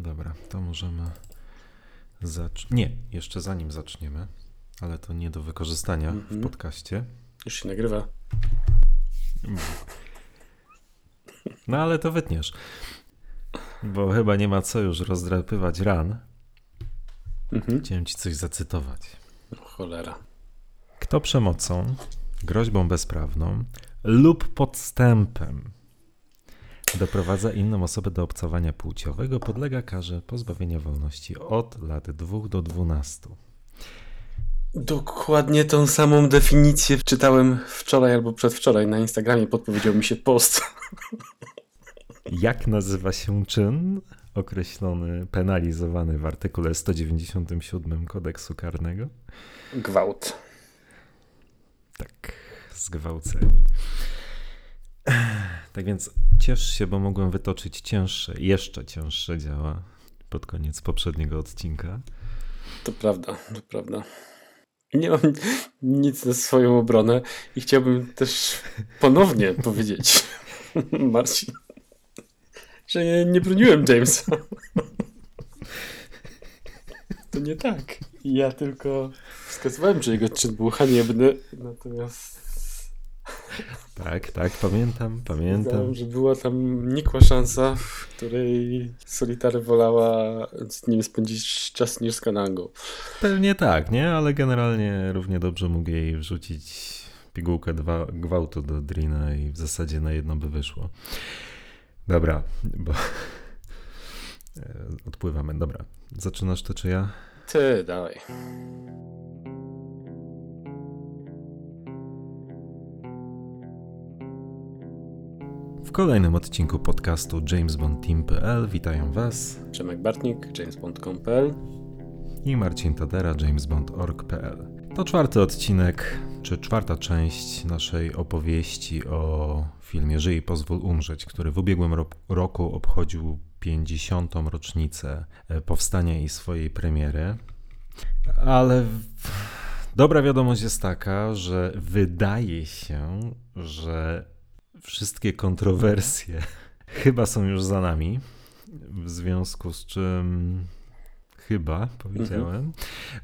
No dobra, to możemy zacząć. Nie, jeszcze zanim zaczniemy, ale to nie do wykorzystania mm -hmm. w mhm. podcaście. Już się nagrywa. No ale to wytniesz. Bo chyba nie ma co już rozdrapywać ran. Mhm. Chciałem ci coś zacytować. No, cholera. Kto przemocą, groźbą bezprawną lub podstępem doprowadza inną osobę do obcowania płciowego, podlega karze pozbawienia wolności od lat 2 do 12. Dokładnie tą samą definicję czytałem wczoraj albo przedwczoraj na Instagramie. Podpowiedział mi się post. Jak nazywa się czyn określony, penalizowany w artykule 197 kodeksu karnego? Gwałt. Tak, zgwałcenie. Tak więc ciesz się, bo mogłem wytoczyć cięższe, jeszcze cięższe działa pod koniec poprzedniego odcinka. To prawda, to prawda. Nie mam nic na swoją obronę i chciałbym też ponownie powiedzieć, Marcin, że nie, nie broniłem Jamesa. To nie tak. Ja tylko wskazywałem, że jego czyn był haniebny, natomiast tak, tak, pamiętam, pamiętam. Znam, że była tam nikła szansa, w której Solitary wolała z nim spędzić czas niż z Kanangą. Pewnie tak, nie? Ale generalnie równie dobrze mógł jej wrzucić pigułkę dwa, gwałtu do Drina i w zasadzie na jedno by wyszło. Dobra, bo e, odpływamy. Dobra, zaczynasz to czy ja? Ty, dawaj. W kolejnym odcinku podcastu JamesBondTeam.pl witają Was Przemek Bartnik, JamesBond.com.pl i Marcin Tadera, JamesBond.org.pl. To czwarty odcinek, czy czwarta część naszej opowieści o filmie Żyj i pozwól umrzeć, który w ubiegłym roku obchodził 50. rocznicę e, powstania i swojej premiery. Ale dobra wiadomość jest taka, że wydaje się, że wszystkie kontrowersje chyba są już za nami, w związku z czym chyba powiedziałem,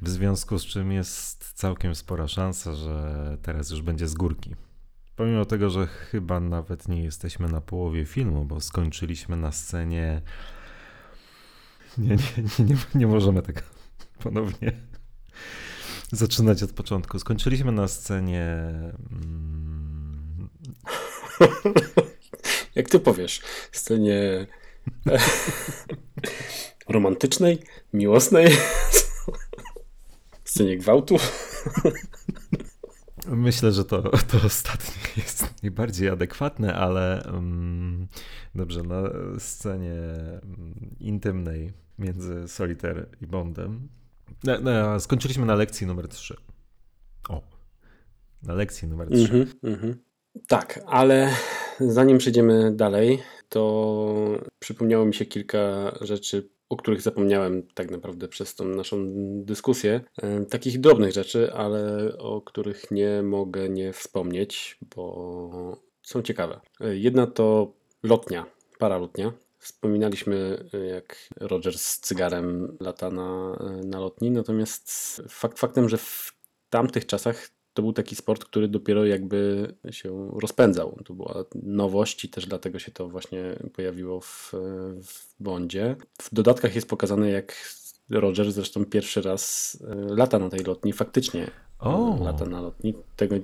w związku z czym jest całkiem spora szansa, że teraz już będzie z górki. Pomimo tego, że chyba nawet nie jesteśmy na połowie filmu, bo skończyliśmy na scenie. Nie, nie, nie, nie, nie możemy tego ponownie zaczynać od początku. Skończyliśmy na scenie. Mm, Jak ty powiesz, scenie romantycznej, miłosnej, scenie gwałtu. Myślę, że to, to ostatnie jest najbardziej adekwatne, ale um, dobrze, na scenie mm, intymnej między Solitaire i Bondem. Na, na, skończyliśmy na lekcji numer 3. O, na lekcji numer 3. Mm -hmm, mm -hmm. Tak, ale zanim przejdziemy dalej, to przypomniało mi się kilka rzeczy, o których zapomniałem tak naprawdę przez tą naszą dyskusję. E, takich drobnych rzeczy, ale o których nie mogę nie wspomnieć, bo są ciekawe. E, jedna to lotnia, paralotnia. Wspominaliśmy, jak Roger z cygarem lata na, na lotni, natomiast fakt faktem, że w tamtych czasach to był taki sport, który dopiero jakby się rozpędzał. To była nowość i też dlatego się to właśnie pojawiło w, w Bondzie. W dodatkach jest pokazane, jak Roger zresztą pierwszy raz e, lata na tej lotni, faktycznie oh. lata na lotni. Tego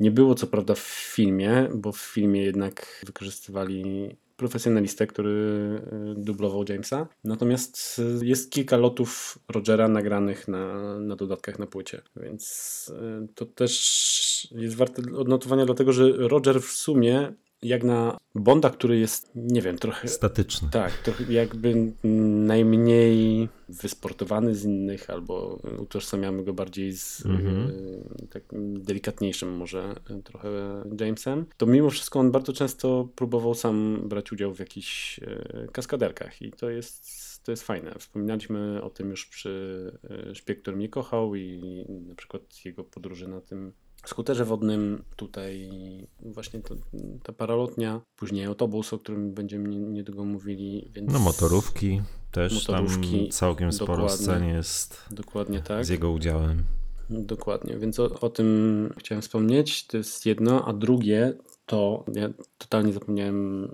nie było co prawda w filmie, bo w filmie jednak wykorzystywali profesjonalistę, który y, dublował Jamesa. Natomiast y, jest kilka lotów Rogera nagranych na, na dodatkach na płycie, więc y, to też jest warte odnotowania, dlatego że Roger w sumie jak na Bonda, który jest, nie wiem, trochę... Statyczny. Tak, trochę jakby najmniej wysportowany z innych, albo utożsamiamy go bardziej z mm-hmm. takim delikatniejszym może trochę Jamesem, to mimo wszystko on bardzo często próbował sam brać udział w jakichś e, kaskaderkach i to jest to jest fajne. Wspominaliśmy o tym już przy e, Szpieg, który mnie kochał i na przykład jego podróży na tym skuterze wodnym, tutaj właśnie to, ta paralotnia, później autobus, o którym będziemy niedługo mówili. Więc... No motorówki też tam motorówki. całkiem sporo scen jest Dokładnie tak. z jego udziałem. Dokładnie, więc o, o tym chciałem wspomnieć. To jest jedno, a drugie to ja totalnie zapomniałem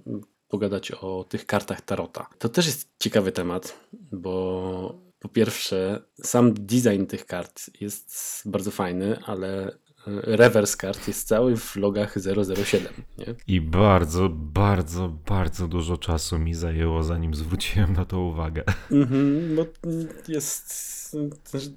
pogadać o tych kartach Tarota. To też jest ciekawy temat, bo po pierwsze, sam design tych kart jest bardzo fajny, ale e, rewers kart jest cały w logach 007, nie? I bardzo, bardzo, bardzo dużo czasu mi zajęło, zanim zwróciłem na to uwagę. Mhm, bo jest.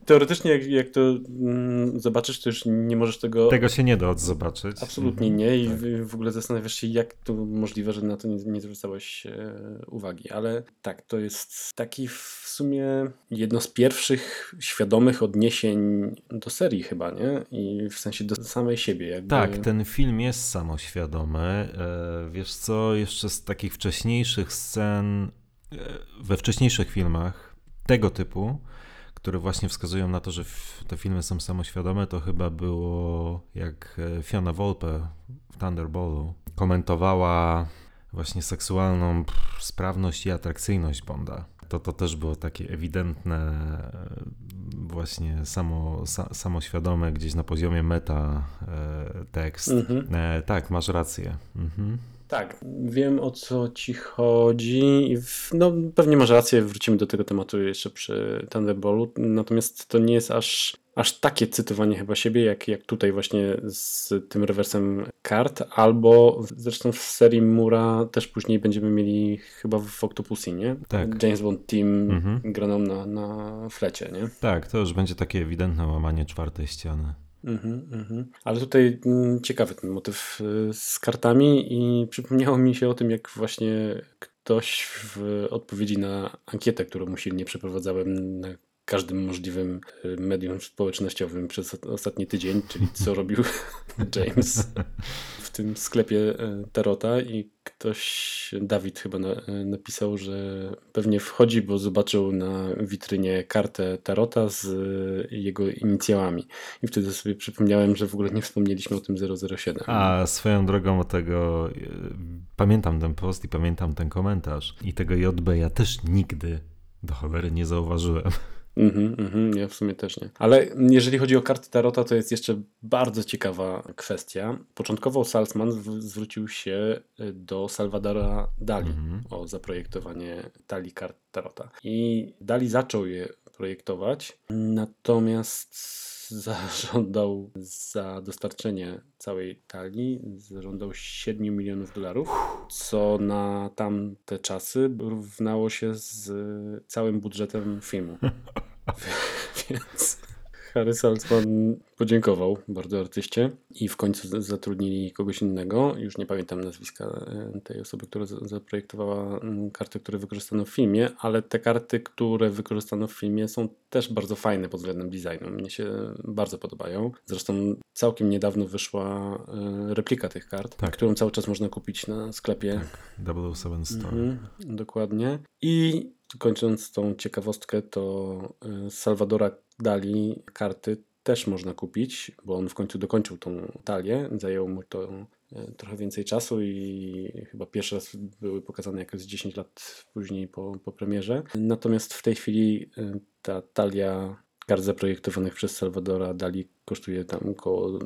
Teoretycznie, jak, jak to mm, zobaczysz, to już nie możesz tego. Tego się nie da odzobaczyć. Absolutnie Mhm. nie. I Tak. w, w ogóle zastanawiasz się, jak to możliwe, że na to nie, nie zwracałeś e, uwagi. Ale tak, to jest taki w sumie jedno z pierwszych świadomych odniesień do serii, chyba, nie? I w sensie do samej siebie. Jakby... Tak, ten film jest samoświadomy. E, Wiesz co, jeszcze z takich wcześniejszych scen, e, we wcześniejszych filmach tego typu, które właśnie wskazują na to, że te filmy są samoświadome, to chyba było jak e, Fiona Volpe w Thunderboltu komentowała właśnie seksualną sprawność i atrakcyjność Bonda. To, to też było takie ewidentne, e, właśnie samo, sa, samoświadome, gdzieś na poziomie meta e, tekst. Mhm. E, tak, masz rację. Mhm. Tak, wiem o co ci chodzi. No, pewnie masz rację, wrócimy do tego tematu jeszcze przy Thunderboltu. Natomiast to nie jest aż, aż takie cytowanie chyba siebie, jak, jak tutaj właśnie z tym rewersem kart, albo zresztą w serii Mura też później będziemy mieli chyba w Octopussy, nie? Tak. James Bond Team Mhm. graną na, na flecie, nie? Tak, to już będzie takie ewidentne łamanie czwartej ściany. Mhm, mhm. Ale tutaj mm, ciekawy ten motyw y, z kartami i przypomniało mi się o tym, jak właśnie ktoś w odpowiedzi na ankietę, którą usilnie przeprowadzałem na każdym możliwym y, medium społecznościowym przez ostatni tydzień, czyli co robił James tym sklepie y, Tarota i ktoś, Dawid chyba na, y, napisał, że pewnie wchodzi, bo zobaczył na witrynie kartę Tarota z y, jego inicjałami. I wtedy sobie przypomniałem, że w ogóle nie wspomnieliśmy o tym 007. A swoją drogą o tego, e, pamiętam ten post i pamiętam ten komentarz. I tego JB ja też nigdy do cholery nie zauważyłem. Mhm, mhm, ja w sumie też nie. Ale jeżeli chodzi o karty Tarota, to jest jeszcze bardzo ciekawa kwestia. Początkowo Salzman zwrócił się y, do Salvadora Dali Mhm. o zaprojektowanie talii kart Tarota. I Dali zaczął je projektować, natomiast zażądał za dostarczenie całej talii, zażądał 7 milionów dolarów, co na tamte czasy równało się z całym budżetem filmu. Więc Harry Salzman podziękował bardzo artyście i w końcu zatrudnili kogoś innego. Już nie pamiętam nazwiska e, tej osoby, która za- zaprojektowała mm, karty, które wykorzystano w filmie, ale te karty, które wykorzystano w filmie są też bardzo fajne pod względem designu. Mnie się bardzo podobają. Zresztą całkiem niedawno wyszła e, replika tych kart, Tak. którą cały czas można kupić na sklepie. 007 Store. Mhm, dokładnie. I kończąc tą ciekawostkę, to y, Salvadora Dali karty też można kupić, bo on w końcu dokończył tą talię. Zajęło mu to y, trochę więcej czasu i chyba pierwszy raz były pokazane jakoś z 10 lat później po, po premierze. Natomiast w tej chwili y, ta talia kart zaprojektowanych przez Salvadora Dali kosztuje tam około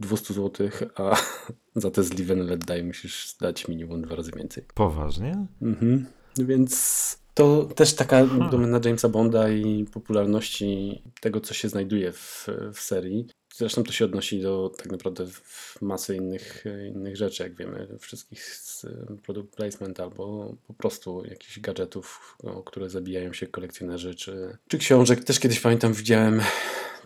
200 zł, a za te z Live and Let Die musisz dać minimum dwa razy więcej. Poważnie? Mhm. Więc to też taka domena Jamesa Bonda i popularności tego, co się znajduje w, w serii. Zresztą to się odnosi do tak naprawdę masy innych, innych rzeczy, jak wiemy, wszystkich z product placement albo po prostu jakichś gadżetów, o które zabijają się kolekcjonerzy, czy, czy książek. Też kiedyś pamiętam, widziałem,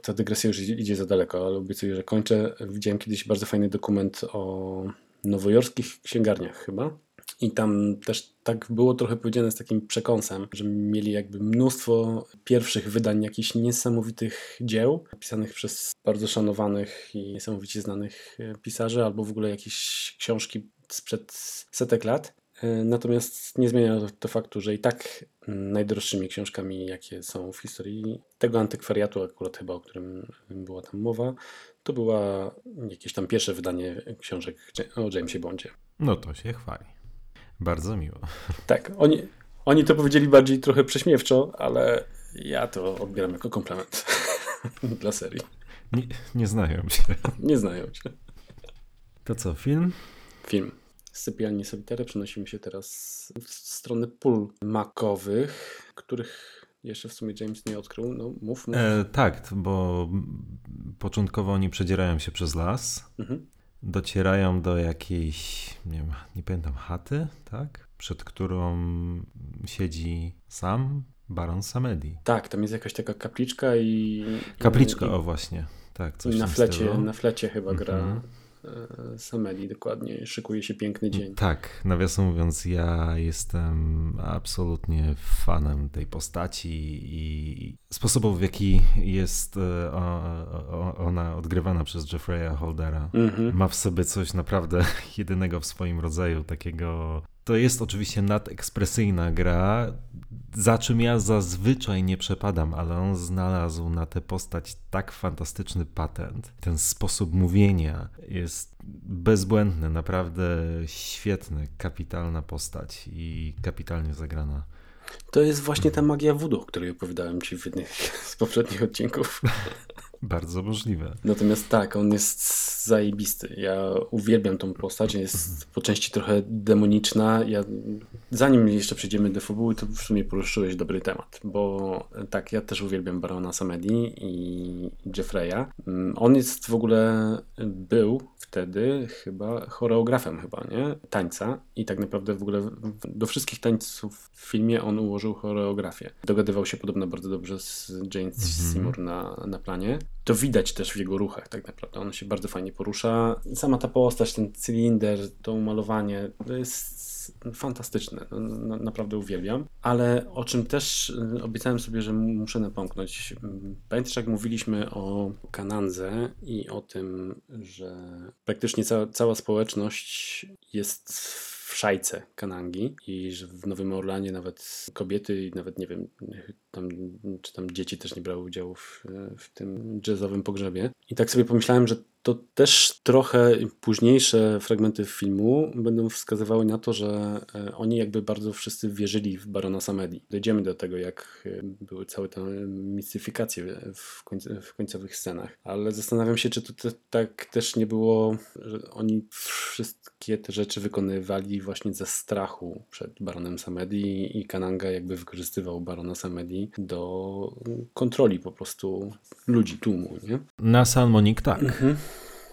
ta dygresja już idzie idzie za daleko, ale obiecuję, że kończę. Widziałem kiedyś bardzo fajny dokument o nowojorskich księgarniach chyba. I tam też tak było trochę powiedziane z takim przekąsem, że mieli jakby mnóstwo pierwszych wydań jakichś niesamowitych dzieł, napisanych przez bardzo szanowanych i niesamowicie znanych e, pisarzy, albo w ogóle jakieś książki sprzed setek lat. E, Natomiast nie zmienia to faktu, że i tak najdroższymi książkami, jakie są w historii tego antykwariatu, akurat chyba o którym była tam mowa, to była jakieś tam pierwsze wydanie książek o Jamesie Bondzie. No to się chwali. Bardzo miło. Tak, oni, Oni to powiedzieli bardziej trochę prześmiewczo, ale ja to odbieram jako komplement dla serii. Nie, nie znają się. Nie znają się. To co, film? Film. Z sypialni Solitary przenosimy się teraz w stronę pól makowych, których jeszcze w sumie James nie odkrył. No, mów, mów. E, tak, bo początkowo oni przedzierają się przez las, Mhm. Docierają do jakiejś, nie wiem, nie pamiętam, chaty, tak? Przed którą siedzi sam Baron Samedi. Tak, tam jest jakaś taka kapliczka i... Kapliczka, i, o właśnie. Tak, coś i na flecie, na flecie chyba gra Mhm. e, Samedi dokładnie. Szykuje się piękny dzień. Tak, nawiasem mówiąc, ja jestem absolutnie fanem tej postaci i sposobów, w jaki jest e, ona odgrywana przez Jeffrey'a Holdera. Mhm. Ma w sobie coś naprawdę jedynego w swoim rodzaju, takiego. To jest oczywiście nadekspresyjna gra, za czym ja zazwyczaj nie przepadam, ale on znalazł na tę postać tak fantastyczny patent. Ten sposób mówienia jest bezbłędny, naprawdę świetny, kapitalna postać i kapitalnie zagrana. To jest właśnie ta magia voodoo, o której opowiadałem ci w jednym z poprzednich odcinków. Bardzo możliwe. Natomiast tak, on jest zajebisty. Ja uwielbiam tą postać. Jest po części trochę demoniczna. Ja, zanim jeszcze przejdziemy do fabuły, to w sumie poruszyłeś dobry temat, bo tak, ja też uwielbiam Barona Samedi i Jeffreya. Mm, On jest w ogóle, był wtedy chyba choreografem chyba, nie? Tańca i tak naprawdę w ogóle do wszystkich tańców w filmie on ułożył choreografię. Dogadywał się podobno bardzo dobrze z James Seymour na, na planie. To widać też w jego ruchach tak naprawdę. On się bardzo fajnie porusza. Sama ta postać, ten cylinder, to umalowanie, to jest fantastyczne. No, no, naprawdę uwielbiam. Ale o czym też y, obiecałem sobie, że muszę napomknąć. Pamiętasz, jak mówiliśmy o Kanandze i o tym, że praktycznie cała, cała społeczność jest w szajce Kanangi i że w Nowym Orlanie nawet kobiety i nawet nie wiem, tam, czy tam dzieci też nie brały udziału w, w tym jazzowym pogrzebie. I tak sobie pomyślałem, że to też trochę późniejsze fragmenty filmu będą wskazywały na to, że e, oni jakby bardzo wszyscy wierzyli w Barona Samedi. Dojdziemy do tego, jak e, były całe te mistyfikacje w, końc w końcowych scenach. Ale zastanawiam się, czy to te, tak też nie było, że oni wszystkie te rzeczy wykonywali właśnie ze strachu przed Baronem Samedi i Kananga jakby wykorzystywał Barona Samedi do kontroli po prostu ludzi, tłumu, nie? Na San Monique tak.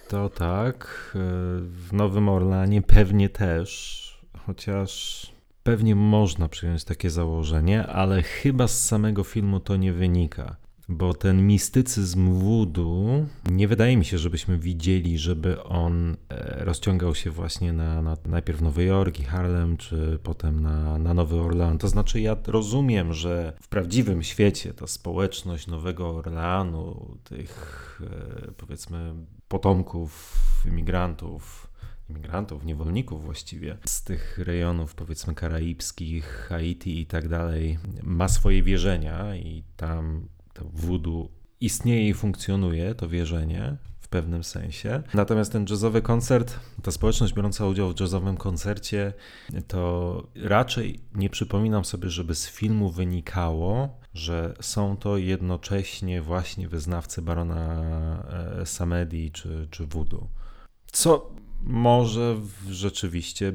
To tak. e, W Nowym Orlanie pewnie też, chociaż pewnie można przyjąć takie założenie, ale chyba z samego filmu to nie wynika. Bo ten mistycyzm voodoo, nie wydaje mi się, żebyśmy widzieli, żeby on e, rozciągał się właśnie na, na najpierw Nowy Jork i Harlem, czy potem na, na Nowy Orlean. To znaczy, ja rozumiem, że w prawdziwym świecie ta społeczność Nowego Orleanu, tych e, powiedzmy potomków imigrantów, imigrantów, niewolników właściwie, z tych rejonów powiedzmy karaibskich, Haiti i tak dalej, ma swoje wierzenia i tam to voodoo istnieje i funkcjonuje, to wierzenie w pewnym sensie. Natomiast ten jazzowy koncert, ta społeczność biorąca udział w jazzowym koncercie, to raczej nie przypominam sobie, żeby z filmu wynikało, że są to jednocześnie właśnie wyznawcy barona e, Samedi czy, czy voodoo. Co może rzeczywiście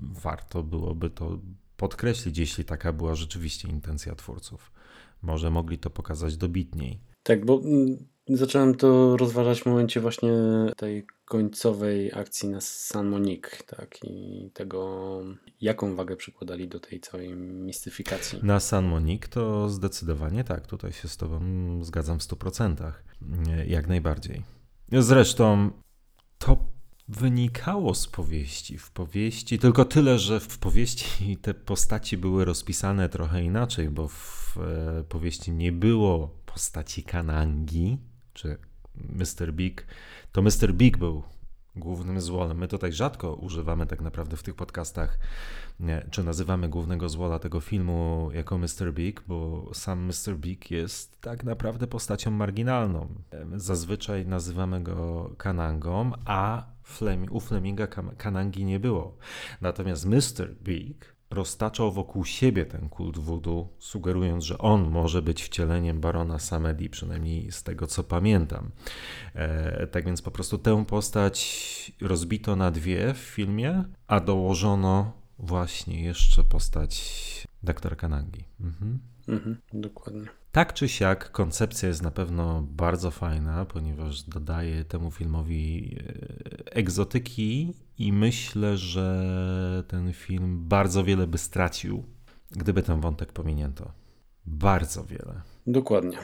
warto byłoby to podkreślić, jeśli taka była rzeczywiście intencja twórców. Może mogli to pokazać dobitniej. Tak, bo mm, zacząłem to rozważać w momencie właśnie tej końcowej akcji na San Monique, tak, i tego, jaką wagę przykładali do tej całej mistyfikacji. Na San Monique to zdecydowanie tak, tutaj się z Tobą zgadzam w 100%. Nie, Jak najbardziej. Zresztą to wynikało z powieści. W powieści tylko tyle, że w powieści te postaci były rozpisane trochę inaczej, bo w e, powieści nie było postaci Kanangi czy Mr. Big. To Mr. Big był głównym złolem. My tutaj rzadko używamy tak naprawdę w tych podcastach, nie, czy nazywamy głównego złola tego filmu jako Mr. Big, bo sam Mr. Big jest tak naprawdę postacią marginalną. Zazwyczaj nazywamy go Kanangą, a Flem u Fleminga Kanangi nie było. Natomiast Mr. Big roztaczał wokół siebie ten kult voodoo, sugerując, że on może być wcieleniem barona Samedi, przynajmniej z tego co pamiętam. E, tak więc po prostu tę postać rozbito na dwie w filmie, a dołożono właśnie jeszcze postać doktora Kanagi. Mhm. Mhm, dokładnie. Tak czy siak, koncepcja jest na pewno bardzo fajna, ponieważ dodaje temu filmowi e, egzotyki i myślę, że ten film bardzo wiele by stracił, gdyby ten wątek pominięto. Bardzo wiele. Dokładnie.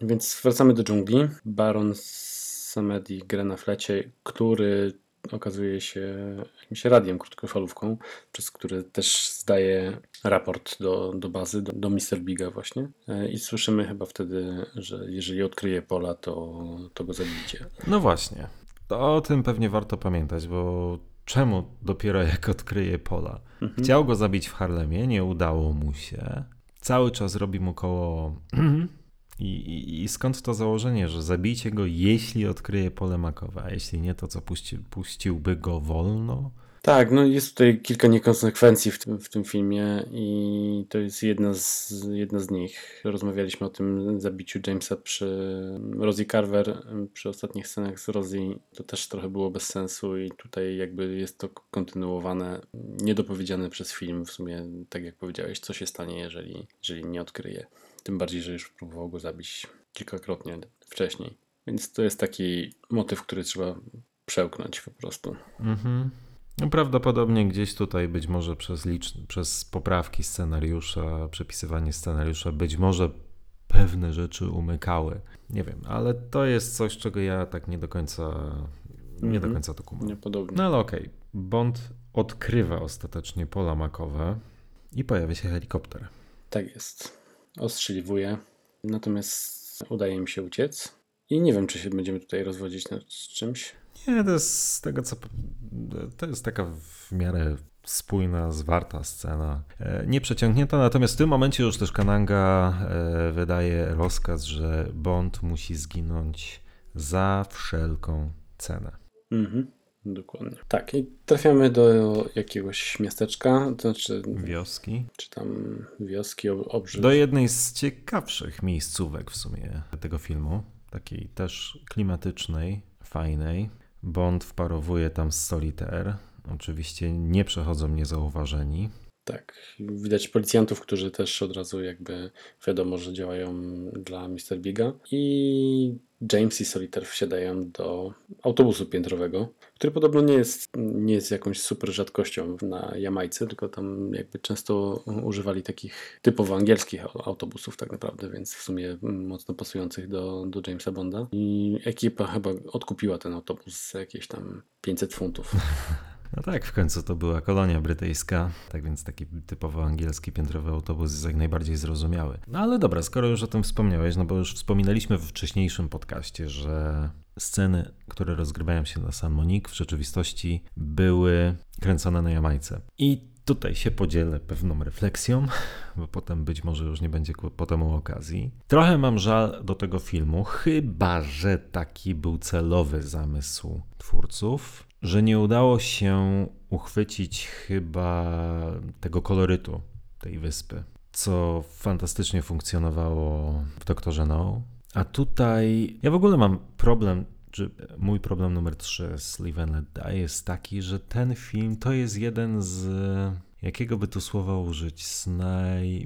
Więc wracamy do dżungli. Baron Samedi gra na flecie, który okazuje się jakimś radiem krótkofalówką, przez który też zdaje raport do, do bazy, do, do Mr. Biga właśnie. E, I słyszymy chyba wtedy, że jeżeli odkryje pola, to, to go zabijcie. No właśnie. To o tym pewnie warto pamiętać, bo czemu dopiero jak odkryje pola? Mhm. Chciał go zabić w Harlemie, nie udało mu się. Cały czas robi mu koło I, i, I, skąd to założenie, że zabijcie go, jeśli odkryje pole makowe, a jeśli nie, to co puści, puściłby go wolno? Tak, no jest tutaj kilka niekonsekwencji w tym, w tym filmie i to jest jedna z, jedna z nich. Rozmawialiśmy o tym zabiciu Jamesa przy Rosie Carver, przy ostatnich scenach z Rosie. To też trochę było bez sensu i tutaj jakby jest to kontynuowane, niedopowiedziane przez film w sumie, tak jak powiedziałeś, co się stanie, jeżeli, jeżeli nie odkryje. Tym bardziej, że już próbował go zabić kilkakrotnie wcześniej. Więc to jest taki motyw, który trzeba przełknąć po prostu. Mhm. No, prawdopodobnie gdzieś tutaj być może przez, licz... przez poprawki scenariusza, przepisywanie scenariusza, być może pewne rzeczy umykały. Nie wiem, ale to jest coś, czego ja tak nie do końca nie do mhm. końca to kumam. Niepodobnie. No ale okej. Okay. Bond odkrywa ostatecznie pola makowe i pojawia się helikopter. Tak jest ostrzeliwuje, natomiast udaje mi się uciec. I nie wiem, czy się będziemy tutaj rozwodzić nad czymś. Nie, to jest z tego co. To jest taka w miarę spójna, zwarta scena. E, nie przeciągnięta, natomiast w tym momencie już też Kananga e, wydaje rozkaz, że Bond musi zginąć za wszelką cenę. Mhm. Dokładnie. Tak, i trafiamy do jakiegoś miasteczka, to znaczy. Wioski. Czy tam wioski, obrzyd. Do jednej z ciekawszych miejscówek w sumie tego filmu. Takiej też klimatycznej, fajnej. Bond wparowuje tam z Solitaire. Oczywiście nie przechodzą niezauważeni. Tak, widać policjantów, którzy też od razu jakby wiadomo, że działają dla Mr. Biga. I James i Solitaire wsiadają do autobusu piętrowego, który podobno nie jest, nie jest jakąś super rzadkością na Jamajce, tylko tam jakby często używali takich typowo angielskich autobusów tak naprawdę, więc w sumie mocno pasujących do, do Jamesa Bonda. I ekipa chyba odkupiła ten autobus za jakieś tam 500 funtów. No tak, w końcu to była kolonia brytyjska, tak więc taki typowo angielski piętrowy autobus jest jak najbardziej zrozumiały. No ale dobra, skoro już o tym wspomniałeś, no bo już wspominaliśmy w wcześniejszym podcaście, że sceny, które rozgrywają się na San Monique w rzeczywistości były kręcone na Jamajce. I tutaj się podzielę pewną refleksją, bo potem być może już nie będzie potem okazji. Trochę mam żal do tego filmu, chyba że taki był celowy zamysł twórców że nie udało się uchwycić chyba tego kolorytu tej wyspy, co fantastycznie funkcjonowało w Doktorze No. A tutaj ja w ogóle mam problem, czy mój problem numer 3 z Live and Let Die jest taki, że ten film to jest jeden z jakiego by tu słowa użyć, z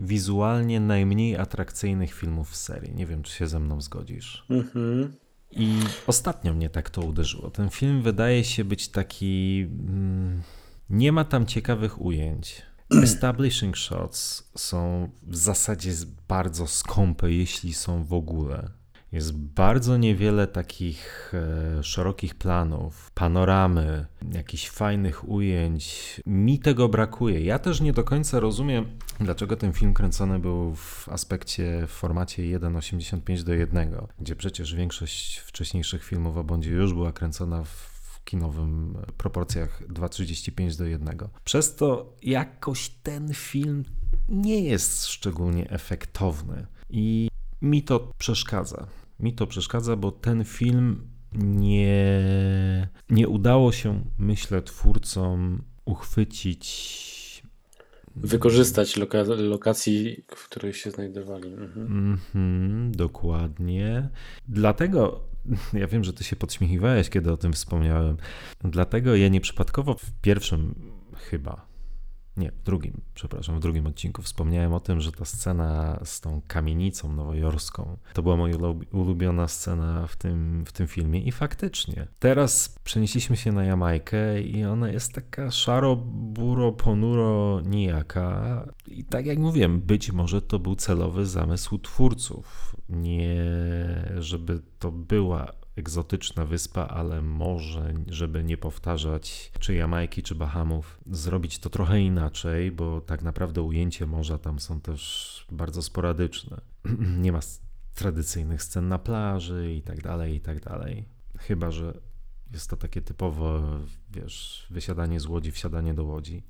wizualnie najmniej atrakcyjnych filmów w serii. Nie wiem, czy się ze mną zgodzisz. Mhm. I ostatnio mnie tak to uderzyło. Ten film wydaje się być taki. Mm, nie ma tam ciekawych ujęć. Establishing shots są w zasadzie bardzo skąpe, jeśli są w ogóle. Jest bardzo niewiele takich e, szerokich planów, panoramy, jakichś fajnych ujęć. Mi tego brakuje. Ja też nie do końca rozumiem, dlaczego ten film kręcony był w aspekcie, w formacie 1,85 do 1, gdzie przecież większość wcześniejszych filmów o Bondzie już była kręcona w kinowym proporcjach 2,35 do 1. Przez to jakoś ten film nie jest szczególnie efektowny i mi to przeszkadza mi to przeszkadza, bo ten film nie, nie udało się, myślę, twórcom uchwycić Wykorzystać loka lokacji, w której się znajdowali. Mhm. Mhm, dokładnie. Dlatego, ja wiem, że ty się podśmiechiwałeś, kiedy o tym wspomniałem. Dlatego ja nieprzypadkowo w pierwszym chyba nie, w drugim, przepraszam, w drugim odcinku wspomniałem o tym, że ta scena z tą kamienicą nowojorską to była moja ulubiona scena w tym, w tym filmie i faktycznie. Teraz przenieśliśmy się na Jamajkę i ona jest taka szaro, buro, ponuro, nijaka. I tak jak mówiłem, być może to był celowy zamysł twórców. Nie, żeby to była egzotyczna wyspa, ale może, żeby nie powtarzać czy Jamajki, czy Bahamów, zrobić to trochę inaczej, bo tak naprawdę ujęcie morza tam są też bardzo sporadyczne. nie ma tradycyjnych scen na plaży i tak dalej, i tak dalej. Chyba, że jest to takie typowo, wiesz, wysiadanie z łodzi, wsiadanie do łodzi.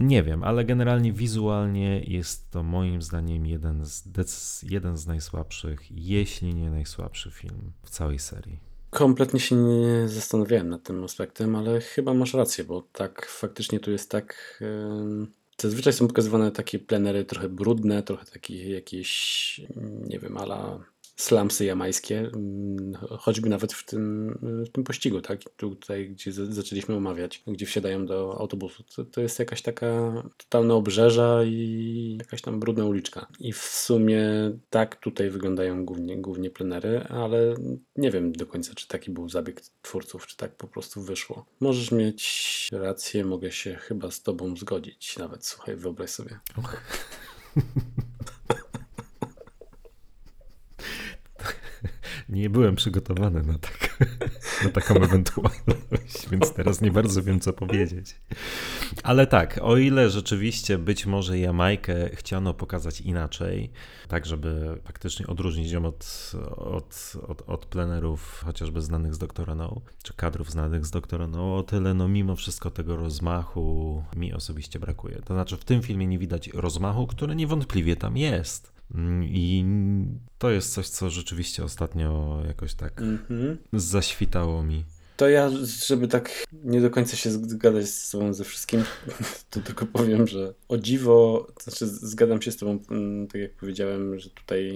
Nie wiem, ale generalnie wizualnie jest to moim zdaniem jeden z, jeden z najsłabszych, jeśli nie najsłabszy film w całej serii. Kompletnie się nie zastanawiałem nad tym aspektem, ale chyba masz rację, bo tak faktycznie tu jest tak. Yy... Zazwyczaj są pokazywane takie plenery trochę brudne, trochę takie jakieś, nie wiem, ala slamsy jamańskie, mm, choćby nawet w tym, w tym pościgu, tak? Tutaj, gdzie zaczęliśmy omawiać, gdzie wsiadają do autobusu. To, to jest jakaś taka totalna obrzeża i jakaś tam brudna uliczka. I w sumie tak tutaj wyglądają głównie, głównie plenery, ale nie wiem do końca, czy taki był zabieg twórców, czy tak po prostu wyszło. Możesz mieć rację, mogę się chyba z tobą zgodzić nawet, słuchaj, wyobraź sobie. nie byłem przygotowany na, tak, na taką ewentualność, więc teraz nie bardzo wiem, co powiedzieć. Ale tak, o ile rzeczywiście być może Jamajkę chciano pokazać inaczej, tak żeby faktycznie odróżnić ją od, od, od, od plenerów chociażby znanych z Doktora No, czy kadrów znanych z Doktora No, o tyle no mimo wszystko tego rozmachu mi osobiście brakuje. To znaczy w tym filmie nie widać rozmachu, który niewątpliwie tam jest. Mm, I to jest coś, co rzeczywiście ostatnio jakoś tak mm-hmm. zaświtało mi. To ja, żeby tak nie do końca się zgadać z sobą ze wszystkim, to tylko powiem, że o dziwo, to znaczy zgadzam się z tobą, mm, tak jak powiedziałem, że tutaj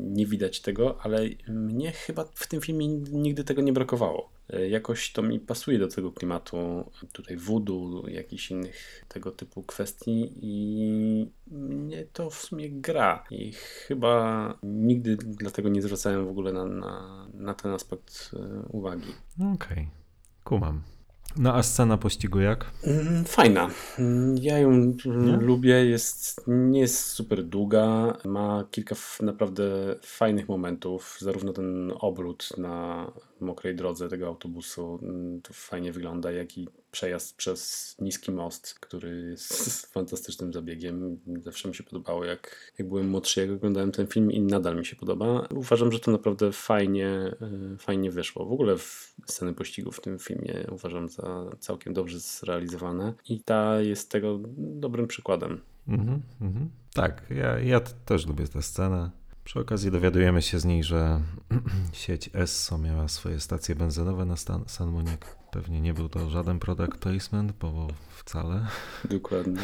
nie widać tego, ale mnie chyba w tym filmie nigdy tego nie brakowało. E, jakoś to mi pasuje do tego klimatu, tutaj voodoo, jakichś innych tego typu kwestii i mnie to w sumie gra i chyba nigdy dlatego nie zwracałem w ogóle na, na, na ten aspekt e, uwagi. Okej, okay. kumam. No a scena pościgu jak? Mm, fajna. Mm, ja ją nie? lubię. Jest, nie jest super długa. Ma kilka naprawdę fajnych momentów. Zarówno ten obrót na mokrej drodze tego autobusu mm, to fajnie wygląda, jak i przejazd przez niski most, który jest fantastycznym zabiegiem. Zawsze mi się podobało, jak, jak byłem młodszy, jak oglądałem ten film i nadal mi się podoba. Uważam, że to naprawdę fajnie, e, fajnie wyszło. W ogóle sceny pościgu w tym filmie uważam za całkiem dobrze zrealizowane i ta jest tego dobrym przykładem. Mm -hmm, Tak, ja, ja też lubię tę scenę. Przy okazji dowiadujemy się z niej, że sieć Esso miała swoje stacje benzynowe na Stan San Monique. Pewnie nie był to żaden product placement, bo wcale. Dokładnie.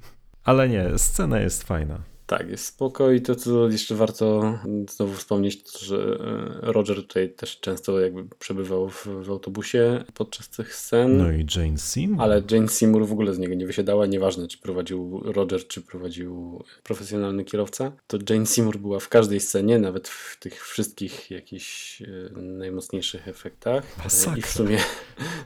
Ale nie, scena jest fajna. Tak, jest spoko i to, co jeszcze warto znowu wspomnieć, to, że e, Roger tutaj też często jakby przebywał w, w, autobusie podczas tych scen. No i Jane Seymour. Ale Jane Seymour w ogóle z niego nie wysiadała, nieważne czy prowadził Roger, czy prowadził profesjonalny kierowca. To Jane Seymour była w każdej scenie, nawet w tych wszystkich jakichś e, najmocniejszych efektach. Masakra. I w sumie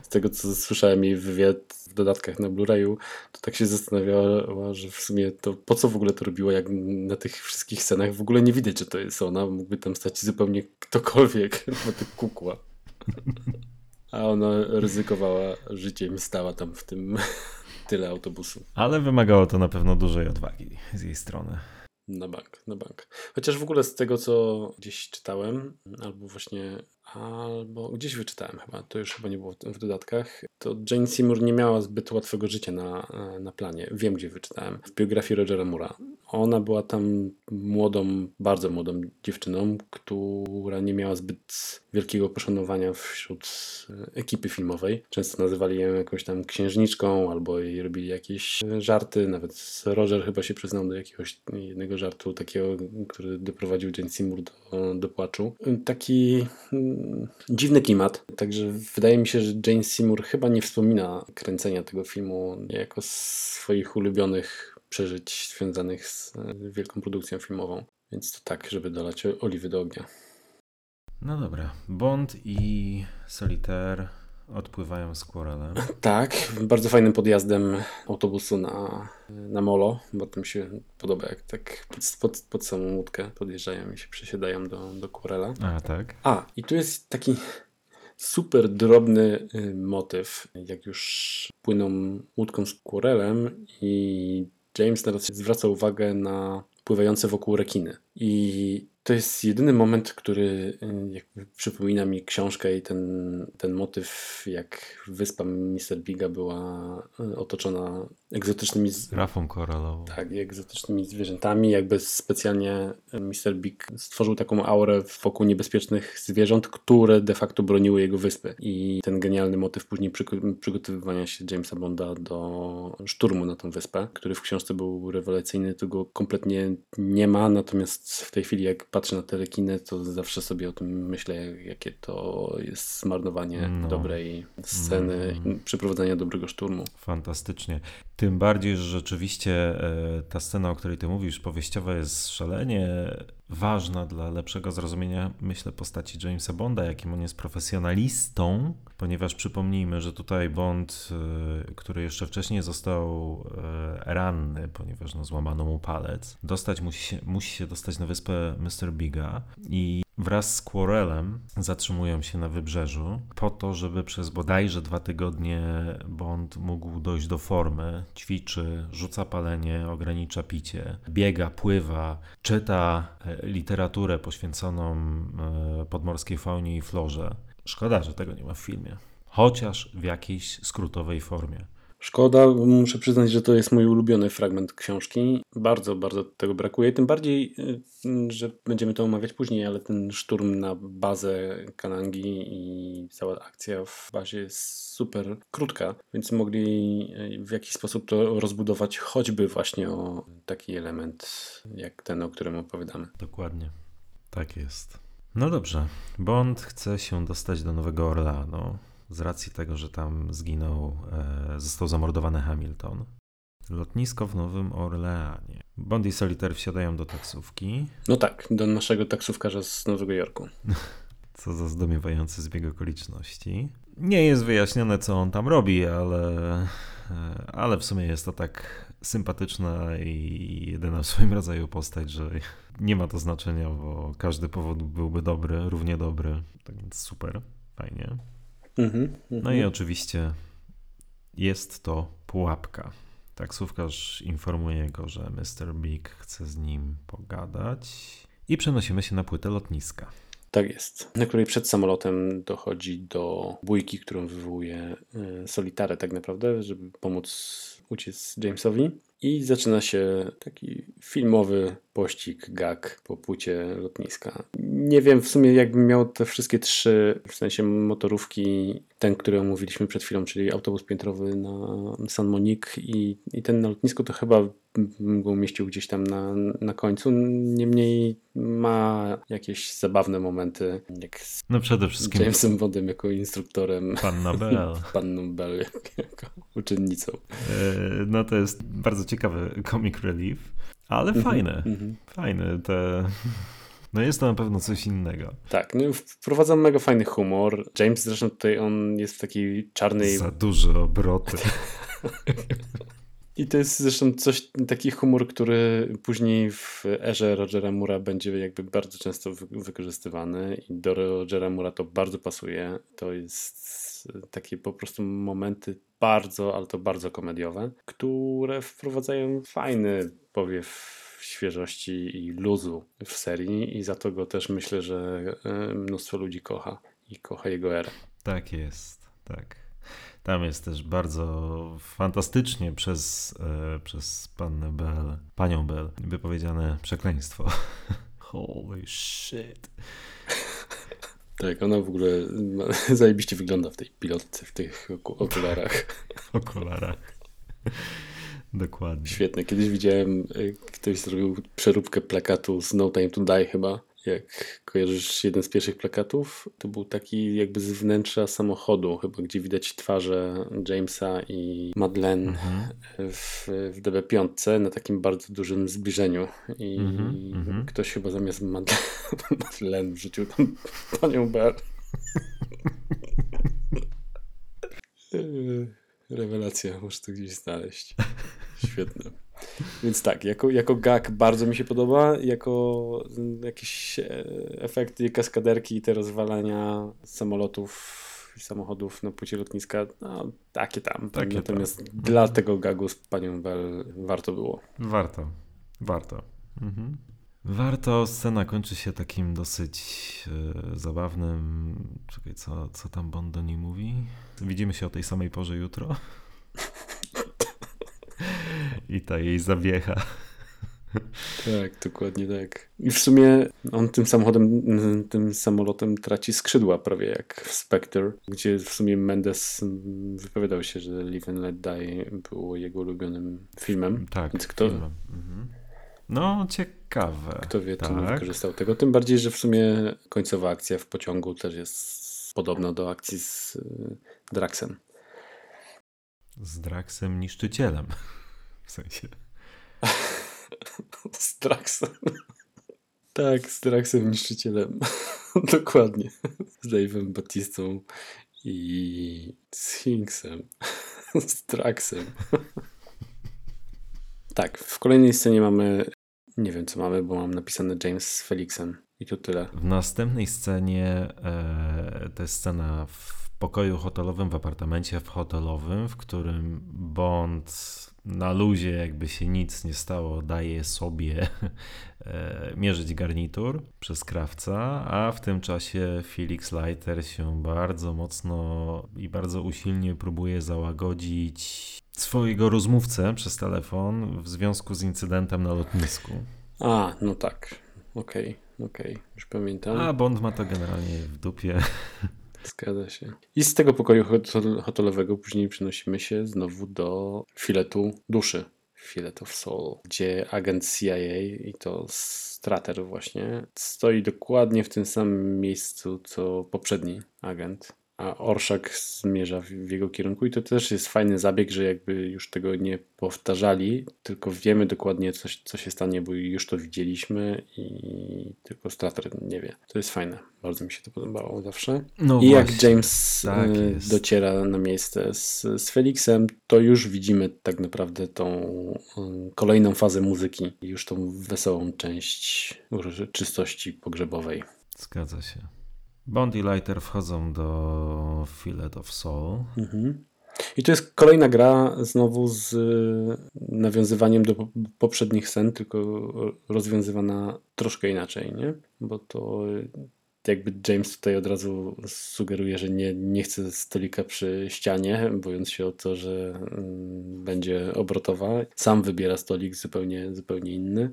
z tego, co słyszałem jej wywiad w dodatkach na Blu-rayu, to tak się zastanawiała, że w sumie to po co w ogóle to robiła, jak na tych wszystkich scenach w ogóle nie widać, że to jest ona. Mógłby tam stać zupełnie ktokolwiek na tych kukła. A ona ryzykowała życiem, stała tam w tym tyle autobusu. Ale wymagało to na pewno dużej odwagi z jej strony. Na bank, na bank. Chociaż w ogóle z tego, co gdzieś czytałem, albo właśnie albo gdzieś wyczytałem chyba, to już chyba nie było w dodatkach, to Jane Seymour nie miała zbyt łatwego życia na, na planie. Wiem, gdzie wyczytałem. W biografii Rogera Mura. Ona była tam młodą, bardzo młodą dziewczyną, która nie miała zbyt wielkiego poszanowania wśród ekipy filmowej. Często nazywali ją jakąś tam księżniczką, albo jej robili jakieś żarty. Nawet Roger chyba się przyznał do jakiegoś jednego żartu takiego, który doprowadził Jane Seymour do, do płaczu. Taki dziwny klimat. Także wydaje mi się, że Jane Seymour chyba nie wspomina kręcenia tego filmu jako swoich ulubionych przeżyć związanych z e, wielką produkcją filmową. Więc to tak, żeby dolać oliwy do ognia. No dobra. Bond i Solitaire odpływają z Quarrelem. Tak, bardzo fajnym podjazdem autobusu na, na molo. Bardzo mi się podoba, jak tak pod, pod, pod samą łódkę podjeżdżają i się przesiadają do, do Quarrela. A, tak. A, i tu jest taki super drobny y, motyw, jak już płyną łódką z Quarrelem i James teraz zwraca uwagę na pływające wokół rekiny. I to jest jedyny moment, który jakby przypomina mi książkę i ten, ten motyw, jak wyspa Mr. Biga była otoczona egzotycznymi... Rafą koralową. Tak, egzotycznymi zwierzętami. Jakby specjalnie Mr. Big stworzył taką aurę wokół niebezpiecznych zwierząt, które de facto broniły jego wyspy. I ten genialny motyw później przygotowywania się Jamesa Bonda do szturmu na tą wyspę, który w książce był rewelacyjny, tego kompletnie nie ma, natomiast w tej chwili jak patrzę na te rekiny, to zawsze sobie o tym myślę, jakie to jest zmarnowanie no. dobrej sceny, mm. przeprowadzenia dobrego szturmu. Fantastycznie. Tym bardziej, że rzeczywiście e, ta scena, o której ty mówisz, powieściowa jest szalenie ważna dla lepszego zrozumienia, myślę, postaci Jamesa Bonda, jakim on jest profesjonalistą, ponieważ przypomnijmy, że tutaj Bond, e, który jeszcze wcześniej został e, ranny, ponieważ no, złamano mu palec, dostać musi się, musi się dostać na wyspę Mr. Biga i wraz z Quarrelem zatrzymują się na wybrzeżu po to, żeby przez bodajże dwa tygodnie Bond mógł dojść do formy, ćwiczy, rzuca palenie, ogranicza picie, biega, pływa, czyta e, literaturę poświęconą e, podmorskiej faunie i florze. Szkoda, że tego nie ma w filmie. Chociaż w jakiejś skrótowej formie. Szkoda, muszę przyznać, że to jest mój ulubiony fragment książki. Bardzo, bardzo tego brakuje. Tym bardziej, y, że będziemy to omawiać później, ale ten szturm na bazę Kanangi i cała akcja w bazie jest super krótka, więc mogli y, w jakiś sposób to rozbudować, choćby właśnie o taki element jak ten, o którym opowiadamy. Dokładnie. Tak jest. No dobrze. Bond chce się dostać do Nowego Orleanu z racji tego, że tam zginął, e, został zamordowany Hamilton. Lotnisko w Nowym Orleanie. Bond i Solitaire wsiadają do taksówki. No tak, do naszego taksówkarza z Nowego Jorku. Co za zdumiewający zbieg okoliczności. Nie jest wyjaśnione, co on tam robi, ale, e, ale w sumie jest to tak sympatyczna i jedyna w swoim rodzaju postać, że nie ma to znaczenia, bo każdy powód byłby dobry, równie dobry. Tak więc super, fajnie. Mhm, no i mhm. oczywiście jest to pułapka. Taksówkarz informuje go, że Mr. Big chce z nim pogadać i przenosimy się na płytę lotniska. Tak jest. Na której przed samolotem dochodzi do bójki, którą wywołuje e, Solitary tak naprawdę, żeby pomóc uciec Jamesowi. I zaczyna się taki filmowy pościg, gag po płycie lotniska. Nie wiem w sumie, jakbym miał te wszystkie trzy, w sensie motorówki, ten, który omówiliśmy przed chwilą, czyli autobus piętrowy na San Monique i, i ten na lotnisku, to chyba go umieścił gdzieś tam na, na końcu. Niemniej ma jakieś zabawne momenty, jak z no przede wszystkim Jamesem Bondem jako instruktorem. Panna Bell. Panną Bell jako uczennicą. E, no to jest bardzo ciekawy comic relief, ale mm -hmm, fajne. Mm -hmm. Fajne te... No jest to na pewno coś innego. Tak, no wprowadza mega fajny humor. James zresztą tutaj on jest w takiej czarnej... Za duże obroty. I to jest zresztą coś, taki humor, który później w erze Rogera Mura będzie jakby bardzo często wykorzystywany i do Rogera Mura to bardzo pasuje. To jest takie po prostu momenty bardzo, ale to bardzo komediowe, które wprowadzają fajny powiew świeżości i luzu w serii i za to go też myślę, że e, mnóstwo ludzi kocha i kocha jego erę. Tak jest, tak. Tam jest też bardzo fantastycznie przez, e, przez pannę Bell, panią Bell wypowiedziane przekleństwo. Holy shit. Tak, ona w ogóle zajebiście wygląda w tej pilotce, w tych okularach. okularach. Dokładnie. Świetne. Kiedyś widziałem, y, ktoś zrobił przeróbkę plakatu z No Time to Die chyba. Jak kojarzysz jeden z pierwszych plakatów, to był taki jakby z wnętrza samochodu, chyba gdzie widać twarze Jamesa i Madeleine mhm. w, w DB5 na takim bardzo dużym zbliżeniu. I mhm, mhm. ktoś chyba zamiast Madeleine wrzucił tam panią Bear. Rewelacja, muszę to gdzieś znaleźć. Świetne. Więc tak, jako, jako gag bardzo mi się podoba, jako jakieś e, efekty kaskaderki i te rozwalania samolotów i samochodów na płycie lotniska, no takie tam. Takie Natomiast tam. dla tego gagu z panią Bell warto było. Warto, warto. Mhm. Warto, scena kończy się takim dosyć e, zabawnym. Czekaj, co, co tam Bond do niej mówi? Widzimy się o tej samej porze jutro. I ta jej zawiecha. Tak, dokładnie tak. I w sumie on tym samochodem, tym samolotem traci skrzydła prawie jak w Spectre, gdzie w sumie Mendes wypowiadał się, że Live and Let Die było jego ulubionym filmem. Tak, Więc kto, filmem. Mhm. No, ciekawe. Kto wie, tak. nie wykorzystał tego. Tym bardziej, że w sumie końcowa akcja w pociągu też jest podobna do akcji z y, Draxem. Z Draxem niszczycielem. W sensie. z Draxem. tak, z Draxem niszczycielem. Dokładnie. Z Dave'em Batistą i Sphinxem. z Draxem. tak, w kolejnej scenie mamy nie wiem, co mamy, bo mam napisane James z Felixem i to tyle. W następnej scenie e, to jest scena w pokoju hotelowym, w apartamencie w hotelowym, w którym Bond na luzie, jakby się nic nie stało, daje sobie e, mierzyć garnitur przez krawca, a w tym czasie Felix Leiter się bardzo mocno i bardzo usilnie próbuje załagodzić swojego rozmówcę przez telefon w związku z incydentem na lotnisku. A, no tak. Okej, okay, okej, okay. już pamiętam. A Bond ma to generalnie w dupie. Zgadza się. I z tego pokoju hotelowego później przenosimy się znowu do filetu duszy. Filet of Soul, gdzie agent CIA i to Strater właśnie stoi dokładnie w tym samym miejscu co poprzedni agent a Orszak zmierza w, jego kierunku i to też jest fajny zabieg, że jakby już tego nie powtarzali, tylko wiemy dokładnie coś, co się stanie, bo już to widzieliśmy i tylko Strater nie wie. To jest fajne. Bardzo mi się to podobało zawsze. No I właśnie. jak James tak y, dociera na miejsce z, z Felixem, to już widzimy tak naprawdę tą y, kolejną fazę muzyki, już tą wesołą część czystości pogrzebowej. Zgadza się. Bond i Lighter wchodzą do Fillet of Soul. Mhm. I to jest kolejna gra znowu z nawiązywaniem do poprzednich scen, tylko rozwiązywana troszkę inaczej, nie? Bo to jakby James tutaj od razu sugeruje, że nie, nie chce stolika przy ścianie, bojąc się o to, że mm, będzie obrotowa. Sam wybiera stolik zupełnie, zupełnie inny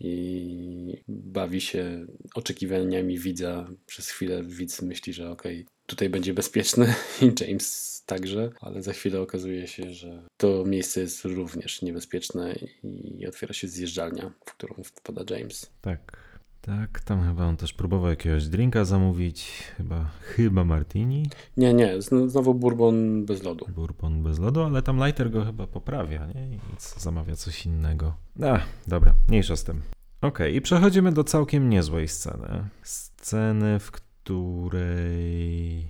i bawi się oczekiwaniami widza. Przez chwilę widz myśli, że okej, okay, tutaj będzie bezpieczny i James także, ale za chwilę okazuje się, że to miejsce jest również niebezpieczne i otwiera się zjeżdżalnia, w którą wpada James. Tak. Tak, tam chyba on też próbował jakiegoś drinka zamówić, chyba, chyba martini. Nie, nie, znowu bourbon bez lodu. Bourbon bez lodu, ale tam lighter go chyba poprawia, nie? I zamawia coś innego. A, dobra, mniejsza z tym. Okej, okay, i przechodzimy do całkiem niezłej sceny. Sceny, w której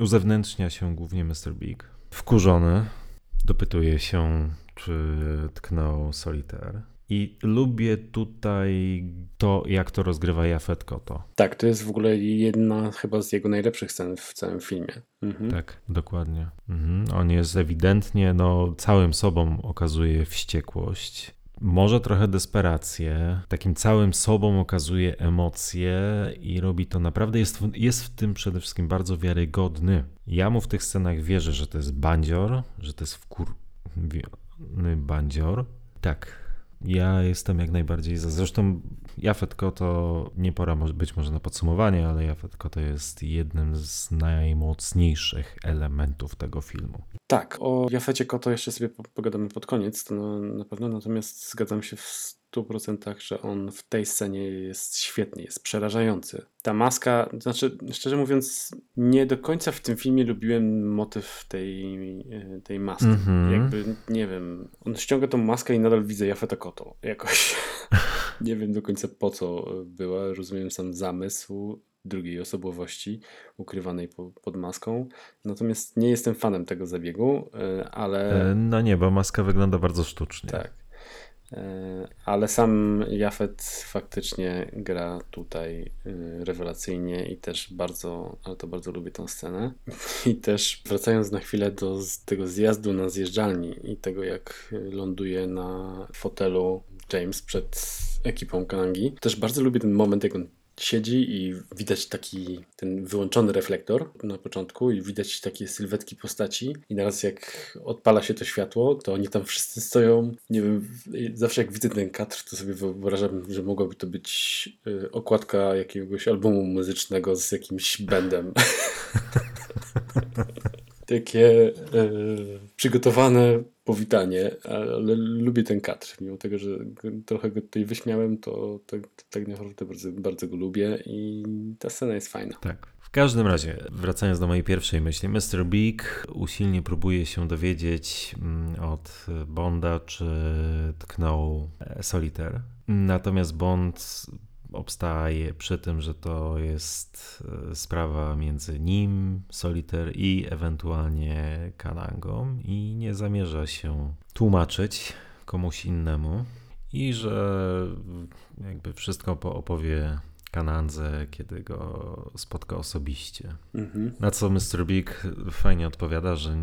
uzewnętrznia się głównie Mr. Big. Wkurzony, dopytuje się, czy tknął solitaire. I lubię tutaj to, jak to rozgrywa Jafet Koto. Tak, to jest w ogóle jedna chyba z jego najlepszych scen w całym filmie. Mhm. Tak, dokładnie. Mhm. On jest ewidentnie, no, całym sobą okazuje wściekłość. może trochę desperację, takim całym sobą okazuje emocje i robi to naprawdę, jest, jest w tym przede wszystkim bardzo wiarygodny. Ja mu w tych scenach wierzę, że to jest bandzior, że to jest wkurwiony bandzior. Tak, ja jestem jak najbardziej za. Zresztą Jafet Koto, nie pora być może na podsumowanie, ale Jafet Koto jest jednym z najmocniejszych elementów tego filmu. Tak, o Jafecie Koto jeszcze sobie pogadamy pod koniec, to na, na pewno, natomiast zgadzam się w 100%, że on w tej scenie jest świetny, jest przerażający. Ta maska, znaczy, szczerze mówiąc, nie do końca w tym filmie lubiłem motyw tej, e, tej maski. Mm -hmm. Jakby, nie wiem, on ściąga tą maskę i nadal widzę Jafeta Koto. Jakoś nie wiem do końca po co była, rozumiem sam zamysł drugiej osobowości ukrywanej po, pod maską. Natomiast nie jestem fanem tego zabiegu, e, ale. E, no nie, bo maska wygląda bardzo sztucznie. Tak. E, ale sam Jafet faktycznie gra tutaj e, rewelacyjnie i też bardzo, ale to bardzo lubię tę scenę. I też wracając na chwilę do tego zjazdu na zjeżdżalni i tego jak ląduje na fotelu James przed ekipą Kanangi, też bardzo lubię ten moment, jak on siedzi i widać taki ten wyłączony reflektor na początku i widać takie sylwetki postaci i naraz jak odpala się to światło, to oni tam wszyscy stoją, nie wiem, zawsze jak widzę ten kadr, to sobie wyobrażam, że mogłaby to być y, okładka jakiegoś albumu muzycznego z jakimś bandem. takie e, przygotowane powitanie, ale lubię ten kadr. Mimo tego, że trochę go tutaj wyśmiałem, to, to tak naprawdę bardzo, bardzo go lubię i ta scena jest fajna. Tak. W każdym razie, wracając do mojej pierwszej myśli, Mr. Big usilnie próbuje się dowiedzieć mm, od Bonda, czy tknął e, Solitaire. Natomiast Bond obstaje przy tym, że to jest e, sprawa między nim, Solitaire i ewentualnie Kanangą i nie zamierza się tłumaczyć komuś innemu i że jakby wszystko opowie Kanandze, kiedy go spotka osobiście. Mhm. Na co Mr. Big fajnie odpowiada, że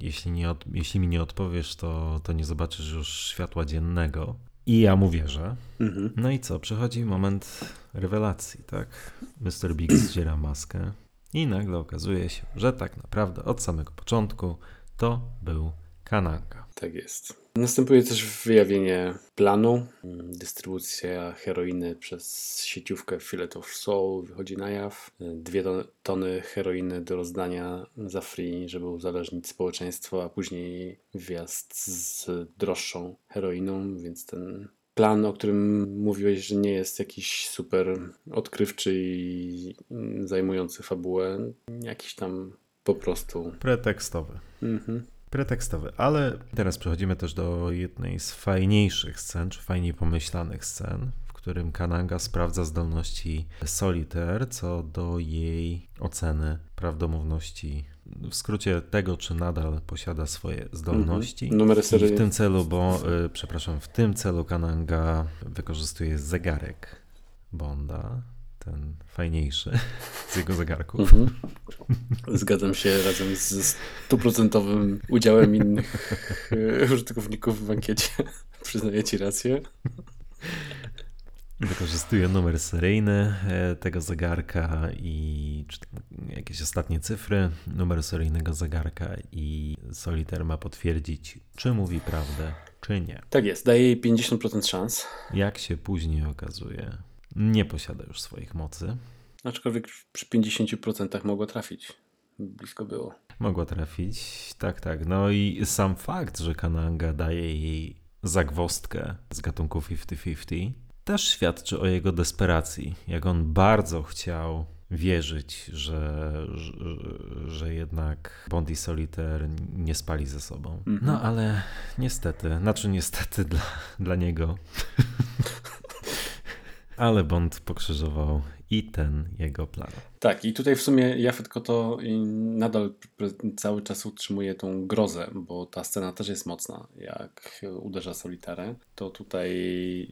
jeśli, nie od, jeśli mi nie odpowiesz, to, to nie zobaczysz już światła dziennego. I ja mu wierzę. Mhm. No i co? Przychodzi moment rewelacji, tak? Mr. Big zdziera maskę i nagle okazuje się, że tak naprawdę od samego początku to był Kananka. Tak jest. Następuje też wyjawienie planu. Dystrybucja heroiny przez sieciówkę Fillet of Soul wychodzi na jaw. Dwie tony heroiny do rozdania za free, żeby uzależnić społeczeństwo, a później wjazd z droższą heroiną, więc ten plan, o którym mówiłeś, że nie jest jakiś super odkrywczy i zajmujący fabułę, jakiś tam po prostu. Pretekstowy. Mhm pretekstowy. Ale teraz przechodzimy też do jednej z fajniejszych scen, czy fajniej pomyślanych scen, w którym Kananga sprawdza zdolności Solitaire co do jej oceny prawdomówności. W skrócie tego, czy nadal posiada swoje zdolności. Mhm. I w tym celu, bo, y, przepraszam, w tym celu Kananga wykorzystuje zegarek Bonda, ten fajniejszy z jego zegarków. Mhm. Zgadzam się razem z stuprocentowym udziałem innych e, użytkowników w ankiecie. Przyznaję ci rację. Wykorzystuje numer seryjny e, tego zegarka i jakieś ostatnie cyfry numeru seryjnego zegarka i Solitaire ma potwierdzić, czy mówi prawdę, czy nie. Tak jest, daje jej 50% szans. Jak się później okazuje, nie posiada już swoich mocy. Aczkolwiek przy 50% mogło trafić. Blisko było. Mogła trafić, tak, tak. No i sam fakt, że Kananga daje jej zagwostkę z gatunku 50-50 też świadczy o jego desperacji. Jak on bardzo chciał wierzyć, że, że, że jednak Bond i Solitaire nie spali ze sobą. -hmm. No ale niestety, znaczy niestety dla, dla niego ale Bond pokrzyżował i ten jego plan. Tak, i tutaj w sumie Jafet Koto nadal cały czas utrzymuje tą grozę, bo ta scena też jest mocna. Jak uderza Solitarę, to tutaj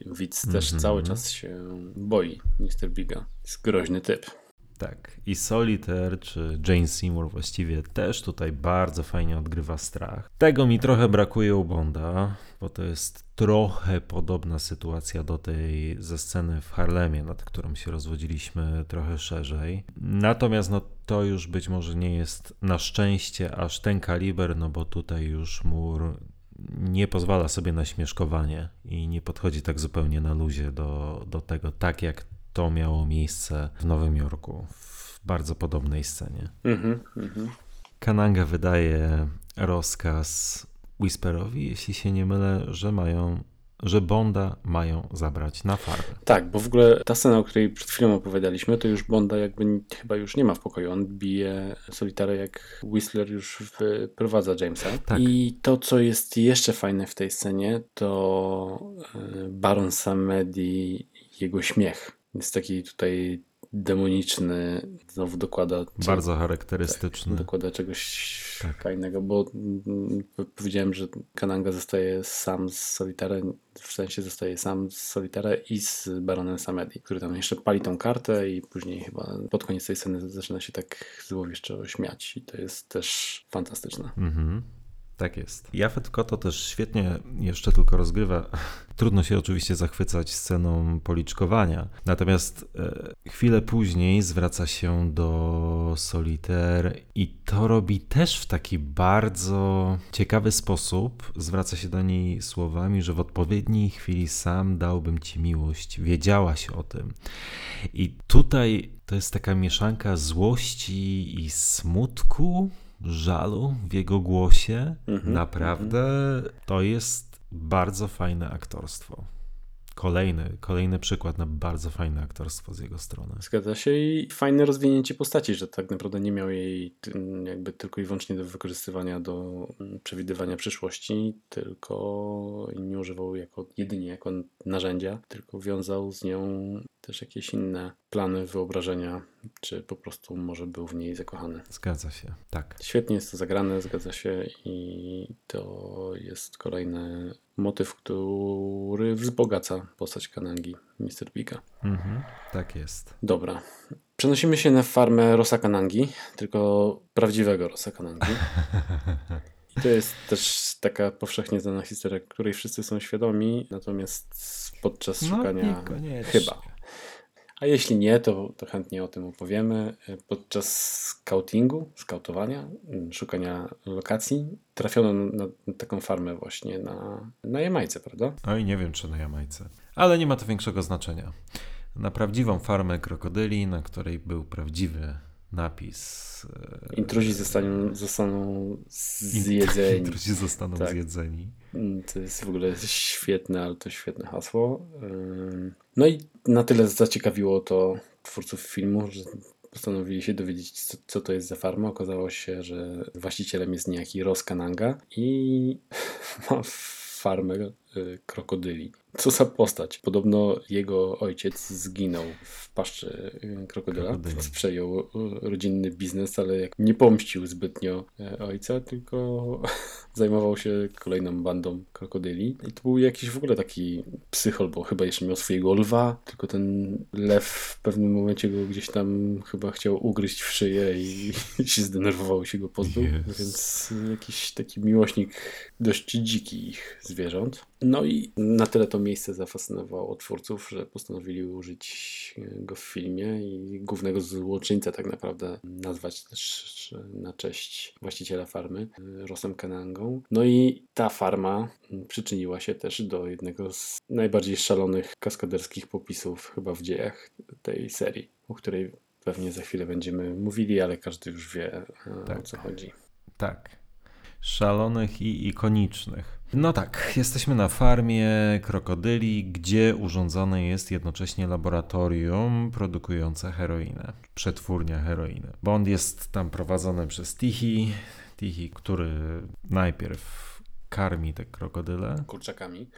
widz też mm -hmm. cały czas się boi Mr. Biga. Jest groźny typ. Tak. I Solitaire czy Jane Seymour właściwie też tutaj bardzo fajnie odgrywa strach. Tego mi trochę brakuje u Bonda, bo to jest trochę podobna sytuacja do tej ze sceny w Harlemie, nad którą się rozwodziliśmy trochę szerzej. Natomiast no, to już być może nie jest na szczęście aż ten kaliber, no bo tutaj już mur nie pozwala sobie na śmieszkowanie i nie podchodzi tak zupełnie na luzie do, do tego, tak jak to miało miejsce w Nowym Jorku w bardzo podobnej scenie. Mhm, mhm. Kananga wydaje rozkaz Whisperowi, jeśli się nie mylę, że mają że Bonda mają zabrać na farmę. Tak, bo w ogóle ta scena, o której przed chwilą opowiadaliśmy, to już Bonda jakby chyba już nie ma w pokoju. On bije Solitarę, jak Whistler już wprowadza Jamesa. Tak. I to, co jest jeszcze fajne w tej scenie, to e, Baron Samedi, jego śmiech. Jest taki tutaj demoniczny, znowu dokłada. Co, Bardzo charakterystyczny. Tak, dokłada czegoś tak. fajnego, bo mm, powiedziałem, że Kananga zostaje sam z Solitara, w sensie zostaje sam z Solitara i z Baronem Samedi, który tam jeszcze pali tą kartę i później chyba pod koniec tej sceny zaczyna się tak złowieszczo śmiać i to jest też fantastyczne. Mhm. Tak jest. Jafet Koto też świetnie jeszcze tylko rozgrywa. Trudno się oczywiście zachwycać sceną policzkowania. Natomiast e, chwilę później zwraca się do Solitaire i to robi też w taki bardzo ciekawy sposób. Zwraca się do niej słowami, że w odpowiedniej chwili sam dałbym ci miłość. Wiedziałaś o tym. I tutaj to jest taka mieszanka złości i smutku żalu w jego głosie. Mhm, Naprawdę to jest bardzo fajne aktorstwo. Kolejny, kolejny przykład na bardzo fajne aktorstwo z jego strony. Zgadza się i fajne rozwinięcie postaci, że tak naprawdę nie miał jej jakby tylko i wyłącznie do wykorzystywania do mm, przewidywania przyszłości, tylko nie używał jako jedynie jako narzędzia, tylko wiązał z nią też jakieś inne plany, wyobrażenia, czy po prostu może był w niej zakochany. Zgadza się, tak. Świetnie jest to zagrane, zgadza się i to jest kolejny motyw, który wzbogaca postać Kanangi, Mr. Bika. Mhm, tak jest. Dobra. Przenosimy się na farmę Rosa Kanangi, tylko prawdziwego Rosa Kanangi. I to jest też taka powszechnie znana historia, której wszyscy są świadomi, natomiast podczas no, szukania chyba a jeśli nie, to, to chętnie o tym opowiemy. Podczas scoutingu, skautowania, mm, szukania lokacji, trafiono na, taką farmę właśnie na, na Jamajce, prawda? Oj, nie wiem czy na Jamajce, ale nie ma to większego znaczenia. Na prawdziwą farmę krokodyli, na której był prawdziwy napis. E, Intruzi zostaną, zostaną zjedzeni. Intruzi zostaną tak. zjedzeni. Mm, to jest w ogóle świetne, ale to świetne hasło. No i na tyle zaciekawiło to twórców filmu, że postanowili się dowiedzieć, co, co, to jest za farma. Okazało się, że właścicielem jest niejaki Ros Kananga i ma farmę krokodyli. Co za postać. Podobno jego ojciec zginął w paszczy y, krokodyla. Krokodyli. Przejął y, rodzinny biznes, ale jak nie pomścił zbytnio ojca, tylko zajmował się kolejną bandą krokodyli. I to był jakiś w ogóle taki psychol, bo chyba jeszcze miał swojego lwa, tylko ten lew w pewnym momencie go gdzieś tam chyba chciał ugryźć w szyję i, się zdenerwował się go pozbył. Yes. Więc jakiś taki miłośnik dość dzikich zwierząt. No i na tyle to miejsce zafascynowało twórców, że postanowili użyć go w filmie i głównego złoczyńcę tak naprawdę nazwać też na cześć właściciela farmy, Rosem Kanangą. No i ta farma przyczyniła się też do jednego z najbardziej szalonych kaskaderskich popisów chyba w dziejach tej serii, o której pewnie za chwilę będziemy mówili, ale każdy już wie tak. o co chodzi. Tak szalonych i ikonicznych. No tak, jesteśmy na farmie krokodyli, gdzie urządzone jest jednocześnie laboratorium produkujące heroinę, przetwórnia heroiny. Bond jest tam prowadzony przez Tihi, Tihi, który najpierw karmi te krokodyle. Kurczakami.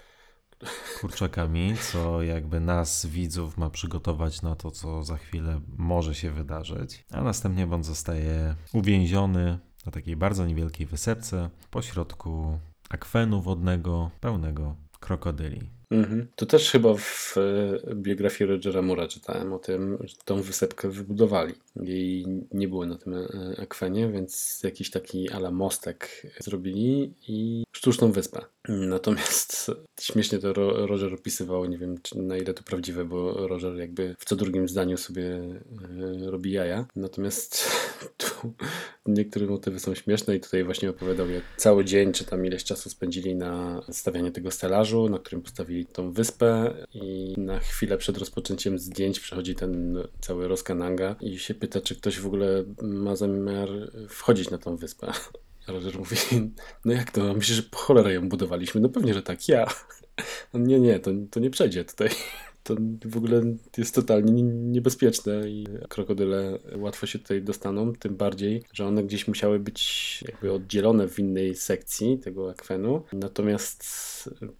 Kurczakami, co jakby nas, widzów, ma przygotować na to, co za chwilę może się wydarzyć. A następnie Bond zostaje uwięziony na takiej bardzo niewielkiej wysepce pośrodku akwenu wodnego pełnego krokodyli. Mhm. To też chyba w e, biografii Rogera Mura czytałem o tym, że tą wysepkę wybudowali. Jej nie było na tym e, akwenie, więc jakiś taki ala mostek zrobili i sztuczną wyspę. Natomiast śmiesznie to Roger opisywał, nie wiem na ile to prawdziwe, bo Roger jakby w co drugim zdaniu sobie e, robi jaja. Natomiast tu niektóre motywy są śmieszne i tutaj właśnie opowiadał, jak cały dzień czy tam ileś czasu spędzili na stawianie tego stelażu, na którym postawili tą wyspę i na chwilę przed rozpoczęciem zdjęć przychodzi ten cały Roskananga i się pyta, czy ktoś w ogóle ma zamiar wchodzić na tą wyspę. Roger mówi, no jak to, myślisz, że po cholerę ją budowaliśmy? No pewnie, że tak, ja. No nie, nie, to, to nie przejdzie tutaj to w ogóle jest totalnie niebezpieczne i krokodyle łatwo się tutaj dostaną, tym bardziej, że one gdzieś musiały być jakby oddzielone w innej sekcji tego akwenu, natomiast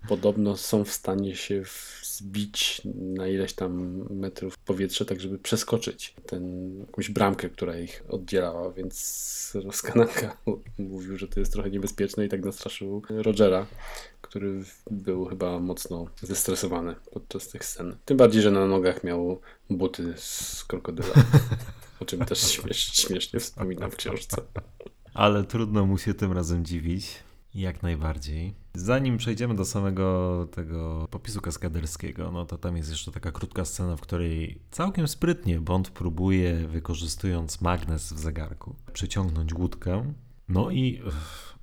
podobno są w stanie się zbić na ileś tam metrów powietrze, tak żeby przeskoczyć ten, jakąś bramkę, która ich oddzielała, więc Roskanaka mówił, że to jest trochę niebezpieczne i tak nastraszył Rogera, który był chyba mocno zestresowany podczas tych scen. Tym bardziej, że na nogach miał buty z krokodyla, o czym też śmiesz, śmiesznie wspominam w książce. Ale trudno mu się tym razem dziwić. Jak najbardziej. Zanim przejdziemy do samego tego popisu kaskaderskiego, no to tam jest jeszcze taka krótka scena, w której całkiem sprytnie Bond próbuje, wykorzystując magnes w zegarku, przyciągnąć łódkę. No i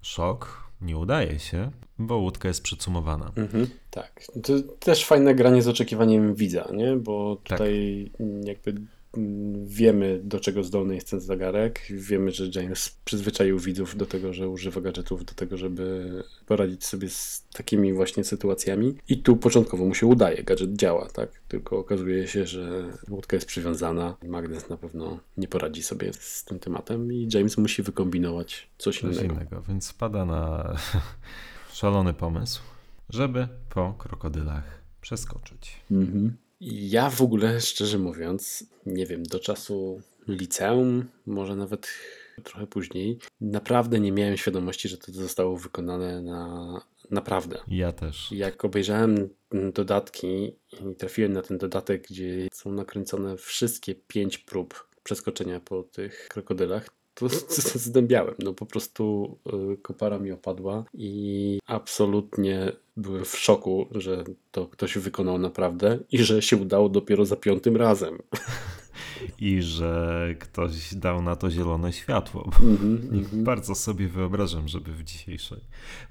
szok, nie udaje się, bo łódka jest przycumowana. Mhm, tak. To też fajne granie z oczekiwaniem widza, nie? Bo tak. tutaj tak. jakby wiemy, do czego zdolny jest ten zegarek. Wiemy, że James przyzwyczaił widzów do tego, że używa gadżetów do tego, żeby poradzić sobie z takimi właśnie sytuacjami. I tu początkowo mu się udaje, gadżet działa, tak? Tylko okazuje się, że łódka jest przywiązana. Magnes na pewno nie poradzi sobie z tym tematem i James musi wykombinować coś, coś innego. innego. Więc spada na szalony pomysł, żeby po krokodylach przeskoczyć. Mhm. Ja w ogóle, szczerze mówiąc, nie wiem, do czasu liceum, może nawet trochę później, naprawdę nie miałem świadomości, że to zostało wykonane na naprawdę. Ja też. Jak obejrzałem dodatki i trafiłem na ten dodatek, gdzie są nakręcone wszystkie pięć prób przeskoczenia po tych krokodylach, to zdębiałem. No po prostu y, kopara mi opadła i absolutnie byłem w szoku, że to ktoś wykonał naprawdę i że się udało dopiero za piątym razem. I że ktoś dał na to zielone światło. Mm -hmm, Bardzo sobie wyobrażam, żeby w dzisiejszej,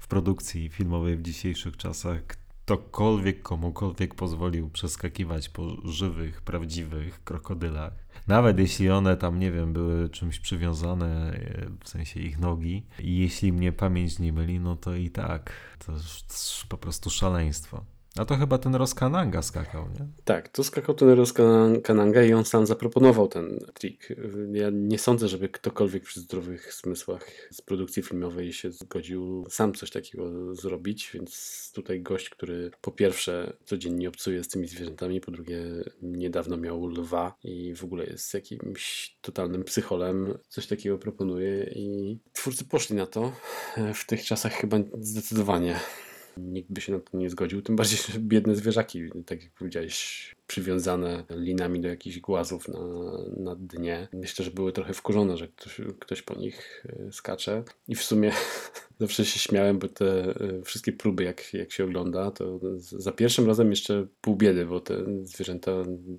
w produkcji filmowej w dzisiejszych czasach ktokolwiek komukolwiek pozwolił przeskakiwać po żywych, prawdziwych krokodylach nawet jeśli one tam, nie wiem, były czymś przywiązane, e, w sensie ich nogi, i jeśli mnie pamięć nie myli, no to i tak, to jest po prostu szaleństwo. A to chyba ten Roskananga skakał, nie? Tak, to skakał ten Roskananga i on sam zaproponował ten trik. Ja nie sądzę, żeby ktokolwiek przy zdrowych zmysłach z produkcji filmowej się zgodził sam coś takiego zrobić, więc tutaj gość, który po pierwsze codziennie obcuje z tymi zwierzętami, po drugie niedawno miał lwa i w ogóle jest jakimś totalnym psycholem, coś takiego proponuje i twórcy poszli na to. W tych czasach chyba zdecydowanie Nikt by się na to nie zgodził, tym bardziej, że biedne zwierzaki, tak jak powiedziałeś, przywiązane linami do jakichś głazów na, na dnie. Myślę, że były trochę wkurzone, że ktoś, ktoś po nich e, skacze. I w sumie zawsze się śmiałem, bo te e, wszystkie próby, jak, jak się ogląda, to za pierwszym razem jeszcze pół biedy, bo te zwierzęta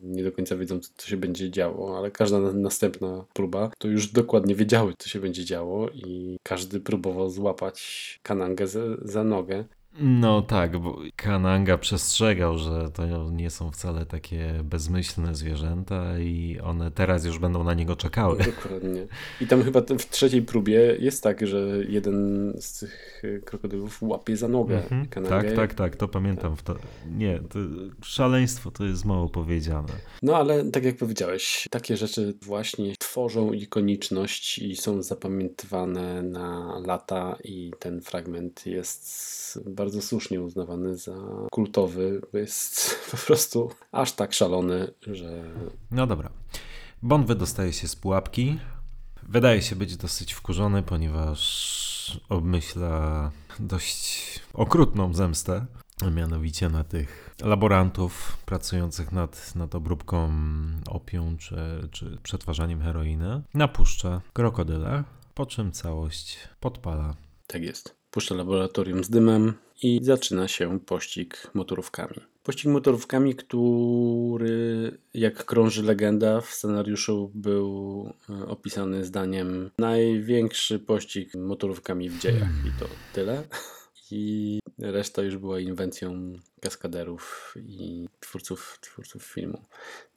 nie do końca wiedzą, co się będzie działo, ale każda następna próba to już dokładnie wiedziały, co się będzie działo i każdy próbował złapać kanangę za, za nogę. No tak, bo Kananga przestrzegał, że to nie są wcale takie bezmyślne zwierzęta i one teraz już będą na niego czekały. Dokładnie. I tam chyba w trzeciej próbie jest tak, że jeden z tych krokodylów łapie za nogę mhm. Kanangę. Tak, tak, tak, to pamiętam. To, nie, to szaleństwo to jest mało powiedziane. No ale tak jak powiedziałeś, takie rzeczy właśnie tworzą ikoniczność i są zapamiętywane na lata i ten fragment jest bardzo bardzo słusznie uznawany za kultowy, bo jest po prostu aż tak szalony, że. No dobra. Bond wydostaje się z pułapki. Wydaje się być dosyć wkurzony, ponieważ obmyśla dość okrutną zemstę. a mianowicie na tych laborantów pracujących nad, nad obróbką opium czy, czy przetwarzaniem heroiny, napuszcza krokodyla, po czym całość podpala. Tak jest. Puszcza laboratorium z dymem i zaczyna się pościg motorówkami. Pościg motorówkami, który, jak krąży legenda, w scenariuszu był e, opisany zdaniem największy pościg motorówkami w dziejach i to tyle. I reszta już była inwencją kaskaderów i twórców, twórców filmu.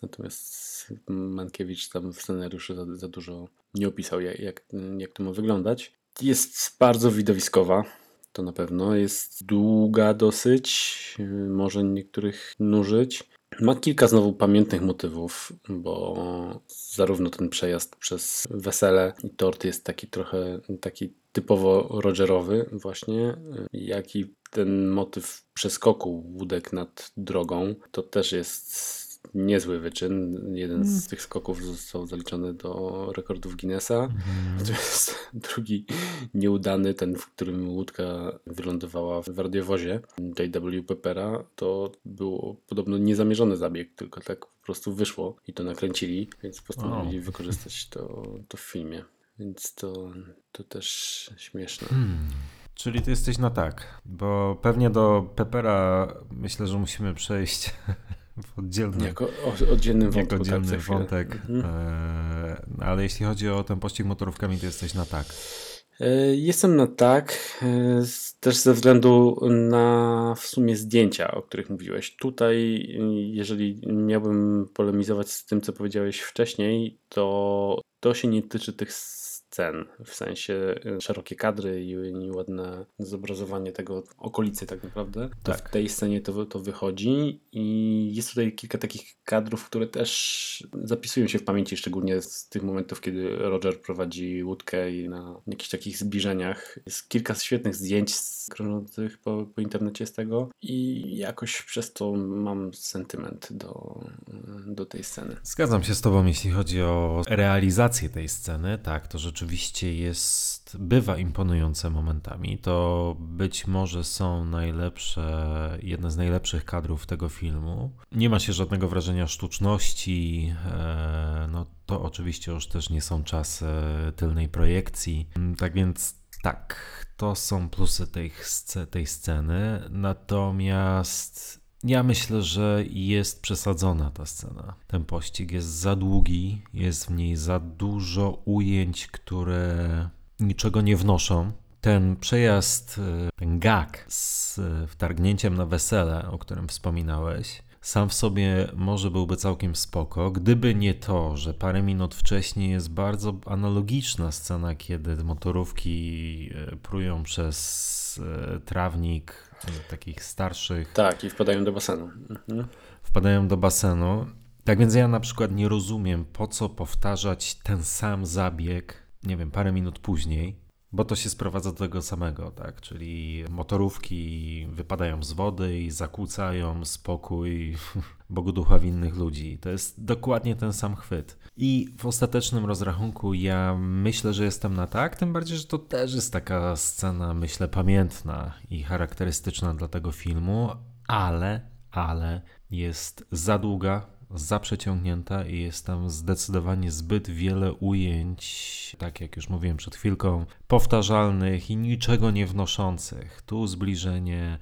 Natomiast Mankiewicz tam w scenariuszu za, za dużo nie opisał, jak, jak, jak to ma wyglądać. Jest bardzo widowiskowa, to na pewno. Jest długa dosyć, może niektórych nużyć. Ma kilka znowu pamiętnych motywów, bo zarówno ten przejazd przez wesele i tort jest taki trochę taki typowo Rogerowy właśnie, jak i ten motyw przeskoku łódek nad drogą, to też jest niezły wyczyn. Jeden z tych skoków został zaliczony do rekordów Guinnessa. Natomiast drugi nieudany, ten, w którym łódka wylądowała w radiowozie J.W. Peppera, to było podobno niezamierzony zabieg, tylko tak po prostu wyszło i to nakręcili, więc postanowili wykorzystać to, to w filmie. Więc to, to też śmieszne. Czyli ty jesteś na tak, bo pewnie do Pepera myślę, że musimy przejść w oddzielny, Jako o- wątek. jako tak, oddzielny chwilę. wątek. Mhm. E, ale jeśli chodzi o ten pościg motorówkami, to jesteś na tak. E, Jestem na tak, e, też ze względu na w sumie zdjęcia, o których mówiłeś. Tutaj, jeżeli miałbym polemizować z tym, co powiedziałeś wcześniej, to to się nie tyczy tych scen, w sensie e, szerokie kadry i, ładne zobrazowanie tego okolicy tak naprawdę. To Tak. w tej scenie to, to wychodzi i jest tutaj kilka takich kadrów, które też zapisują się w pamięci, szczególnie z tych momentów, kiedy Roger prowadzi łódkę i na jakichś takich zbliżeniach. Jest kilka świetnych zdjęć krążących po, po internecie z tego i jakoś przez to mam sentyment do, do tej sceny. Zgadzam się z tobą, jeśli chodzi o realizację tej sceny. Tak, to rzeczywiście jest, bywa imponujące momentami. To być może są najlepsze, jedne z najlepszych kadrów tego filmu. Nie ma się żadnego wrażenia sztuczności. e, No to oczywiście już też nie są czasy tylnej projekcji. Tak więc tak, to są plusy tej, tej sceny. Natomiast ja myślę, że jest przesadzona ta scena. Ten pościg jest za długi, jest w niej za dużo ujęć, które niczego nie wnoszą. Ten przejazd, y, ten gag z y, wtargnięciem na wesele, o którym wspominałeś, sam w sobie może byłby całkiem spoko, gdyby nie to, że parę minut wcześniej jest bardzo analogiczna scena, kiedy motorówki y, prują przez y, trawnik y, takich starszych Tak, i wpadają do basenu. Mhm. wpadają do basenu. Tak więc ja na przykład nie rozumiem, po co powtarzać ten sam zabieg, nie wiem, parę minut później, bo to się sprowadza do tego samego, tak? Czyli motorówki wypadają z wody i zakłócają spokój Bogu ducha winnych ludzi. To jest dokładnie ten sam chwyt. I w ostatecznym rozrachunku ja myślę, że jestem na tak, tym bardziej, że to też jest taka scena, myślę, pamiętna i charakterystyczna dla tego filmu, ale, ale jest za długa, za przeciągnięta i jest tam zdecydowanie zbyt wiele ujęć, tak jak już mówiłem przed chwilką, powtarzalnych i niczego nie wnoszących. Tu zbliżenie,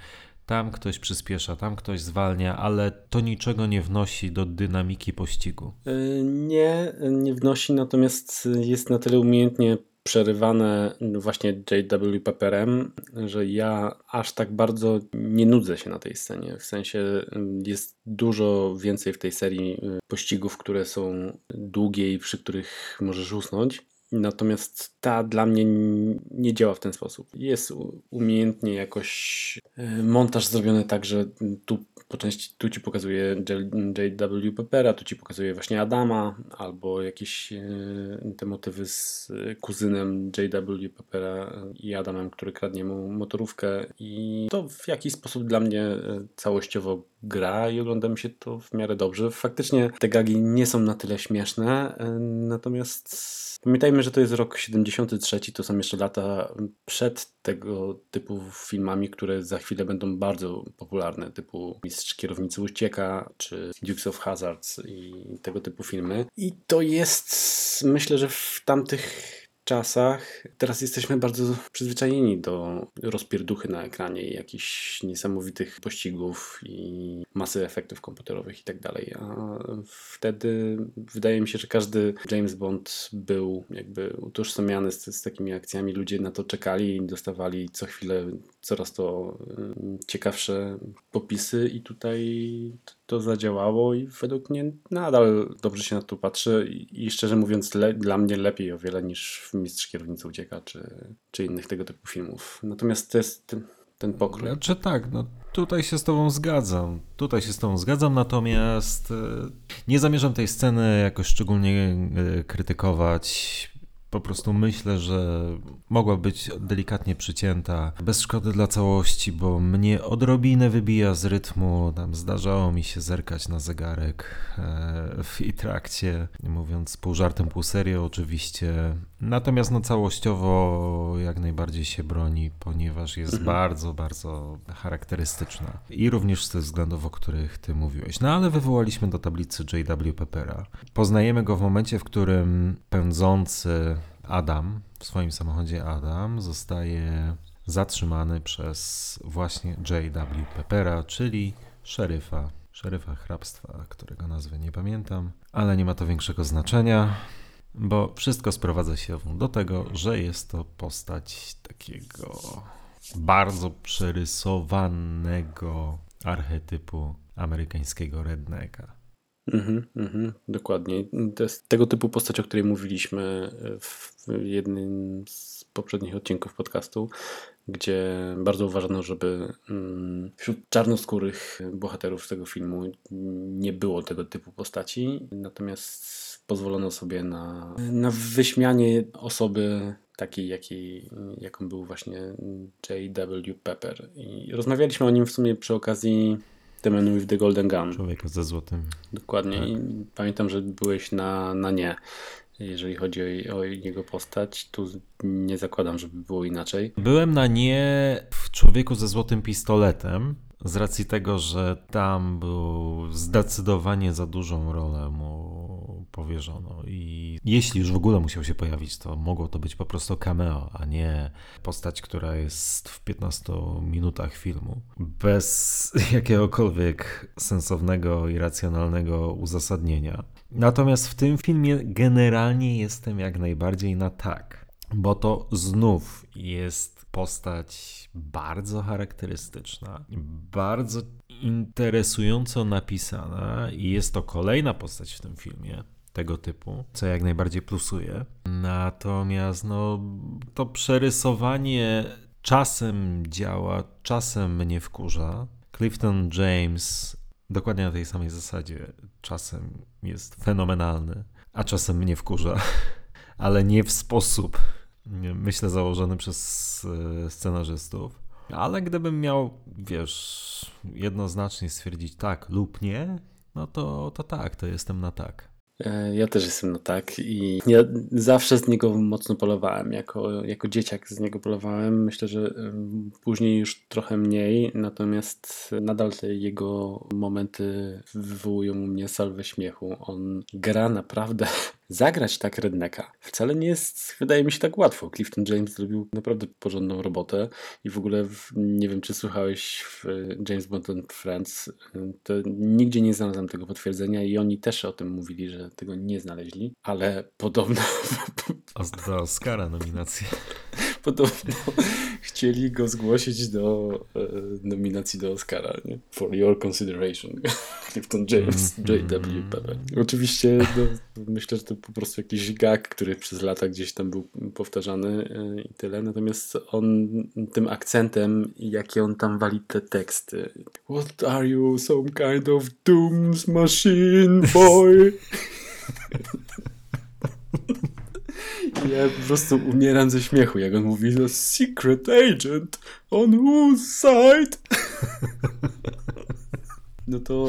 tam ktoś przyspiesza, tam ktoś zwalnia, ale to niczego nie wnosi do dynamiki pościgu. Y, Nie, nie wnosi, natomiast jest na tyle umiejętnie przerywane właśnie J.W. Pepperem, że ja aż tak bardzo nie nudzę się na tej scenie. W sensie y, jest dużo więcej w tej serii y, pościgów, które są długie i przy których możesz usnąć. Natomiast ta dla mnie nie działa w ten sposób. Jest umiejętnie jakoś y, montaż zrobiony tak, że tu po części tu ci pokazuje J.W. Peppera, tu ci pokazuje właśnie Adama, albo jakieś e, te motywy z kuzynem J.W. Peppera i Adamem, który kradnie mu motorówkę i to w jakiś sposób dla mnie e, całościowo gra i ogląda mi się to w miarę dobrze. Faktycznie te gagi nie są na tyle śmieszne, e, natomiast pamiętajmy, że to jest rok 73, to są jeszcze lata przed tego typu filmami, które za chwilę będą bardzo popularne, typu Mistrz Kierownicy Ucieka, czy Dukes of Hazards i tego typu filmy. I to jest, myślę, że w tamtych czasach. Teraz jesteśmy bardzo przyzwyczajeni do rozpierduchy na ekranie i jakichś niesamowitych pościgów i masy efektów komputerowych i tak dalej. A wtedy wydaje mi się, że każdy James Bond był jakby utożsamiany z, z takimi akcjami. Ludzie na to czekali i dostawali co chwilę coraz to ciekawsze popisy i tutaj to zadziałało i według mnie nadal dobrze się na to patrzy i szczerze mówiąc dla mnie lepiej o wiele niż Mistrz Kierownicy Ucieka czy, czy innych tego typu filmów. Natomiast to jest ten, pokrój. Czy tak, no tutaj się z tobą zgadzam. Tutaj się z tobą zgadzam, natomiast e, nie zamierzam tej sceny jakoś szczególnie e, krytykować po prostu myślę, że mogła być delikatnie przycięta, bez szkody dla całości, bo mnie odrobinę wybija z rytmu. Tam zdarzało mi się zerkać na zegarek e, w i trakcie, mówiąc pół żartem, pół serio oczywiście. Natomiast no całościowo jak najbardziej się broni, ponieważ jest mhm. bardzo, bardzo charakterystyczna. I również z tych względów, o których ty mówiłeś. No ale wywołaliśmy do tablicy J.W. Peppera. Poznajemy go w momencie, w którym pędzący Adam, w swoim samochodzie Adam, zostaje zatrzymany przez właśnie J.W. Peppera, czyli szeryfa, szeryfa hrabstwa, którego nazwy nie pamiętam, ale nie ma to większego znaczenia, bo wszystko sprowadza się do tego, że jest to postać takiego bardzo przerysowanego archetypu amerykańskiego rednecka. Mhm, mhm, dokładnie. To jest tego typu postać, o której mówiliśmy w jednym z poprzednich odcinków podcastu, gdzie bardzo uważano, żeby mm, wśród czarnoskórych bohaterów tego filmu nie było tego typu postaci, natomiast pozwolono sobie na, na wyśmianie osoby takiej, jakiej, jaką był właśnie J.W. Pepper. I rozmawialiśmy o nim w sumie przy okazji The Man with the Golden Gun. Człowieka ze złotym. Dokładnie. Tak. I pamiętam, że byłeś na, na nie. Jeżeli chodzi o, o, jego postać, tu nie zakładam, żeby było inaczej. Byłem na nie w Człowieku ze złotym pistoletem, z racji tego, że tam był zdecydowanie za dużą rolę mu powierzono i jeśli już w ogóle musiał się pojawić, to mogło to być po prostu cameo, a nie postać, która jest w 15 minutach filmu. Bez jakiegokolwiek sensownego i racjonalnego uzasadnienia. Natomiast w tym filmie generalnie jestem jak najbardziej na tak, bo to znów jest postać bardzo charakterystyczna, bardzo interesująco napisana i jest to kolejna postać w tym filmie tego typu, co jak najbardziej plusuje. Natomiast no, to przerysowanie czasem działa, czasem mnie wkurza. Clifton James dokładnie na tej samej zasadzie czasem jest fenomenalny, a czasem mnie wkurza, ale nie w sposób myślę, założony przez e, scenarzystów. Ale gdybym miał, wiesz, jednoznacznie stwierdzić tak lub nie, no to, to tak, to jestem na tak. E, ja też jestem na tak i ja zawsze z niego mocno polowałem. Jako, jako dzieciak z niego polowałem. Myślę, że później już trochę mniej, natomiast nadal te jego momenty wywołują u mnie salwę śmiechu. On gra naprawdę zagrać tak Rednecka wcale nie jest, wydaje mi się, tak łatwo. Clifton James zrobił naprawdę porządną robotę i w ogóle nie wiem, czy słuchałeś w James Bond and Friends, to nigdzie nie znalazłem tego potwierdzenia i oni też o tym mówili, że tego nie znaleźli, ale podobno... Do Oscara nominację. Podobno chcieli go zgłosić do e, nominacji do Oscara, nie? For your consideration. Clifton James, Mhm. J.W. Pepper. Oczywiście no, myślę, że to po prostu jakiś gag, który przez lata gdzieś tam był powtarzany e, i tyle. Natomiast on tym akcentem, jaki on tam wali te teksty. What are you, some kind of dooms machine, boy? Ja po prostu umieram ze śmiechu, jak on mówi The secret agent on whose side? No to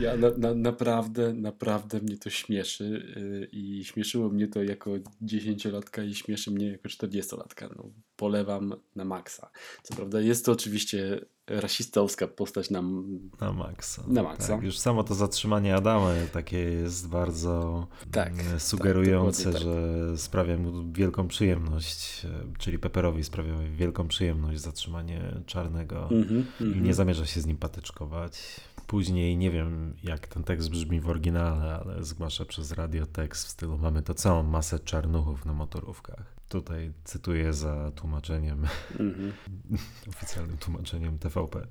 ja na, na, naprawdę, naprawdę mnie to śmieszy yy, i śmieszyło mnie to jako dziesięciolatka i śmieszy mnie jako czterdziestolatka. No, polewam na maksa. Co prawda jest to oczywiście rasistowska postać nam Na maksa. Na maksa. Tak, już samo to zatrzymanie Adama takie jest bardzo Tak, mm, sugerujące, tak, że sprawia mu wielką przyjemność, e, czyli Pepperowi sprawia wielką przyjemność zatrzymanie czarnego Mhm, i mhm. nie zamierza się z nim patyczkować. Później nie wiem, jak ten tekst brzmi w oryginale, ale zgłasza przez radio tekst w stylu mamy to całą masę czarnuchów na motorówkach. Tutaj cytuję za tłumaczeniem, Mhm. oficjalnym tłumaczeniem TVP.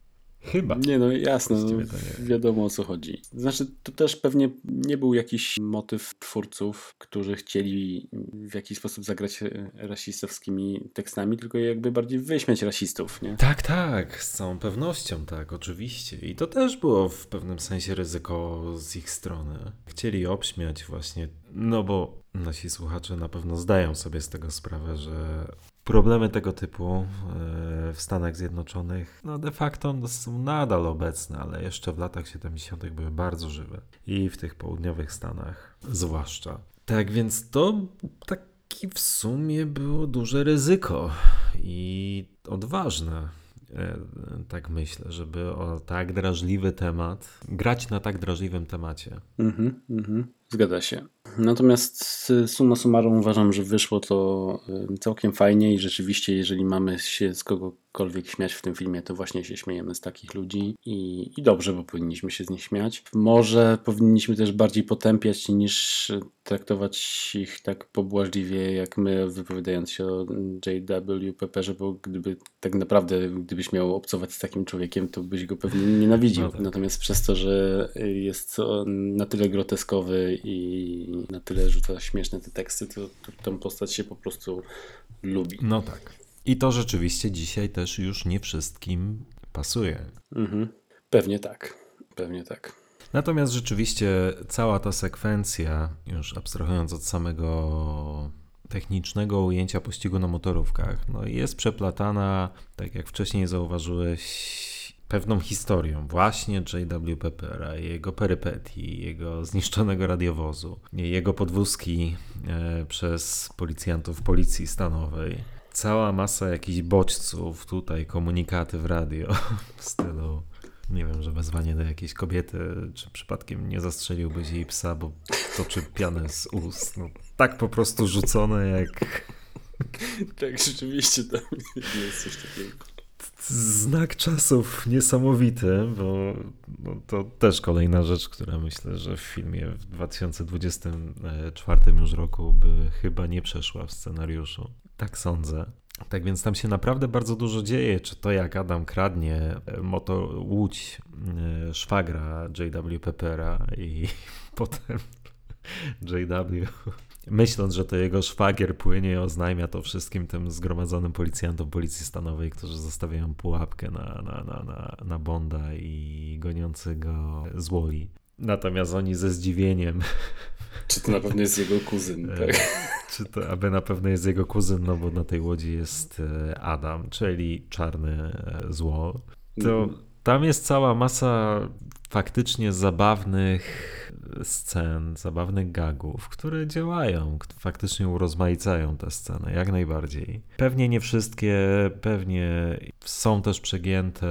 Chyba. Nie no, jasne, no, nie wiadomo o co chodzi. Znaczy, to też pewnie nie był jakiś motyw twórców, którzy chcieli w jakiś sposób zagrać rasistowskimi tekstami, tylko jakby bardziej wyśmiać rasistów, nie? Tak, tak, z całą pewnością, tak, oczywiście. I to też było w pewnym sensie ryzyko z ich strony. Chcieli obśmiać właśnie, no bo nasi słuchacze na pewno zdają sobie z tego sprawę, że problemy tego typu e, w Stanach Zjednoczonych, no de facto są nadal obecne, ale jeszcze w latach 70. były bardzo żywe. I w tych południowych Stanach zwłaszcza. Tak więc to taki w sumie było duże ryzyko i odważne. E, Tak myślę, żeby o tak drażliwy temat, grać na tak drażliwym temacie. Mhm, mhm. Zgadza się. Natomiast y, summa summarum uważam, że wyszło to y, całkiem fajnie i rzeczywiście, jeżeli mamy się z kogokolwiek śmiać w tym filmie, to właśnie się śmiejemy z takich ludzi i, i dobrze, bo powinniśmy się z nich śmiać. Może powinniśmy też bardziej potępiać niż traktować ich tak pobłażliwie, jak my wypowiadając się o J.W. Pepperze, bo gdyby tak naprawdę, gdybyś miał obcować z takim człowiekiem, to byś go pewnie nienawidził. No tak. Natomiast przez to, że jest on na tyle groteskowy i na tyle rzuca śmieszne te teksty, to, to tę postać się po prostu lubi. No tak. I to rzeczywiście dzisiaj też już nie wszystkim pasuje. Mhm. Pewnie tak. Pewnie tak. Natomiast rzeczywiście cała ta sekwencja, już abstrahując od samego technicznego ujęcia pościgu na motorówkach, no jest przeplatana, tak jak wcześniej zauważyłeś, pewną historią właśnie J.W. Peppera, jego perypetii, jego zniszczonego radiowozu, jego podwózki e, przez policjantów policji stanowej. Cała masa jakichś bodźców, tutaj komunikaty w radio w stylu nie wiem, że wezwanie do jakiejś kobiety, czy przypadkiem nie zastrzeliłbyś jej psa, bo toczy pianę z ust. No, tak po prostu rzucone jak Tak, rzeczywiście tam jest coś takiego. Znak czasów niesamowity, bo no, to też kolejna rzecz, która myślę, że w filmie w 2024 już roku by chyba nie przeszła w scenariuszu. Tak sądzę. Tak więc tam się naprawdę bardzo dużo dzieje, czy to jak Adam kradnie moto łódź e, szwagra J.W. Peppera i potem J.W. myśląc, że to jego szwagier płynie, oznajmia to wszystkim tym zgromadzonym policjantom policji stanowej, którzy zostawiają pułapkę na, na, na, na, na Bonda i goniący go złoli. Natomiast oni ze zdziwieniem Czy to na pewno jest jego kuzyn, E, tak? Czy to aby na pewno jest jego kuzyn, no bo na tej łodzi jest e, Adam, czyli czarny e, zło. To Mhm. Tam jest cała masa faktycznie zabawnych scen, zabawnych gagów, które działają, faktycznie urozmaicają tę scenę, jak najbardziej. Pewnie nie wszystkie, pewnie są też przegięte.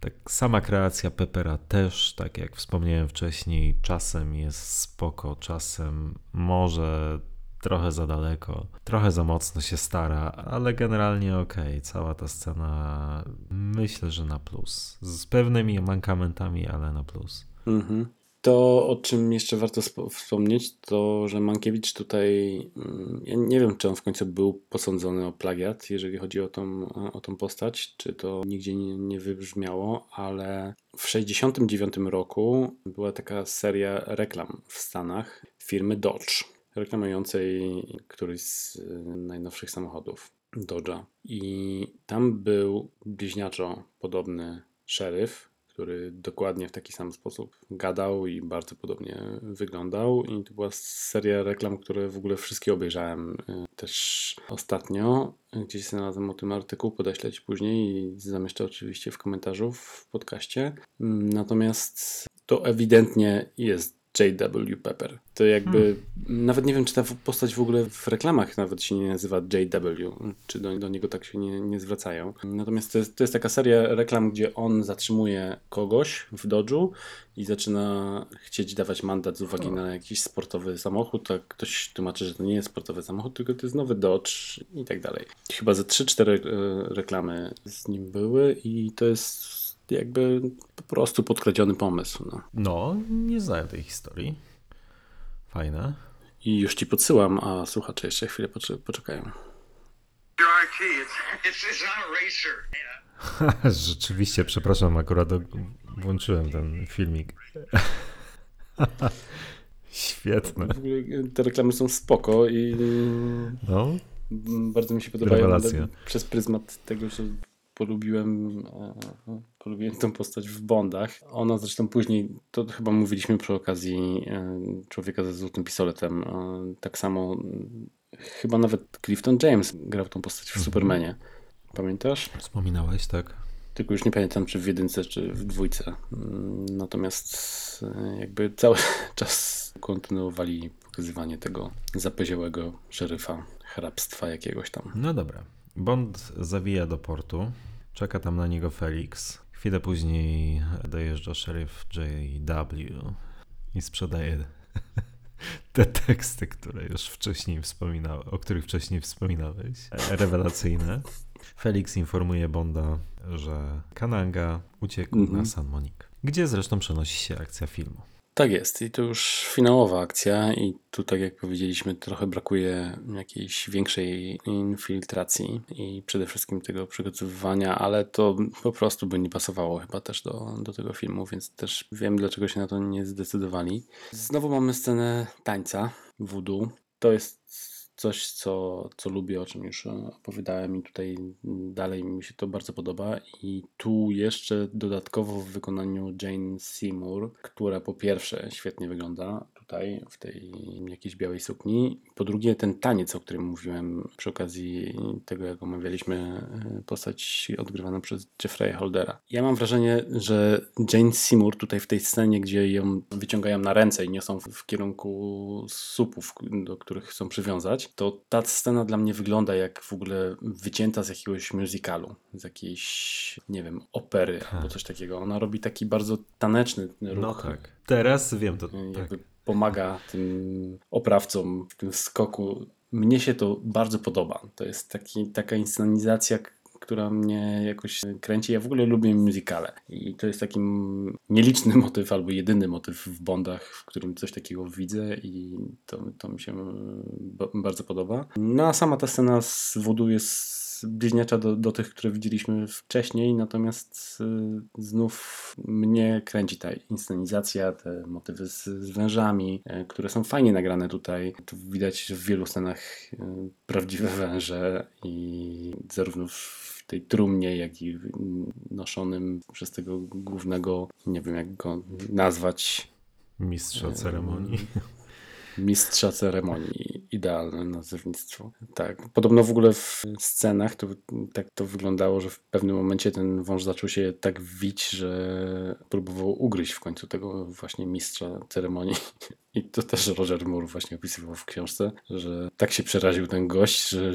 Tak, sama kreacja Peppera też, tak jak wspomniałem wcześniej, czasem jest spoko, czasem może trochę za daleko, trochę za mocno się stara, ale generalnie okej, cała ta scena myślę, że na plus. Z pewnymi mankamentami, ale na plus. Mhm. To, o czym jeszcze warto wspomnieć, to, że Mankiewicz tutaj, mm, ja nie wiem, czy on w końcu był posądzony o plagiat, jeżeli chodzi o tą, o tą postać, czy to nigdzie nie, nie wybrzmiało, ale w 1969 roku była taka seria reklam w Stanach firmy Dodge, reklamującej któryś z y, najnowszych samochodów Dodge'a. I tam był bliźniaczo podobny szeryf, który dokładnie w taki sam sposób gadał i bardzo podobnie wyglądał. I to była seria reklam, które w ogóle wszystkie obejrzałem y, też ostatnio. Gdzieś znalazłem o tym artykuł, podeślę Ci później i zamieszczę oczywiście w komentarzu w podcaście. Natomiast to ewidentnie jest J.W. Pepper. To jakby, hmm. nawet nie wiem, czy ta postać w ogóle w reklamach nawet się nie nazywa J.W., czy do, do niego tak się nie, nie zwracają. Natomiast to jest, to jest taka seria reklam, gdzie on zatrzymuje kogoś w Dodżu i zaczyna chcieć dawać mandat z uwagi na jakiś sportowy samochód, a ktoś tłumaczy, że to nie jest sportowy samochód, tylko to jest nowy Dodge i tak dalej. Chyba ze 3-4 e, reklamy z nim były i to jest jakby po prostu podkradziony pomysł. No, no nie znałem tej historii. Fajne. I już ci podsyłam, a słuchacze jeszcze chwilę poczekają. Rzeczywiście, przepraszam, akurat włączyłem ten filmik. Świetne. Te reklamy są spoko i no. bardzo mi się podobają Rewelacja. przez pryzmat tego, że polubiłem, e, polubiłem tę postać w Bondach. Ona zresztą później, to chyba mówiliśmy przy okazji e, Człowieka ze złotym pistoletem, e, tak samo chyba nawet Clifton James grał tą postać w mhm. Supermanie. Pamiętasz? Wspominałeś, tak. Tylko już nie pamiętam, czy w jedynce, czy w dwójce. Mm, natomiast jakby cały czas kontynuowali pokazywanie tego zapeziołego szeryfa hrabstwa jakiegoś tam. No dobra. Bond zawija do portu, czeka tam na niego Felix. Chwilę później dojeżdża szeryf JW i sprzedaje te teksty, które już wcześniej wspominałem, o których wcześniej wspominałeś. Rewelacyjne. Felix informuje Bonda, że Kananga uciekł mm -hmm. na San Monique, gdzie zresztą przenosi się akcja filmu. Tak jest i to już finałowa akcja i tu tak jak powiedzieliśmy trochę brakuje jakiejś większej infiltracji i przede wszystkim tego przygotowywania, ale to po prostu by nie pasowało chyba też do, do tego filmu, więc też wiem dlaczego się na to nie zdecydowali. Znowu mamy scenę tańca voodoo. To jest coś, co, co lubię, o czym już opowiadałem i tutaj dalej mi się to bardzo podoba. I tu jeszcze dodatkowo w wykonaniu Jane Seymour, która po pierwsze świetnie wygląda, tutaj w tej jakiejś białej sukni. Po drugie ten taniec, o którym mówiłem przy okazji tego, jak omawialiśmy e, postać odgrywaną przez Jeffrey Holdera. Ja mam wrażenie, że Jane Seymour tutaj w tej scenie, gdzie ją wyciągają na ręce i niosą w kierunku supów, do których chcą przywiązać, to ta scena dla mnie wygląda jak w ogóle wycięta z jakiegoś musicalu, z jakiejś, nie wiem, opery albo coś takiego. Ona robi taki bardzo taneczny ruch. No tak. Teraz wiem to. Jakby tak pomaga tym oprawcom w tym skoku. Mnie się to bardzo podoba. To jest taki, taka inscenizacja, która mnie jakoś kręci. Ja w ogóle lubię muzykale i to jest taki nieliczny motyw albo jedyny motyw w Bondach, w którym coś takiego widzę i to, to mi się bardzo podoba. No a sama ta scena z wodu jest bliźniacza do, do tych, które widzieliśmy wcześniej, natomiast y, znów mnie kręci ta inscenizacja, te motywy z, z wężami, y, które są fajnie nagrane tutaj. Tu widać w wielu scenach y, prawdziwe węże i zarówno w tej trumnie, jak i noszonym przez tego głównego, nie wiem jak go nazwać. Mistrza ceremonii mistrza ceremonii. Idealne nazewnictwo. Tak. Podobno w ogóle w scenach to, tak to wyglądało, że w pewnym momencie ten wąż zaczął się tak wić, że próbował ugryźć w końcu tego właśnie mistrza ceremonii. I to też Roger Moore właśnie opisywał w książce, że tak się przeraził ten gość, że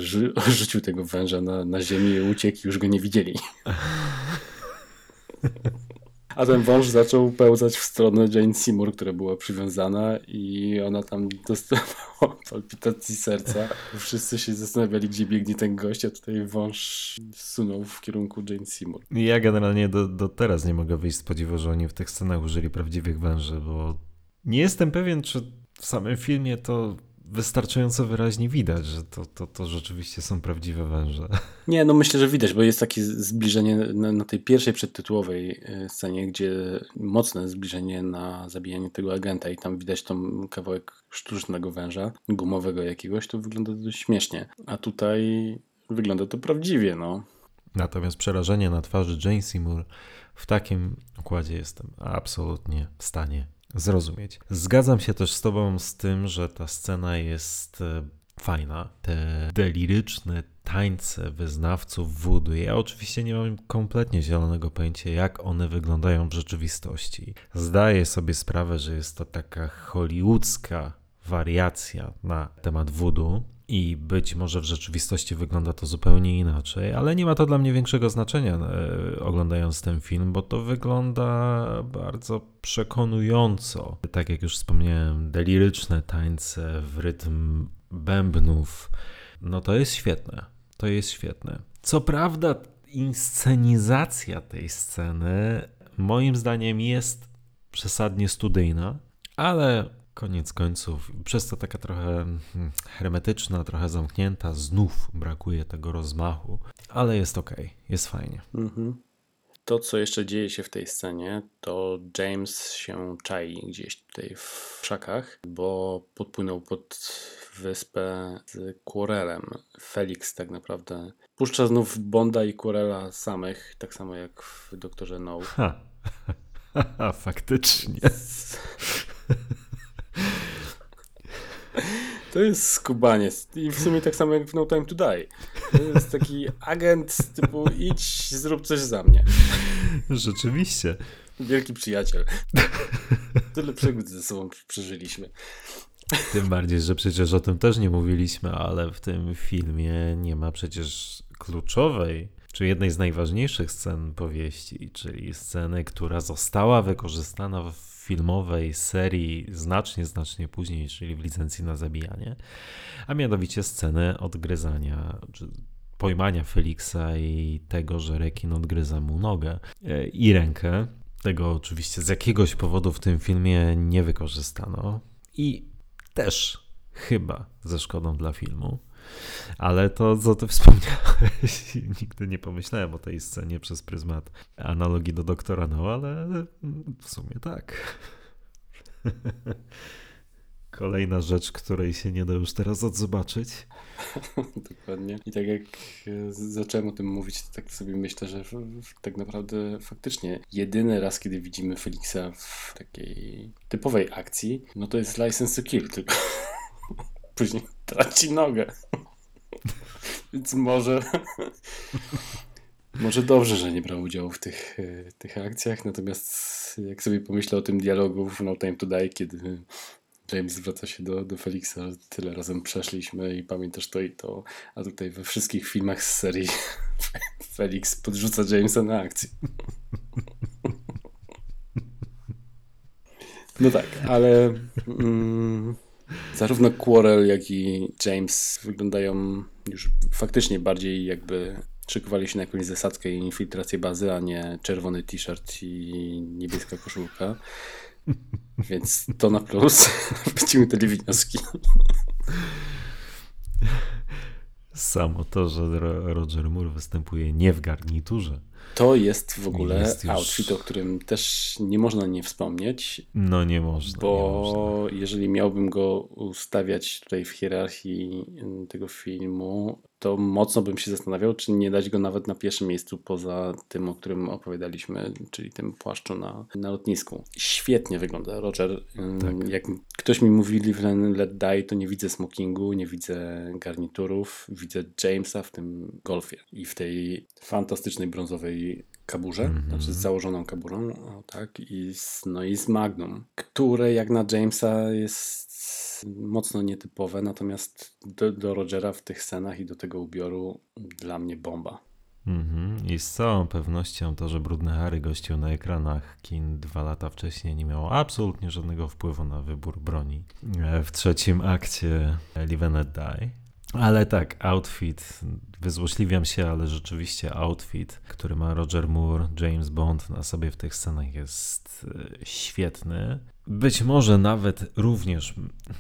rzucił tego węża na, na ziemię i uciekł i już go nie widzieli. A ten wąż zaczął pełzać w stronę Jane Seymour, która była przywiązana i ona tam dostawała palpitacji serca. Wszyscy się zastanawiali, gdzie biegnie ten gość, a tutaj wąż sunął w kierunku Jane Seymour. Ja generalnie do, do teraz nie mogę wyjść z podziwu, że oni w tych scenach użyli prawdziwych węży, bo Nie jestem pewien, czy w samym filmie to wystarczająco wyraźnie widać, że to, to, to rzeczywiście są prawdziwe węże. Nie, no myślę, że widać, bo jest takie zbliżenie na, na tej pierwszej przedtytułowej e, scenie, gdzie mocne zbliżenie na zabijanie tego agenta i tam widać tą kawałek sztucznego węża, gumowego jakiegoś, to wygląda dość śmiesznie. A tutaj wygląda to prawdziwie, no. Natomiast przerażenie na twarzy Jane Seymour w takim układzie jestem absolutnie w stanie zrozumieć. Zgadzam się też z Tobą z tym, że ta scena jest e, fajna. Te deliryczne tańce wyznawców voodoo. Ja oczywiście nie mam kompletnie zielonego pojęcia, jak one wyglądają w rzeczywistości. Zdaję sobie sprawę, że jest to taka hollywoodzka wariacja na temat voodoo i być może w rzeczywistości wygląda to zupełnie inaczej, ale nie ma to dla mnie większego znaczenia e, oglądając ten film, bo to wygląda bardzo przekonująco. Tak jak już wspomniałem, deliryczne tańce w rytm bębnów. No to jest świetne. To jest świetne. Co prawda, inscenizacja tej sceny moim zdaniem jest przesadnie studyjna, ale koniec końców, przez to taka trochę hmm, hermetyczna, trochę zamknięta, znów brakuje tego rozmachu, ale jest ok, jest fajnie. Mhm. To, co jeszcze dzieje się w tej scenie, to James się czai gdzieś tutaj w krzakach, bo podpłynął pod wyspę z Quarelem. Felix tak naprawdę puszcza znów Bonda i Quarela samych, tak samo jak w Doktorze No. Ha. Faktycznie. To jest skubaniec. I w sumie tak samo jak w No Time to Die. To jest taki agent typu idź, zrób coś za mnie. Rzeczywiście. Wielki przyjaciel. Tyle przygód ze sobą przeżyliśmy. Tym bardziej, że przecież o tym też nie mówiliśmy, ale w tym filmie nie ma przecież kluczowej, czy jednej z najważniejszych scen powieści, czyli sceny, która została wykorzystana w filmowej serii znacznie, znacznie później, czyli w licencji na zabijanie, a mianowicie scenę odgryzania, pojmania Feliksa i tego, że rekin odgryza mu nogę e, i rękę. Tego oczywiście z jakiegoś powodu w tym filmie nie wykorzystano i też chyba ze szkodą dla filmu. Ale to, co ty wspomniałeś, nigdy nie pomyślałem o tej scenie przez pryzmat analogii do doktora No, ale w sumie tak. Kolejna rzecz, której się nie da już teraz odzobaczyć. Dokładnie. I tak jak zacząłem o tym mówić, to tak sobie myślę, że tak naprawdę faktycznie jedyny raz, kiedy widzimy Felixa w takiej typowej akcji, no to jest License to Kill, tylko później traci nogę. Więc może. Może dobrze, że nie brał udziału w tych, e, tych akcjach, natomiast jak sobie pomyślę o tym dialogu w No Time to kiedy James zwraca się do, do Felixa, tyle razem przeszliśmy i pamiętasz to i to, a tutaj we wszystkich filmach z serii Felix podrzuca Jamesa na akcję. No tak, ale mm, zarówno Quarrel, jak i James wyglądają już faktycznie bardziej jakby szykowali się na jakąś zasadzkę i infiltrację bazy, a nie czerwony t-shirt i niebieska koszulka. Więc to na plus. Wyciągnęli wnioski. Samo to, że Roger Moore występuje nie w garniturze. To jest w ogóle jest już... outfit, o którym też nie można nie wspomnieć. No nie można. Bo nie można. jeżeli miałbym go ustawiać tutaj w hierarchii tego filmu, to mocno bym się zastanawiał, czy nie dać go nawet na pierwszym miejscu poza tym, o którym opowiadaliśmy, czyli tym płaszczu na, na lotnisku. Świetnie wygląda Roger. Tak. Jak ktoś mi mówi Live Let Die, to nie widzę smokingu, nie widzę garniturów, widzę Jamesa w tym golfie i w tej fantastycznej brązowej kaburze, mm -hmm. znaczy z założoną kaburą, o, tak, i z, no i z Magnum, które jak na Jamesa jest mocno nietypowe, natomiast do, do Rogera w tych scenach i do tego ubioru dla mnie bomba. Mm-hmm. I z całą pewnością to, że Brudny Harry gościł na ekranach kin dwa lata wcześniej, nie miało absolutnie żadnego wpływu na wybór broni. E, w trzecim akcie Live and Die Ale tak, outfit, wyzłośliwiam się, ale rzeczywiście outfit, który ma Roger Moore, James Bond na sobie w tych scenach jest e, świetny. Być może nawet również,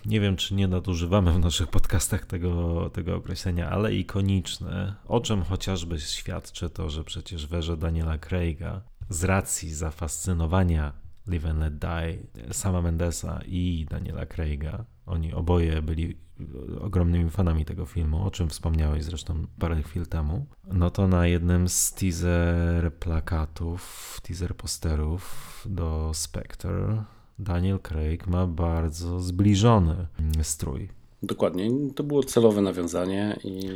nie wiem czy nie nadużywamy w naszych podcastach tego, tego określenia, ale ikoniczny, o czym chociażby świadczy to, że przecież werze Daniela Craiga z racji zafascynowania Live and Let Die sama Mendesa i Daniela Craiga, oni oboje byli ogromnymi fanami tego filmu, o czym wspomniałeś zresztą parę chwil temu, no to na jednym z teaser plakatów, teaser posterów do Spectre Daniel Craig ma bardzo zbliżony strój. Dokładnie, to było celowe nawiązanie i...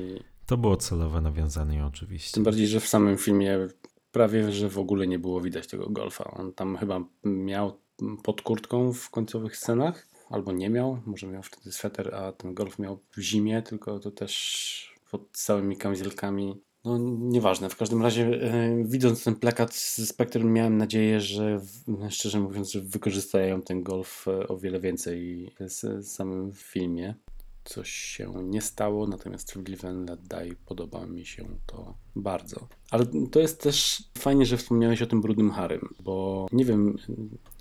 To było celowe nawiązanie oczywiście. Tym bardziej, że w samym filmie prawie, że w ogóle nie było widać tego golfa. On tam chyba miał pod kurtką w końcowych scenach, albo nie miał, może miał wtedy sweter, a ten golf miał w zimie, tylko to też pod całymi kamizelkami. No nieważne, w każdym razie e, widząc ten plakat z Spectrum miałem nadzieję, że w, szczerze mówiąc, że wykorzystają ten golf e, o wiele więcej w samym filmie. Coś się nie stało, natomiast w Live and Let Die podoba mi się to bardzo. Ale to jest też fajnie, że wspomniałeś o tym brudnym Harym, bo nie wiem,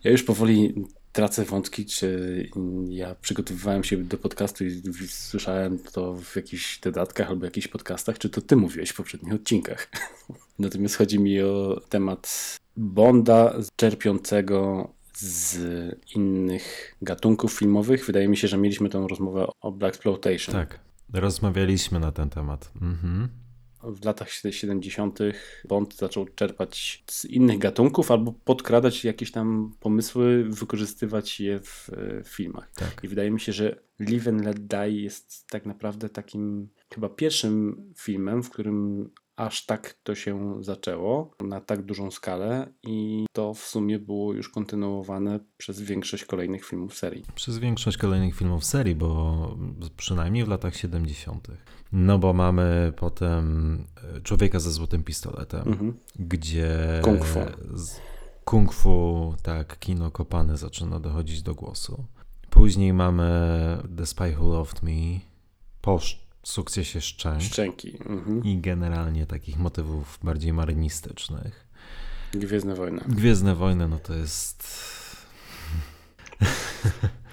ja już powoli tracę wątki, czy ja przygotowywałem się do podcastu i słyszałem to w jakichś dodatkach albo jakichś podcastach, czy to ty mówiłeś w poprzednich odcinkach. Natomiast chodzi mi o temat Bonda czerpiącego z innych gatunków filmowych. Wydaje mi się, że mieliśmy tę rozmowę o Black Exploitation. Tak, rozmawialiśmy na ten temat. Mhm w latach 70. Bond zaczął czerpać z innych gatunków albo podkradać jakieś tam pomysły, wykorzystywać je w, w filmach. Tak. I wydaje mi się, że Live and Let Die jest tak naprawdę takim chyba pierwszym filmem, w którym aż tak to się zaczęło na tak dużą skalę i to w sumie było już kontynuowane przez większość kolejnych filmów serii. Przez większość kolejnych filmów serii, bo przynajmniej w latach 70. No bo mamy potem e, Człowieka ze złotym pistoletem, mhm. gdzie Kung fu. Kung fu, tak, kino kopane zaczyna dochodzić do głosu. Później mamy The Spy Who Loved Me, po sukcesie Szczęk. Szczęki. Mhm. I generalnie takich motywów bardziej marynistycznych. Gwiezdne Wojny. Gwiezdne Wojny, no to jest...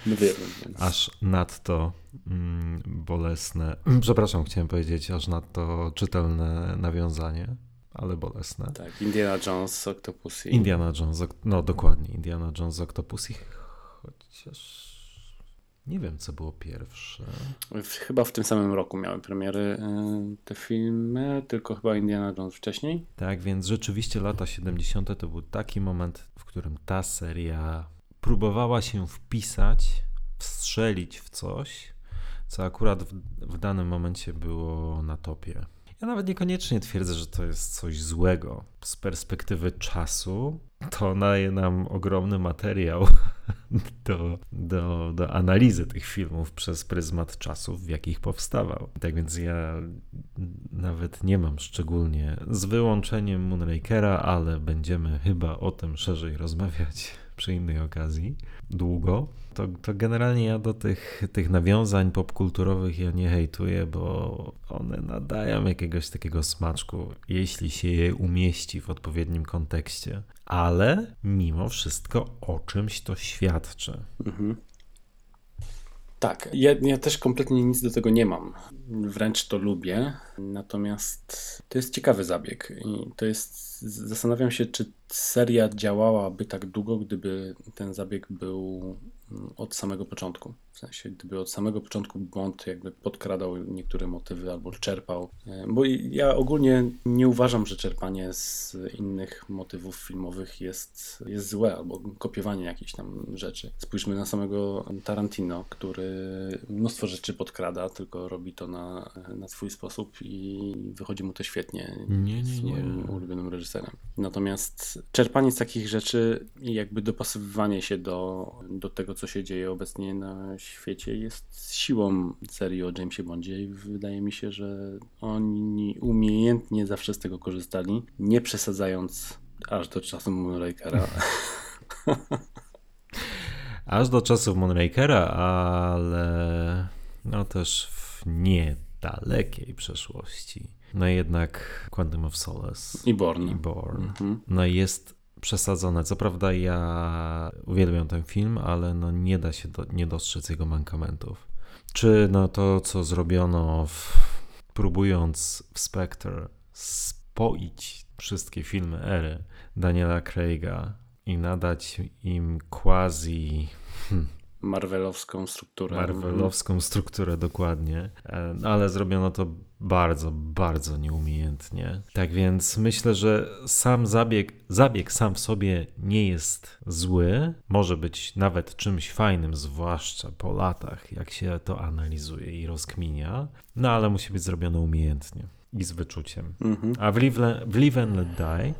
No wiem, Aż nadto mm, bolesne. Przepraszam, chciałem powiedzieć, aż nadto czytelne nawiązanie, ale bolesne. Tak, Indiana Jones, Octopussy. Indiana Jones, no dokładnie, Indiana Jones, Octopussy, chociaż nie wiem, co było pierwsze. Chyba w tym samym roku miały premiery y, te filmy, tylko chyba Indiana Jones wcześniej. Tak, więc rzeczywiście lata 70. to był taki moment, w którym ta seria próbowała się wpisać, wstrzelić w coś, co akurat w, w danym momencie było na topie. Ja nawet niekoniecznie twierdzę, że to jest coś złego. Z perspektywy czasu to daje nam ogromny materiał do, do, do analizy tych filmów przez pryzmat czasów, w jakich powstawał. Tak więc ja nawet nie mam szczególnie, z wyłączeniem Moonrakera, ale będziemy chyba o tym szerzej rozmawiać przy innej okazji, długo, to, to generalnie ja do tych, tych nawiązań popkulturowych ja nie hejtuję, bo one nadają jakiegoś takiego smaczku, jeśli się je umieści w odpowiednim kontekście. Ale mimo wszystko o czymś to świadczy. Mhm. Tak, ja, ja, też kompletnie nic do tego nie mam. Wręcz to lubię. Natomiast to jest ciekawy zabieg i to jest. Zastanawiam się, czy seria działałaby tak długo, gdyby ten zabieg był od samego początku. W sensie, gdyby od samego początku Bond jakby podkradał niektóre motywy albo czerpał. E, bo ja ogólnie nie uważam, że czerpanie z innych motywów filmowych jest, jest złe, albo kopiowanie jakichś tam rzeczy. Spójrzmy na samego Tarantino, który mnóstwo rzeczy podkrada, tylko robi to na, na swój sposób i wychodzi mu to świetnie. Nie, nie, nie. ulubionym reżyserem. Natomiast czerpanie z takich rzeczy i jakby dopasowywanie się do, do tego, co się dzieje obecnie na świecie, jest siłą serii o Jamesie Bondzie i wydaje mi się, że oni umiejętnie zawsze z tego korzystali, nie przesadzając aż do czasu Moonrakera. aż do czasów Moonrakera, ale no też nie dalekiej przeszłości. No jednak Quantum of Solace I Born. i Born. Mhm. No jest przesadzone. Co prawda ja uwielbiam ten film, ale no nie da się do, nie dostrzec jego mankamentów. Czy no to, co zrobiono w, próbując w Spectre spoić wszystkie filmy ery Daniela Craiga i nadać im quasi hmm, Marvelowską strukturę. Marvelowską strukturę dokładnie, E, ale zrobiono to bardzo, bardzo nieumiejętnie. Tak więc myślę, że sam zabieg, zabieg sam w sobie nie jest zły, może być nawet czymś fajnym, zwłaszcza po latach, jak się to analizuje i rozkminia, no ale musi być zrobione umiejętnie i z wyczuciem. Mhm. A w Live, w Live and Let Die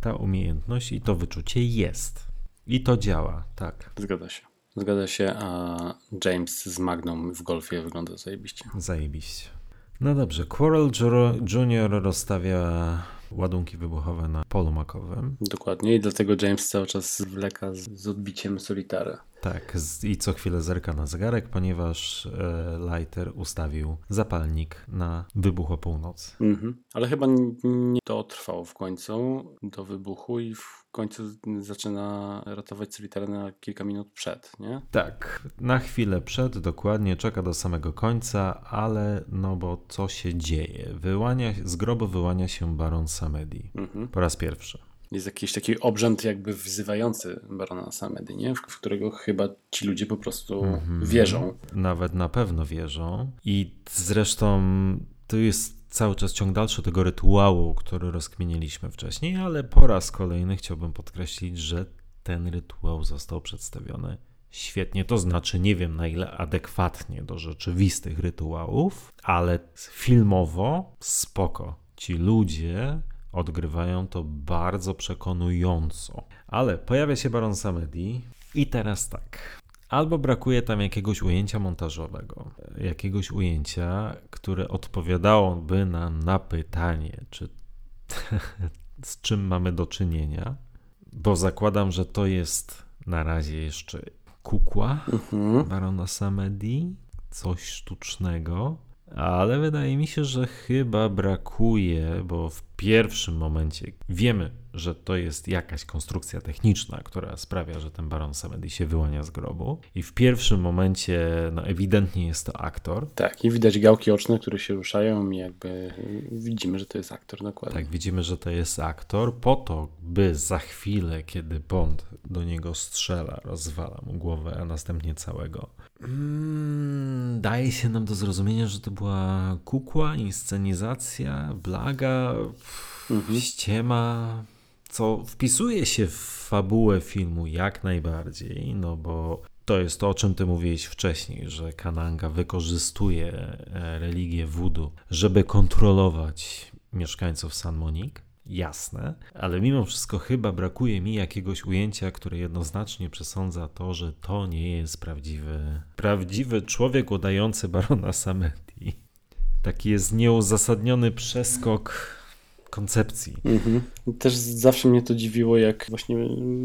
ta umiejętność i to wyczucie jest. I to działa, tak. Zgadza się. Zgadza się, a James z Magną w golfie wygląda zajebiście. Zajebiście. No dobrze, Quarrel Jr. rozstawia ładunki wybuchowe na polu makowym. Dokładnie i dlatego James cały czas wleka z, z odbiciem solitara. Tak, z, i co chwilę zerka na zegarek, ponieważ e, Lighter ustawił zapalnik na wybuch o północy. Mhm. Ale chyba nie dotrwał w końcu do wybuchu i w końcu zaczyna ratować solitara na kilka minut przed, nie? Tak, na chwilę przed, dokładnie, czeka do samego końca, ale no bo co się dzieje? Wyłania, z grobu wyłania się Baron Samedi. Mhm. Po raz pierwszy. Jest jakiś taki obrzęd jakby wzywający barona Samedy, nie? W, w którego chyba ci ludzie po prostu Mhm. wierzą. Nawet na pewno wierzą. I zresztą to jest cały czas ciąg dalszy tego rytuału, który rozkminiliśmy wcześniej, ale po raz kolejny chciałbym podkreślić, że ten rytuał został przedstawiony świetnie. To znaczy, nie wiem na ile adekwatnie do rzeczywistych rytuałów, ale filmowo spoko. Ci ludzie odgrywają to bardzo przekonująco. Ale pojawia się Baron Samedi i teraz tak. Albo brakuje tam jakiegoś ujęcia montażowego, jakiegoś ujęcia, które odpowiadałoby nam na pytanie, czy z czym mamy do czynienia, bo zakładam, że to jest na razie jeszcze kukła Mhm. Barona Samedi, coś sztucznego, ale wydaje mi się, że chyba brakuje, bo w pierwszym momencie wiemy, że to jest jakaś konstrukcja techniczna, która sprawia, że ten Baron Samedi się wyłania z grobu i w pierwszym momencie no ewidentnie jest to aktor. Tak, i widać gałki oczne, które się ruszają i jakby widzimy, że to jest aktor dokładnie. Tak, widzimy, że to jest aktor, po to, by za chwilę, kiedy Bond do niego strzela, rozwala mu głowę, a następnie całego. Mm, daje się nam do zrozumienia, że to była kukła, inscenizacja, blaga, Mhm. ściema, co wpisuje się w fabułę filmu jak najbardziej, no bo to jest to, o czym ty mówiłeś wcześniej, że Kananga wykorzystuje e, religię voodoo, żeby kontrolować mieszkańców San Monique. Jasne, ale mimo wszystko chyba brakuje mi jakiegoś ujęcia, które jednoznacznie przesądza to, że to nie jest prawdziwy, prawdziwy człowiek udający barona Samedi. Taki jest nieuzasadniony przeskok koncepcji. Mhm. Też zawsze mnie to dziwiło, jak właśnie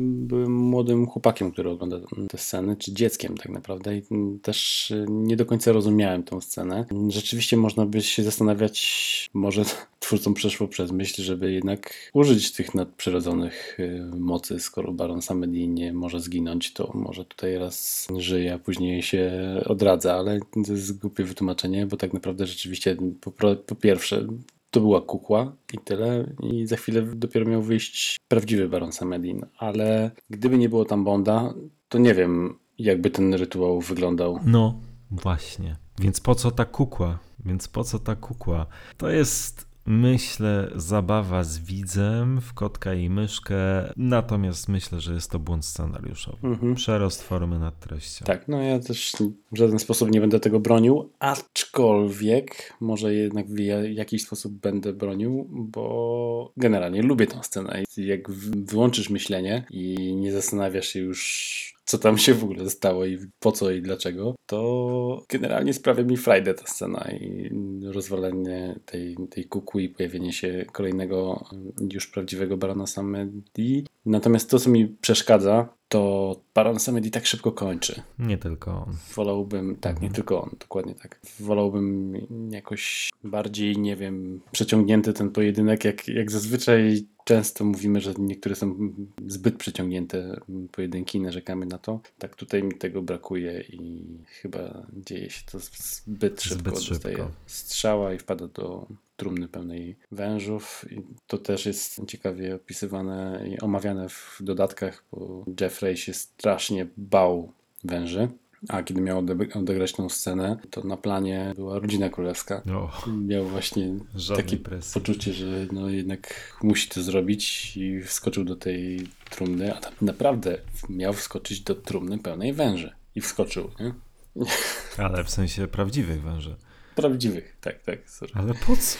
byłem młodym chłopakiem, który ogląda te sceny, czy dzieckiem tak naprawdę i też nie do końca rozumiałem tą scenę. Rzeczywiście można by się zastanawiać, może twórcom przeszło przez myśl, żeby jednak użyć tych nadprzyrodzonych y, mocy, skoro Baron Samedi nie może zginąć, to może tutaj raz żyje, a później się odradza, ale to jest głupie wytłumaczenie, bo tak naprawdę rzeczywiście po, po pierwsze to była kukła i tyle. I za chwilę dopiero miał wyjść prawdziwy Baron Samedin. Ale gdyby nie było tam Bonda, to nie wiem, jakby ten rytuał wyglądał. No, właśnie. Więc po co ta kukła? Więc po co ta kukła? To jest, myślę, zabawa z widzem w kotka i myszkę, natomiast myślę, że jest to błąd scenariuszowy. Mhm. Przerost formy nad treścią. Tak, no ja też w żaden sposób nie będę tego bronił, aczkolwiek może jednak w ja- jakiś sposób będę bronił, bo generalnie lubię tę scenę. Jak wyłączysz myślenie i nie zastanawiasz się już, co tam się w ogóle stało i po co i dlaczego, to generalnie sprawia mi frajdę ta scena i rozwalenie tej, tej kuku i pojawienie się kolejnego już prawdziwego Barona Samedi. Natomiast to, co mi przeszkadza, to Baron Samedi tak szybko kończy. Nie tylko on. Wolałbym, tak, nie tylko on, dokładnie tak. Wolałbym jakoś bardziej, nie wiem, przeciągnięty ten pojedynek, jak, jak zazwyczaj często mówimy, że niektóre są zbyt przeciągnięte pojedynki i narzekamy na to. Tak tutaj mi tego brakuje i chyba dzieje się to zbyt szybko. Zbyt szybko. Strzała i wpada do trumny pełnej wężów. I to też jest ciekawie opisywane i omawiane w dodatkach, bo Jeffrey się strasznie bał węży. A kiedy miał odegrać tą scenę, to na planie była rodzina królewska. Oh, miał właśnie takie presji. poczucie, że no jednak musi to zrobić i wskoczył do tej trumny, a tam naprawdę miał wskoczyć do trumny pełnej węży. I wskoczył, nie? Ale w sensie prawdziwych węży. Prawdziwych, tak, tak. Sorry. Ale po co?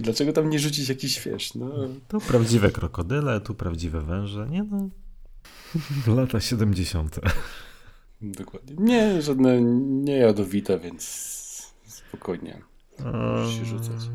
Dlaczego tam nie rzucić jakiś, wiesz, no... Tu prawdziwe krokodyle, tu prawdziwe węże, nie no... Lata 70. Dokładnie. Nie, żadne nie jadowite, więc spokojnie. Możesz się rzucać.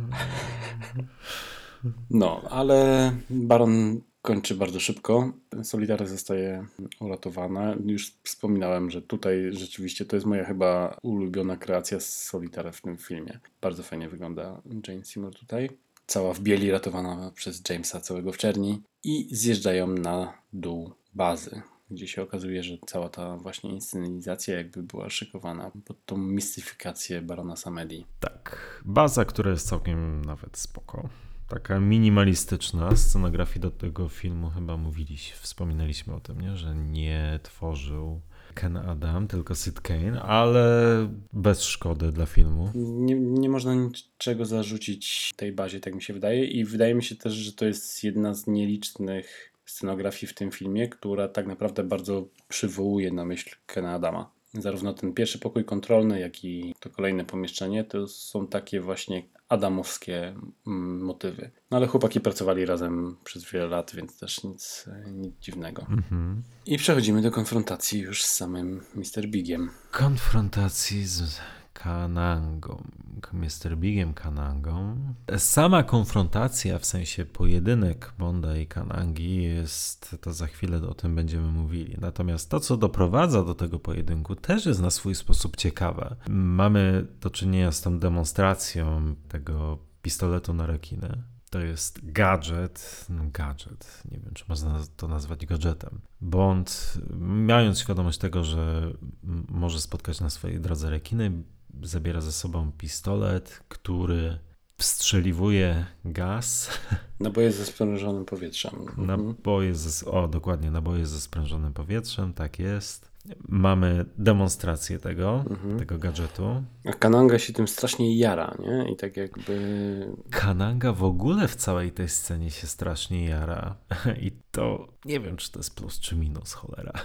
No, ale Baron kończy bardzo szybko. Solitary zostaje uratowana. Już wspominałem, że tutaj rzeczywiście to jest moja chyba ulubiona kreacja z Solitara w tym filmie. Bardzo fajnie wygląda Jane Seymour tutaj. Cała w bieli, ratowana przez Jamesa, całego w czerni. I zjeżdżają na dół bazy, gdzie się okazuje, że cała ta właśnie inscenizacja jakby była szykowana pod tą mistyfikację Barona Samedi. Tak, baza, która jest całkiem nawet spoko. Taka minimalistyczna scenografii do tego filmu chyba mówiliśmy, wspominaliśmy o tym, nie? że nie tworzył Ken Adam, tylko Sid Kane, ale bez szkody dla filmu. Nie, nie można niczego zarzucić tej bazie, tak mi się wydaje i wydaje mi się też, że to jest jedna z nielicznych scenografii w tym filmie, która tak naprawdę bardzo przywołuje na myśl Kena Adama. Zarówno ten pierwszy pokój kontrolny, jak i to kolejne pomieszczenie to są takie właśnie adamowskie mm, motywy. No ale chłopaki pracowali razem przez wiele lat, więc też nic, nic dziwnego. Mhm. I przechodzimy do konfrontacji już z samym Mr. Bigiem. Konfrontacji z Kanangą, Mr. Bigiem Kanangą. Sama konfrontacja, w sensie pojedynek Bonda i Kanangi jest, to za chwilę o tym będziemy mówili. Natomiast to, co doprowadza do tego pojedynku, też jest na swój sposób ciekawe. Mamy do czynienia z tą demonstracją tego pistoletu na rekinę. To jest gadżet, no gadżet, nie wiem czy można to nazwać gadżetem. Bond, mając świadomość tego, że może spotkać na swojej drodze rekiny, zabiera ze sobą pistolet, który wstrzeliwuje gaz. Naboje ze sprężonym powietrzem. Mhm. Naboje ze, o, dokładnie, naboje ze sprężonym powietrzem, tak jest. Mamy demonstrację tego, mhm. tego gadżetu. A Kananga się tym strasznie jara, nie? I tak jakby... Kananga w ogóle w całej tej scenie się strasznie jara. I to nie wiem, czy to jest plus czy minus, cholera.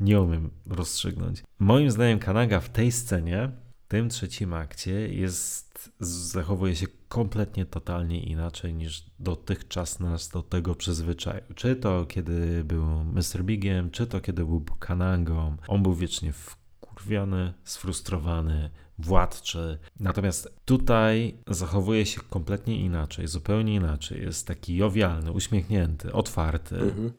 Nie umiem rozstrzygnąć. Moim zdaniem Kananga w tej scenie tym trzecim akcie jest, zachowuje się kompletnie, totalnie inaczej niż dotychczas nas do tego przyzwyczaił. Czy to kiedy był Mr. Bigiem, czy to kiedy był Kanangą. On był wiecznie wkurwiony, sfrustrowany, władczy. Natomiast tutaj zachowuje się kompletnie inaczej, zupełnie inaczej. Jest taki jowialny, uśmiechnięty, otwarty. Mhm.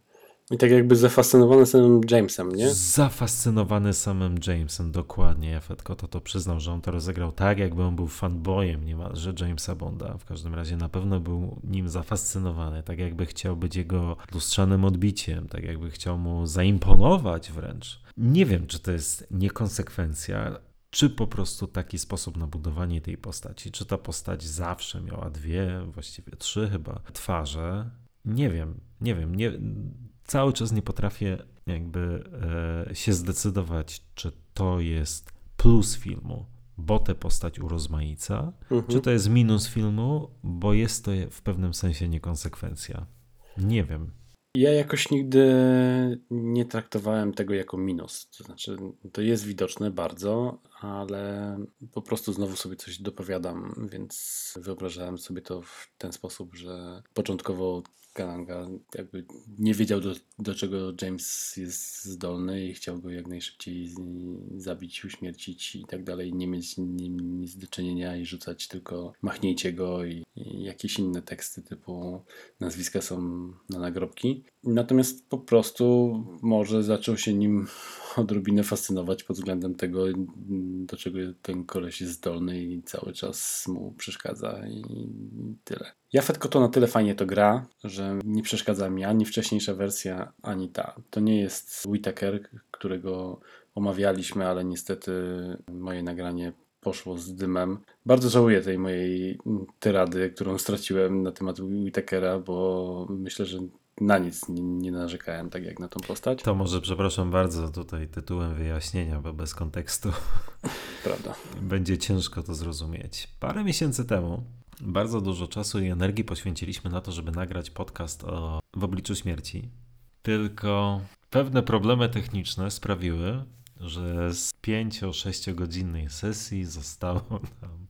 I tak jakby zafascynowany samym Jamesem, nie? Zafascynowany samym Jamesem, dokładnie. Fetko to to przyznał, że on to rozegrał tak, jakby on był fanboyem niemalże Jamesa Bonda. W każdym razie na pewno był nim zafascynowany, tak jakby chciał być jego lustrzanym odbiciem, tak jakby chciał mu zaimponować wręcz. Nie wiem, czy to jest niekonsekwencja, czy po prostu taki sposób na budowanie tej postaci. Czy ta postać zawsze miała dwie, właściwie trzy chyba twarze. Nie wiem, nie wiem. Nie, cały czas nie potrafię jakby e, się zdecydować, czy to jest plus filmu, bo tę postać urozmaica, mhm. czy to jest minus filmu, bo jest to w pewnym sensie niekonsekwencja. Nie wiem. Ja jakoś nigdy nie traktowałem tego jako minus. To znaczy, to jest widoczne bardzo, ale po prostu znowu sobie coś dopowiadam, więc wyobrażałem sobie to w ten sposób, że początkowo Kananga jakby nie wiedział do, do czego James jest zdolny i chciał go jak najszybciej zabić, uśmiercić i tak dalej, nie mieć z nim nic do czynienia i rzucać tylko machnijcie go i, i jakieś inne teksty typu nazwiska są na nagrobki. Natomiast po prostu może zaczął się nim odrobinę fascynować pod względem tego, do czego ten koleś jest zdolny i cały czas mu przeszkadza i tyle. Jafet to na tyle fajnie to gra, że nie przeszkadza mi ani wcześniejsza wersja, ani ta. To nie jest Whitaker, którego omawialiśmy, ale niestety moje nagranie poszło z dymem. Bardzo żałuję tej mojej tyrady, którą straciłem na temat Whitakera, bo myślę, że na nic nie, nie, narzekałem, tak jak na tą postać. To może, przepraszam bardzo, tutaj tytułem wyjaśnienia, bo bez kontekstu Prawda. będzie ciężko to zrozumieć. Parę miesięcy temu bardzo dużo czasu i energii poświęciliśmy na to, żeby nagrać podcast o w obliczu śmierci. Tylko pewne problemy techniczne sprawiły, że z 5-6 godzinnej sesji zostało nam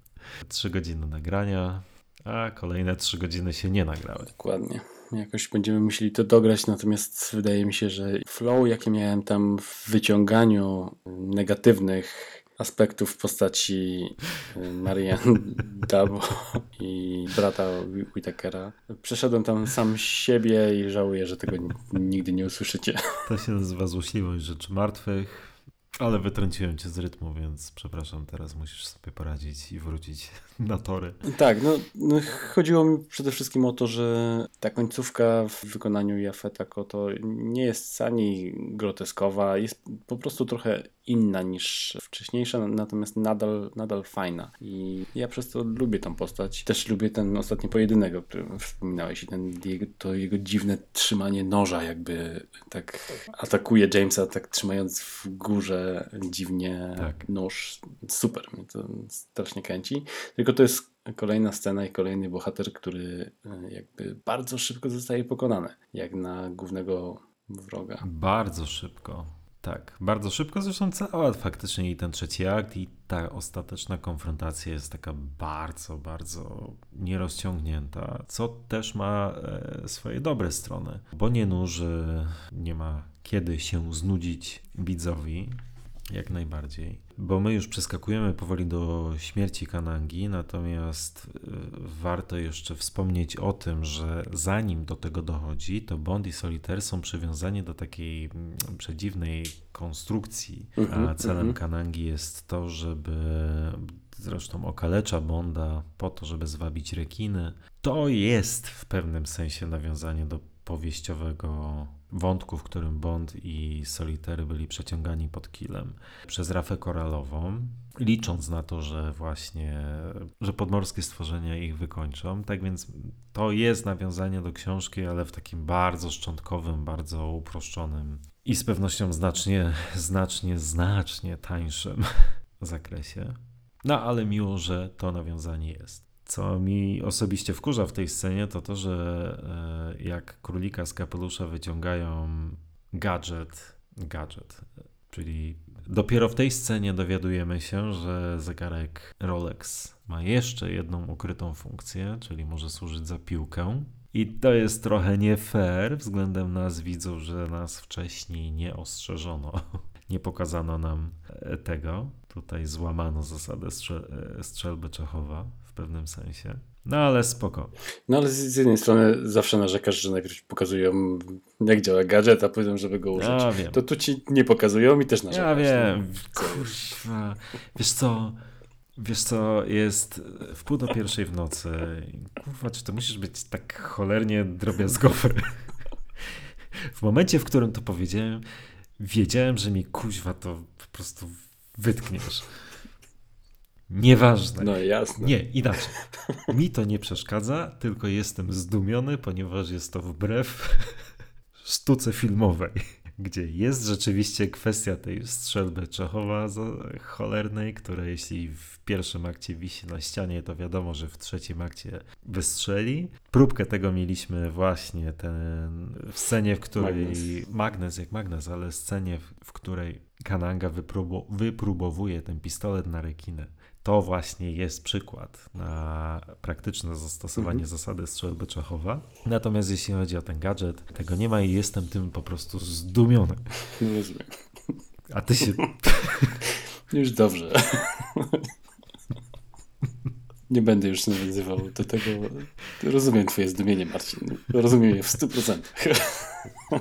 3 godziny nagrania, a kolejne 3 godziny się nie nagrały. Dokładnie. Jakoś będziemy musieli to dograć, natomiast wydaje mi się, że flow, jaki miałem tam w wyciąganiu negatywnych aspektów w postaci y, Marian Dabo i brata Whitakera. Przeszedłem tam sam siebie i żałuję, że tego nigdy nie usłyszycie. To się nazywa złośliwość rzeczy martwych. Ale wytrąciłem cię z rytmu, więc przepraszam, teraz musisz sobie poradzić i wrócić na tory. Tak, no, no chodziło mi przede wszystkim o to, że ta końcówka w wykonaniu Jafeta to nie jest ani groteskowa, jest po prostu trochę inna niż wcześniejsza, natomiast nadal, nadal fajna. I ja przez to lubię tą postać. Też lubię ten ostatni pojedynek, o którym wspominałeś i ten, to jego dziwne trzymanie noża, jakby tak atakuje Jamesa, tak trzymając w górze dziwnie tak. nóż. Super, mnie to strasznie kręci. Tylko to jest kolejna scena i kolejny bohater, który e, jakby bardzo szybko zostaje pokonany, jak na głównego wroga. Bardzo szybko. Tak, bardzo szybko. Zresztą cała faktycznie i ten trzeci akt i ta ostateczna konfrontacja jest taka bardzo, bardzo nierozciągnięta, co też ma e, swoje dobre strony, bo nie nuży, nie ma kiedy się znudzić widzowi, jak najbardziej. Bo my już przeskakujemy powoli do śmierci Kanangi, natomiast y, warto jeszcze wspomnieć o tym, że zanim do tego dochodzi, to Bond i Solitaire są przywiązani do takiej mm, przedziwnej konstrukcji, a mhm, celem mhm. Kanangi jest to, żeby zresztą okalecza Bonda po to, żeby zwabić rekiny. To jest w pewnym sensie nawiązanie do powieściowego wątku, w którym Bond i Solitaire byli przeciągani pod kilem przez rafę koralową, licząc na to, że właśnie, że podmorskie stworzenia ich wykończą. Tak więc to jest nawiązanie do książki, ale w takim bardzo szczątkowym, bardzo uproszczonym i z pewnością znacznie, znacznie, znacznie tańszym zakresie. No ale miło, że to nawiązanie jest. Co mi osobiście wkurza w tej scenie, to to, że e, jak królika z kapelusza wyciągają gadżet, gadżet, czyli dopiero w tej scenie dowiadujemy się, że zegarek Rolex ma jeszcze jedną ukrytą funkcję, czyli może służyć za piłkę. I to jest trochę nie fair względem nas widzów, że nas wcześniej nie ostrzeżono, nie pokazano nam e, tego. Tutaj złamano zasadę strzel e, strzelby Czechowa pewnym sensie. No ale spoko. No ale z jednej strony zawsze narzekasz, że najpierw pokazują jak działa gadżet, a potem żeby go użyć. Ja wiem. To tu ci nie pokazują i też narzekasz. Ja wiem. No. Kurwa. Wiesz co, wiesz co, jest w pół do pierwszej w nocy. Kurwa, czy to musisz być tak cholernie drobiazgowy? W momencie, w którym to powiedziałem, wiedziałem, że mi kuźwa to po prostu wytkniesz. Nieważne. No jasne. Nie, inaczej. Mi to nie przeszkadza, tylko jestem zdumiony, ponieważ jest to wbrew sztuce filmowej. gdzie jest rzeczywiście kwestia tej strzelby Czechowa cholernej, która jeśli w pierwszym akcie wisi na ścianie, to wiadomo, że w trzecim akcie wystrzeli. Próbkę tego mieliśmy właśnie ten, w scenie, w której Magnes, Magnes jak Magnes, ale scenie, w, w której Kananga wypróbowuje ten pistolet na rekinę to właśnie jest przykład na praktyczne zastosowanie mhm. zasady strzelby Czechowa. Natomiast jeśli chodzi o ten gadżet, tego nie ma i jestem tym po prostu zdumiony. Rozumiem. A ty się... Już dobrze. Nie będę już nawiązywał do tego. Rozumiem twoje zdumienie, Marcin. Rozumiem je w 100%.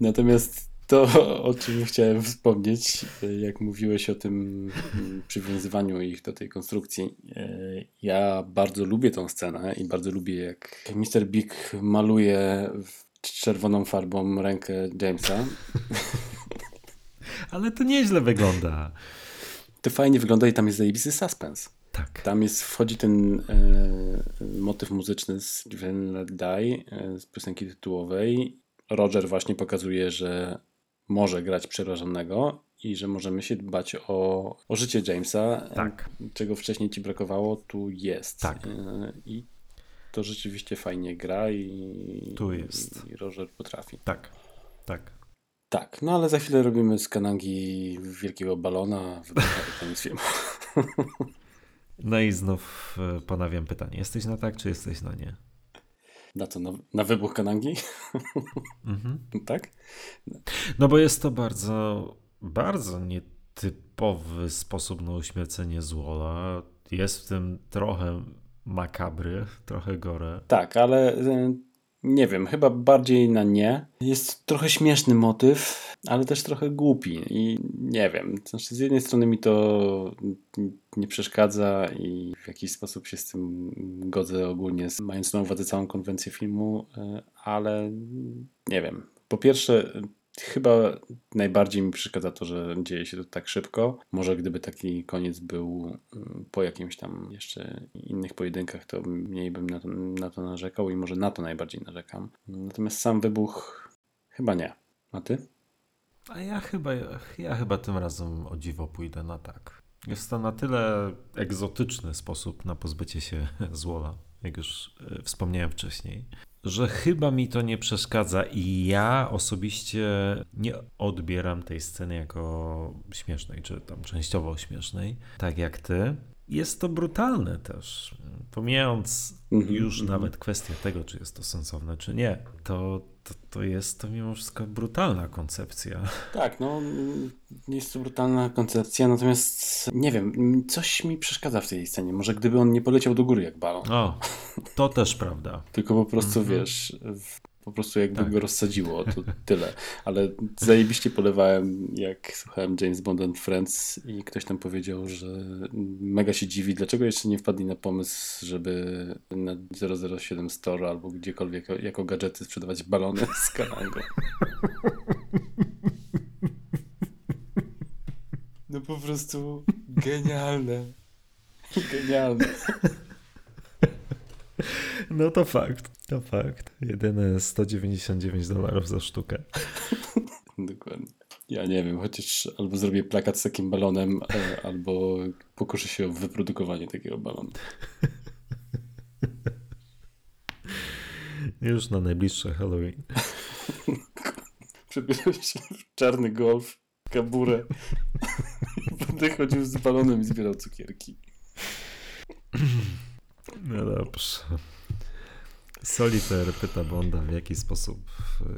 Natomiast to, o czym chciałem wspomnieć, jak mówiłeś o tym przywiązywaniu ich do tej konstrukcji. E, ja bardzo lubię tą scenę i bardzo lubię, jak Mr. Big maluje czerwoną farbą rękę Jamesa. Ale to nieźle wygląda. To fajnie wygląda i tam jest zajebisty suspens. Tak. Tam jest, wchodzi ten e, motyw muzyczny z When Let Die, e, z piosenki tytułowej. Roger właśnie pokazuje, że może grać przerażonego i że możemy się dbać o, o życie Jamesa. Tak. Czego wcześniej ci brakowało, tu jest. Tak. E, I to rzeczywiście fajnie gra i, tu jest. i Roger potrafi. Tak, tak. Tak, no ale za chwilę robimy z Kanangi wielkiego balona, koniec filmu. No i znów e, ponawiam pytanie. Jesteś na tak, czy jesteś na nie? Na to, na, na wybuch Kanangi? Mhm. tak? No bo jest to bardzo, bardzo nietypowy sposób na uśmiercenie złola. Jest w tym trochę makabry, trochę gore. Tak, ale e, nie wiem, chyba bardziej na nie. Jest trochę śmieszny motyw, ale też trochę głupi i nie wiem. Znaczy z jednej strony mi to nie przeszkadza i w jakiś sposób się z tym godzę ogólnie, mając na uwadze całą konwencję filmu, e, ale nie wiem. Po pierwsze, Chyba najbardziej mi przeszkadza to, że dzieje się to tak szybko. Może gdyby taki koniec był mm, po jakimś tam jeszcze innych pojedynkach, to mniej bym na to, na to narzekał i może na to najbardziej narzekam. Natomiast sam wybuch chyba nie. A ty? A ja chyba, ja chyba tym razem o dziwo pójdę na tak. Jest to na tyle egzotyczny sposób na pozbycie się złola, jak już e, wspomniałem wcześniej, że chyba mi to nie przeszkadza i ja osobiście nie odbieram tej sceny jako śmiesznej, czy tam częściowo śmiesznej, tak jak ty. Jest to brutalne też. Pomijając -hmm, już -hmm. nawet kwestię tego, czy jest to sensowne, czy nie, to, to, to jest to mimo wszystko brutalna koncepcja. Tak, no jest to brutalna koncepcja, natomiast nie wiem, coś mi przeszkadza w tej scenie. Może gdyby on nie poleciał do góry jak balon. O, to też prawda. Tylko po prostu mm -hmm. wiesz, po prostu jakby tak. go rozsadziło, to tyle. Ale zajebiście polewałem, jak słuchałem James Bond and Friends i ktoś tam powiedział, że mega się dziwi, dlaczego jeszcze nie wpadli na pomysł, żeby na 007 Store albo gdziekolwiek jako gadżety sprzedawać balony z Kalango. No po prostu genialne. Genialne. No to fakt, to fakt. Jedyne 199 dolarów za sztukę. Dokładnie. Ja nie wiem, chociaż albo zrobię plakat z takim balonem, e, albo pokuszę się o wyprodukowanie takiego balonu. Już na najbliższe Halloween. Przebieram się w czarny golf, kaburę. Będę chodził z balonem i zbierał cukierki. No dobrze. Solitaire pyta Bonda, w jaki sposób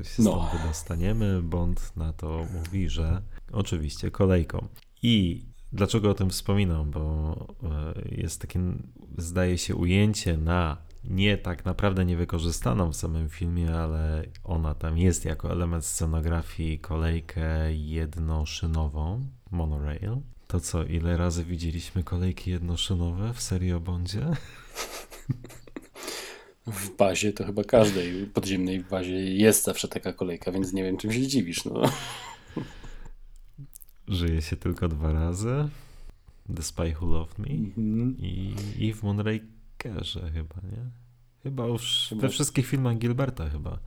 się no. stąd wydostaniemy. Bond na to mówi, że oczywiście kolejką. I dlaczego o tym wspominam? Bo e, jest takie, zdaje się, ujęcie na nie tak naprawdę niewykorzystaną w samym filmie, ale ona tam jest jako element scenografii kolejkę jednoszynową, monorail. To co, ile razy widzieliśmy kolejki jednoszynowe w serii o Bondzie? W bazie to chyba każdej podziemnej bazie jest zawsze taka kolejka, więc nie wiem, czym się dziwisz. No. Żyje się tylko dwa razy. The Spy Who Loved Me mm-hmm. i, i w Moonrakerze chyba, nie? Chyba już chyba. we wszystkich filmach Gilberta chyba.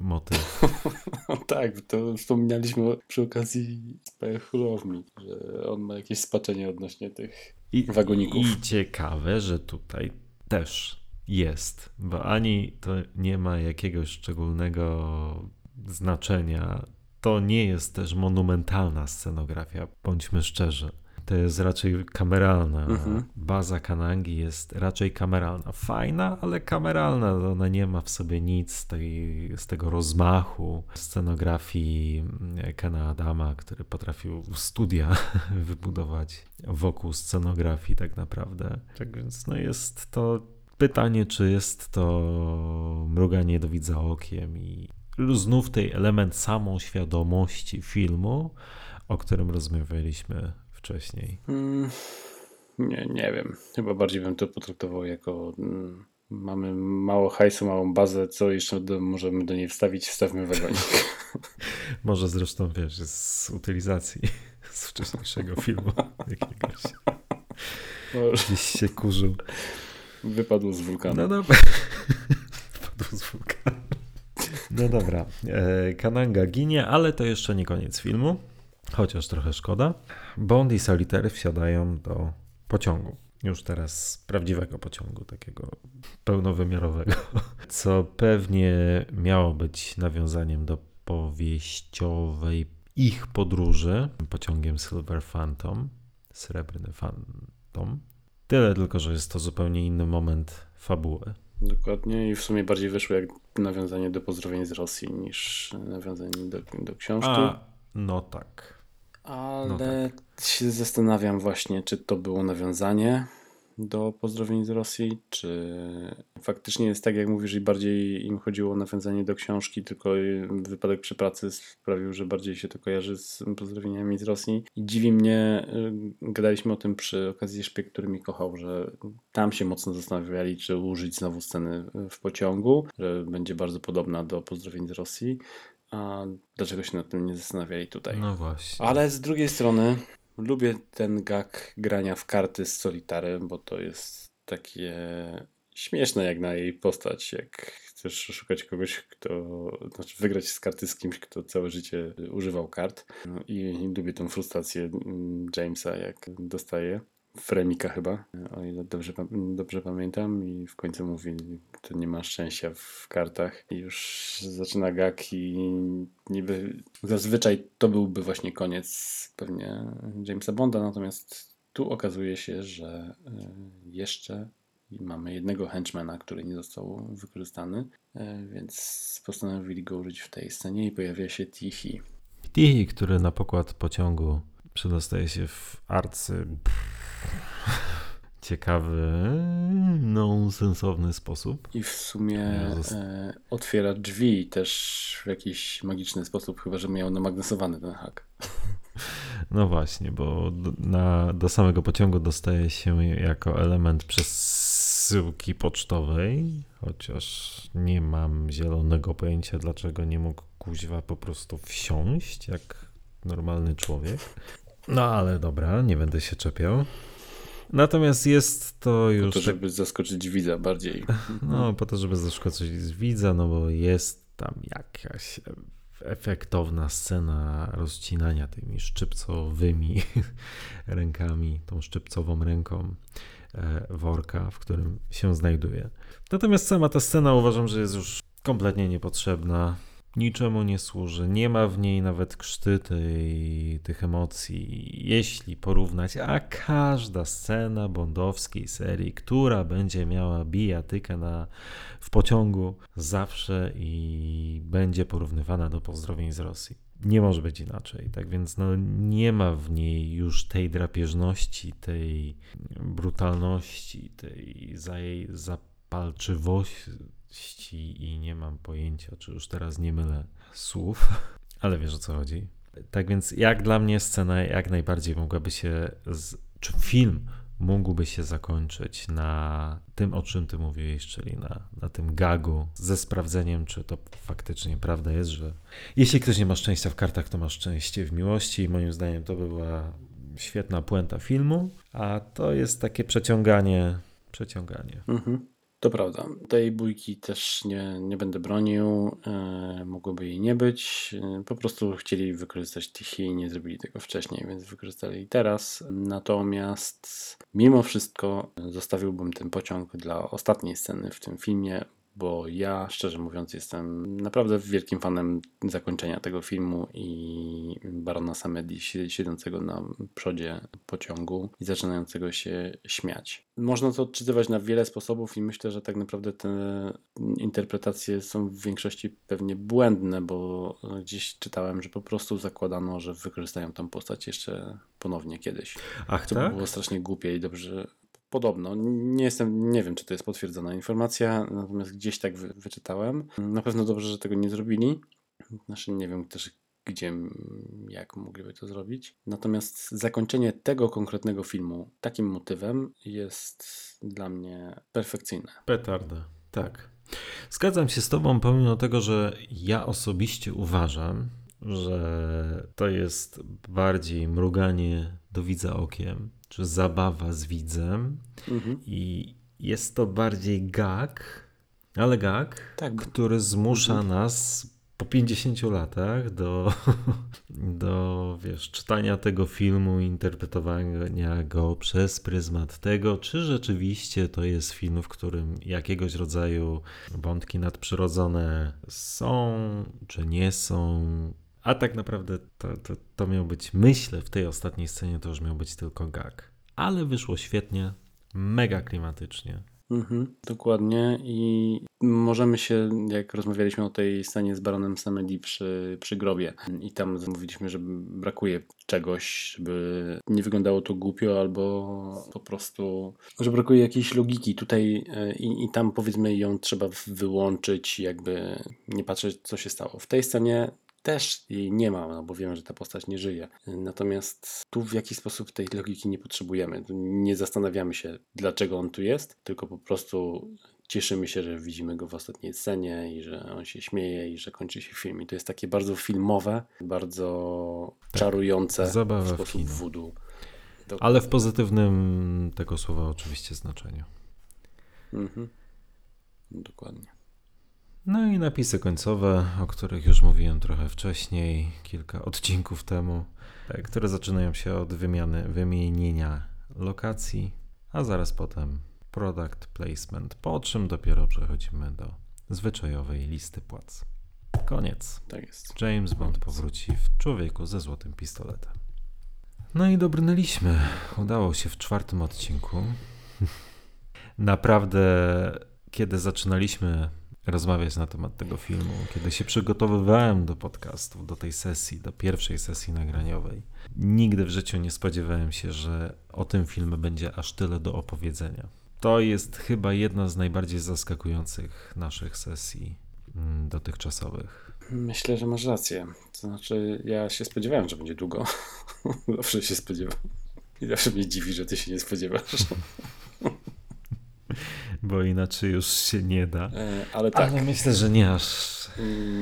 motyw. tak, to wspominaliśmy przy okazji Spajchurowni, że on ma jakieś spaczenie odnośnie tych I, wagoników. I ciekawe, że tutaj też jest, bo ani to nie ma jakiegoś szczególnego znaczenia. To nie jest też monumentalna scenografia, bądźmy szczerzy to jest raczej kameralna. Mhm. Baza Kanangi jest raczej kameralna. Fajna, ale kameralna. Ona nie ma w sobie nic z, tej, z tego rozmachu scenografii Kena Adama, który potrafił studia wybudować wokół scenografii tak naprawdę. Tak więc no jest to pytanie, czy jest to mruganie do widza okiem i znów tej element samoświadomości filmu, o którym rozmawialiśmy wcześniej? Mm, nie, nie wiem. Chyba bardziej bym to potraktował jako mm, mamy mało hajsu, małą bazę, co jeszcze do, możemy do niej wstawić, wstawmy wagonik. Może zresztą, wiesz, z utylizacji z wcześniejszego filmu jakiegoś. Gdzieś się kurzył. Wypadł z wulkanu. No dobra. Wypadł z wulkanu. No dobra. E, Kananga ginie, ale to jeszcze nie koniec filmu chociaż trochę szkoda. Bond i Solitaire wsiadają do pociągu. Już teraz prawdziwego pociągu, takiego pełnowymiarowego, co pewnie miało być nawiązaniem do powieściowej ich podróży pociągiem Silver Phantom, Srebrny Phantom. Tyle tylko, że jest to zupełnie inny moment fabuły. Dokładnie i w sumie bardziej wyszło jak nawiązanie do pozdrowień z Rosji niż nawiązanie do, do książki. A, no tak. Ale no tak. się zastanawiam właśnie, czy to było nawiązanie do pozdrowień z Rosji, czy faktycznie jest tak, jak mówisz, i bardziej im chodziło o nawiązanie do książki, tylko wypadek przy pracy sprawił, że bardziej się to kojarzy z pozdrowieniami z Rosji. I dziwi mnie, y, gadaliśmy o tym przy okazji Szpieg, który mi kochał, że tam się mocno zastanawiali, czy użyć znowu sceny w pociągu, że będzie bardzo podobna do pozdrowień z Rosji. A dlaczego się nad tym nie zastanawiali tutaj? No właśnie. Ale z drugiej strony lubię ten gag grania w karty z Solitarem, bo to jest takie śmieszne jak na jej postać. Jak chcesz szukać kogoś, kto, znaczy wygrać z karty z kimś, kto całe życie używał kart. No i, i lubię tą frustrację mm, Jamesa, jak dostaje. Fremika chyba, o ile dobrze, dobrze pamiętam i w końcu mówi, to nie ma szczęścia w kartach i już zaczyna gag i niby zazwyczaj to byłby właśnie koniec pewnie Jamesa Bonda, natomiast tu okazuje się, że e, jeszcze mamy jednego henchmana, który nie został wykorzystany, e, więc postanowili go użyć w tej scenie i pojawia się Tihi. Tihi, który na pokład pociągu przedostaje się w arcy ciekawy, nonsensowny sposób. I w sumie e, otwiera drzwi też w jakiś magiczny sposób, chyba że miał namagnesowany ten hak. No właśnie, bo na, do samego pociągu dostaje się jako element przesyłki pocztowej, chociaż nie mam zielonego pojęcia, dlaczego nie mógł kuźwa po prostu wsiąść jak normalny człowiek. No ale dobra, nie będę się czepiał. Natomiast jest to już. Po to, żeby tak... zaskoczyć widza bardziej. No, po to, żeby zaskoczyć widza, no bo jest tam jakaś efektowna scena rozcinania tymi szczypcowymi rękami, tą szczypcową ręką e, worka, w którym się znajduje. Natomiast sama ta scena uważam, że jest już kompletnie niepotrzebna niczemu nie służy. Nie ma w niej nawet krzty tej, tych emocji. Jeśli porównać, a każda scena bondowskiej serii, która będzie miała bijatykę na, w pociągu zawsze i będzie porównywana do pozdrowień z Rosji. Nie może być inaczej. Tak więc no, nie ma w niej już tej drapieżności, tej brutalności, tej zapalczywości i nie mam pojęcia, czy już teraz nie mylę słów, ale wiesz o co chodzi. Tak więc, jak dla mnie scena jak najbardziej mogłaby się, z, czy film mógłby się zakończyć na tym, o czym ty mówiłeś, czyli na, na tym gagu, ze sprawdzeniem, czy to faktycznie prawda jest, że jeśli ktoś nie ma szczęścia w kartach, to ma szczęście w miłości i moim zdaniem to by była świetna puenta filmu, a to jest takie przeciąganie, przeciąganie. Mhm. To prawda. Tej bójki też nie, nie będę bronił. E, mogłoby jej nie być. E, po prostu chcieli wykorzystać Tichy i nie zrobili tego wcześniej, więc wykorzystali teraz. Natomiast mimo wszystko zostawiłbym ten pociąg dla ostatniej sceny w tym filmie, bo ja szczerze mówiąc jestem naprawdę wielkim fanem zakończenia tego filmu i Barona Samedi siedzącego na przodzie pociągu i zaczynającego się śmiać. Można to odczytywać na wiele sposobów i myślę, że tak naprawdę te interpretacje są w większości pewnie błędne, bo gdzieś czytałem, że po prostu zakładano, że wykorzystają tę postać jeszcze ponownie kiedyś. Ach, to tak? było strasznie głupie i dobrze Podobno. Nie jestem, nie wiem, czy to jest potwierdzona informacja, natomiast gdzieś tak wy, wyczytałem. Na pewno dobrze, że tego nie zrobili. Znaczy nie wiem też gdzie, jak mogliby to zrobić. Natomiast zakończenie tego konkretnego filmu takim motywem jest dla mnie perfekcyjne. Petarda, tak. Zgadzam się z Tobą, pomimo tego, że ja osobiście uważam, że to jest bardziej mruganie do widza okiem czy zabawa z widzem. Mhm. I jest to bardziej gag, ale gag, tak. który zmusza mhm. nas po 50 latach do, do wiesz, czytania tego filmu, interpretowania go przez pryzmat tego, czy rzeczywiście to jest film, w którym jakiegoś rodzaju wątki nadprzyrodzone są, czy nie są, a tak naprawdę to, to, to miał być, myślę, w tej ostatniej scenie to już miał być tylko gag. Ale wyszło świetnie, mega klimatycznie. Mhm, dokładnie i możemy się, jak rozmawialiśmy o tej scenie z Baronem Samedi przy, przy grobie i tam mówiliśmy, że brakuje czegoś, żeby nie wyglądało to głupio albo po prostu, że brakuje jakiejś logiki tutaj e, i, i tam powiedzmy ją trzeba wyłączyć jakby nie patrzeć co się stało. W tej scenie też jej nie ma, no bo wiemy, że ta postać nie żyje. Natomiast tu w jakiś sposób tej logiki nie potrzebujemy. Nie zastanawiamy się, dlaczego on tu jest, tylko po prostu cieszymy się, że widzimy go w ostatniej scenie i że on się śmieje i że kończy się film. I to jest takie bardzo filmowe, bardzo tak, czarujące zabawa w sposób w voodoo. Ale w pozytywnym tego słowa oczywiście znaczeniu. Mhm. Dokładnie. No i napisy końcowe, o których już mówiłem trochę wcześniej, kilka odcinków temu, e, które zaczynają się od wymiany, wymienienia lokacji, a zaraz potem product placement, po czym dopiero przechodzimy do zwyczajowej listy płac. Koniec. Tak jest. James Bond powróci w Człowieku ze złotym pistoletem. No i dobrnęliśmy. Udało się w czwartym odcinku. Naprawdę, kiedy zaczynaliśmy rozmawiać na temat tego filmu, kiedy się przygotowywałem do podcastu, do tej sesji, do pierwszej sesji nagraniowej. Nigdy w życiu nie spodziewałem się, że o tym filmie będzie aż tyle do opowiedzenia. To jest chyba jedna z najbardziej zaskakujących naszych sesji mm, dotychczasowych. Myślę, że masz rację. To znaczy, ja się spodziewałem, że będzie długo. Zawsze się spodziewam. I zawsze mnie dziwi, że ty się nie spodziewasz. bo inaczej już się nie da. E, ale tak. Ale myślę, że nie aż.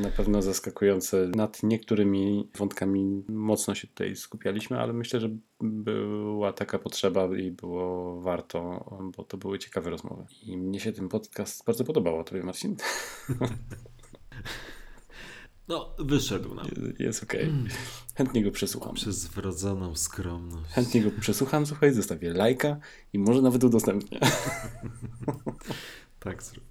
Na pewno zaskakujące. Nad niektórymi wątkami mocno się tutaj skupialiśmy, ale myślę, że była taka potrzeba i było warto, bo to były ciekawe rozmowy. I mnie się ten podcast bardzo podobał. Tobie, Marcin? No, wyszedł nam. Jest okej. Okay. Chętnie go przesłucham. Przez wrodzoną skromność. Chętnie go przesłucham, słuchaj, zostawię lajka i może nawet udostępnię. tak zrób.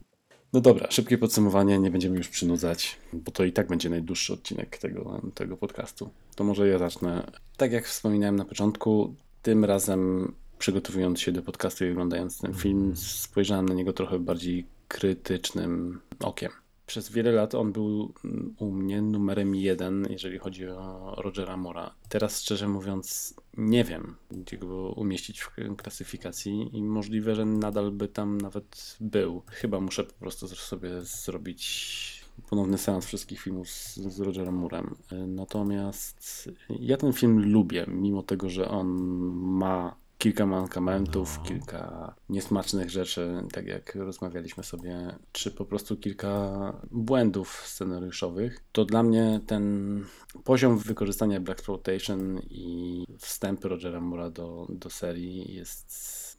No dobra, szybkie podsumowanie, nie będziemy już przynudzać, bo to i tak będzie najdłuższy odcinek tego, tego podcastu. To może ja zacznę. Tak jak wspominałem na początku, tym razem przygotowując się do podcastu i oglądając ten film, mhm. spojrzałem na niego trochę bardziej krytycznym okiem. Przez wiele lat on był mm, u mnie numerem jeden, jeżeli chodzi o Rogera Mora. Teraz szczerze mówiąc nie wiem, gdzie go umieścić w klasyfikacji i możliwe, że nadal by tam nawet był. Chyba muszę po prostu sobie zrobić ponowny seans wszystkich filmów z, z Rogerem Murem. Natomiast ja ten film lubię, mimo tego, że on ma kilka mankamentów, no. kilka niesmacznych rzeczy, tak jak rozmawialiśmy sobie, czy po prostu kilka błędów scenariuszowych, to dla mnie ten poziom wykorzystania Black Exploitation i wstępy Rogera Mura do, do serii jest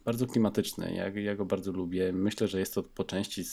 bardzo klimatyczny. Ja, ja go bardzo lubię. Myślę, że jest to po części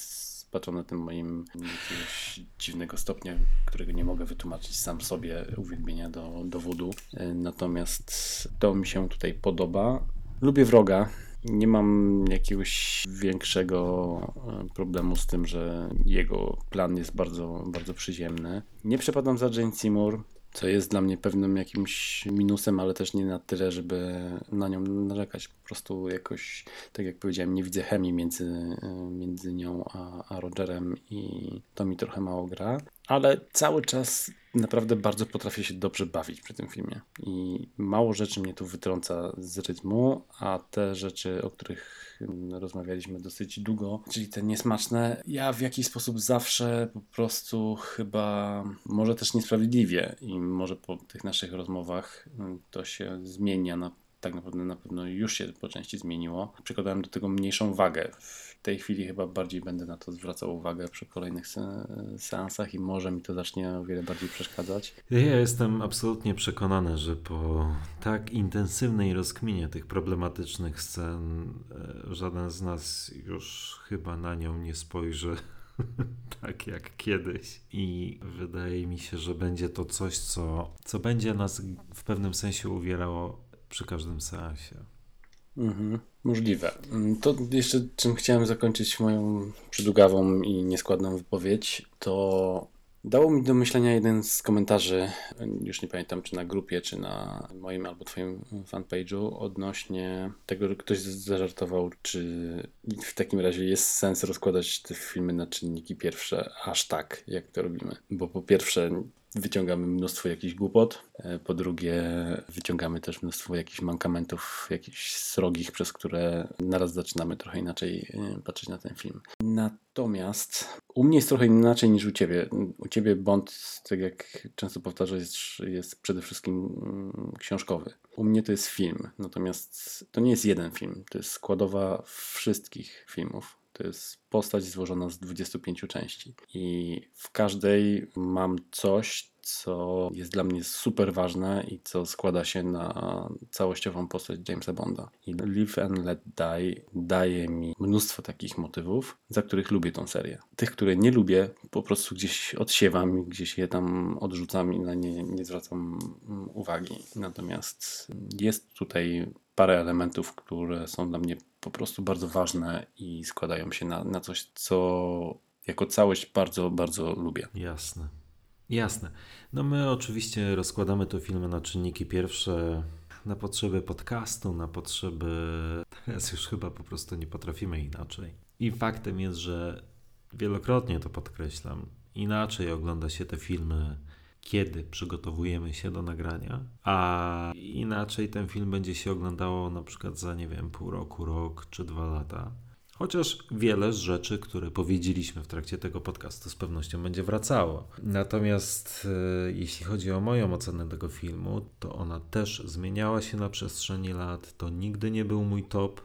spaczone tym moim jakiegoś dziwnego stopnia, którego nie mogę wytłumaczyć sam sobie uwielbienia do, do voodoo. Natomiast to mi się tutaj podoba. Lubię wroga. Nie mam jakiegoś większego e, problemu z tym, że jego plan jest bardzo, bardzo przyziemny. Nie przepadam za Jane Seymour co jest dla mnie pewnym jakimś minusem, ale też nie na tyle, żeby na nią narzekać. Po prostu jakoś, tak jak powiedziałem, nie widzę chemii między, między nią a, a Rogerem i to mi trochę mało gra. Ale cały czas naprawdę bardzo potrafię się dobrze bawić przy tym filmie. I mało rzeczy mnie tu wytrąca z rytmu, a te rzeczy, o których rozmawialiśmy dosyć długo, czyli te niesmaczne, ja w jakiś sposób zawsze po prostu chyba, może też niesprawiedliwie i może po tych naszych rozmowach to się zmienia na tak naprawdę na pewno już się po części zmieniło. Przykładałem do tego mniejszą wagę. W tej chwili chyba bardziej będę na to zwracał uwagę przy kolejnych se seansach i może mi to zacznie o wiele bardziej przeszkadzać. Ja jestem absolutnie przekonany, że po tak intensywnej rozkminie tych problematycznych scen e, żaden z nas już chyba na nią nie spojrzy tak jak kiedyś. I wydaje mi się, że będzie to coś, co, co będzie nas w pewnym sensie uwierało przy każdym seansie. Mhm, możliwe. Mm, to jeszcze czym chciałem zakończyć moją przydługawą i nieskładną wypowiedź, to dało mi do myślenia jeden z komentarzy, już nie pamiętam czy na grupie, czy na moim albo twoim fanpage'u, odnośnie tego, że ktoś zażartował, czy w takim razie jest sens rozkładać te filmy na czynniki pierwsze aż tak, jak to robimy. Bo po pierwsze wyciągamy mnóstwo jakichś głupot, e, po drugie wyciągamy też mnóstwo jakichś mankamentów, jakichś srogich, przez które naraz zaczynamy trochę inaczej e, patrzeć na ten film. Natomiast u mnie jest trochę inaczej niż u Ciebie. U Ciebie Bond, tak jak często powtarzasz, jest, jest przede wszystkim mm, książkowy. U mnie to jest film, natomiast to nie jest jeden film, to jest składowa wszystkich filmów jest postać złożona z 25 części. I w każdej mam coś, co jest dla mnie super ważne i co składa się na całościową postać Jamesa Bonda. I Live and Let Die daje mi mnóstwo takich motywów, za których lubię tą serię. Tych, które nie lubię, po prostu gdzieś odsiewam, gdzieś je tam odrzucam i na nie nie zwracam uwagi. Natomiast jest tutaj parę elementów, które są dla mnie po prostu bardzo ważne i składają się na, na coś, co jako całość bardzo, bardzo lubię. Jasne. Jasne. No my oczywiście rozkładamy te filmy na czynniki pierwsze na potrzeby podcastu, na potrzeby. Teraz już chyba po prostu nie potrafimy inaczej. I faktem jest, że wielokrotnie to podkreślam. Inaczej ogląda się te filmy kiedy przygotowujemy się do nagrania, a inaczej ten film będzie się oglądało na przykład za, nie wiem, pół roku, rok czy dwa lata. Chociaż wiele z rzeczy, które powiedzieliśmy w trakcie tego podcastu, z pewnością będzie wracało. Natomiast e, jeśli chodzi o moją ocenę tego filmu, to ona też zmieniała się na przestrzeni lat. To nigdy nie był mój top.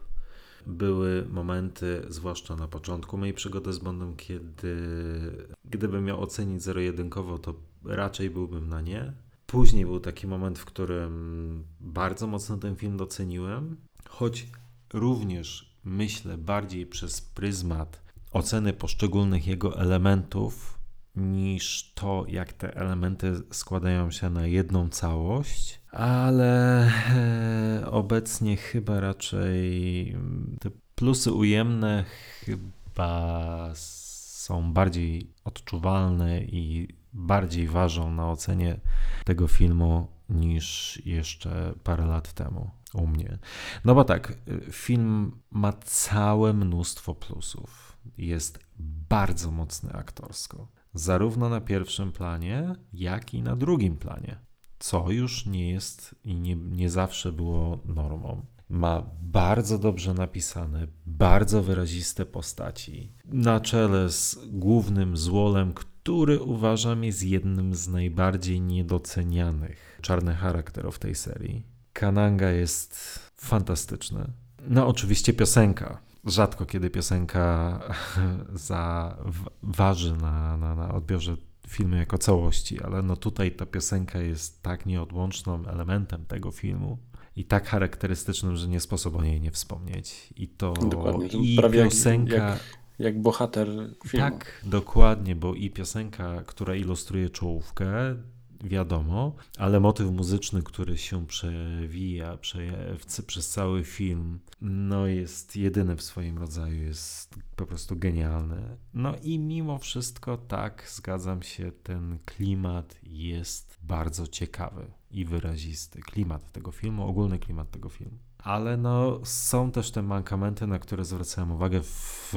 Były momenty, zwłaszcza na początku mojej przygody z Bondem, kiedy gdybym miał ocenić zero-jedynkowo, to raczej byłbym na nie. Później był taki moment, w którym bardzo mocno ten film doceniłem, choć również myślę bardziej przez pryzmat oceny poszczególnych jego elementów, niż to, jak te elementy składają się na jedną całość, ale e, obecnie chyba raczej te plusy ujemne chyba są bardziej odczuwalne i bardziej ważą na ocenie tego filmu niż jeszcze parę lat temu u mnie. No bo tak, film ma całe mnóstwo plusów. Jest bardzo mocny aktorsko. Zarówno na pierwszym planie, jak i na drugim planie. Co już nie jest i nie, nie zawsze było normą ma bardzo dobrze napisane, bardzo wyraziste postaci. Na czele z głównym złolem, który uważam jest jednym z najbardziej niedocenianych czarnych charakterów tej serii. Kananga jest fantastyczny. No oczywiście piosenka. Rzadko kiedy piosenka za, waży na, na, na odbiorze filmu jako całości, ale no tutaj ta piosenka jest tak nieodłącznym elementem tego filmu i tak charakterystycznym, że nie sposób o niej nie wspomnieć. I to Dokładnie. i piosenka... Jak, jak, bohater filmu. Tak, dokładnie, bo i piosenka, która ilustruje czołówkę, wiadomo, ale motyw muzyczny, który się przewija przez cały film, no jest jedyny w swoim rodzaju, jest po prostu genialny. No i mimo wszystko, tak, zgadzam się, ten klimat jest bardzo ciekawy i wyrazisty. Klimat tego filmu, ogólny klimat tego filmu. Ale no, są też te mankamenty, na które zwracałem uwagę w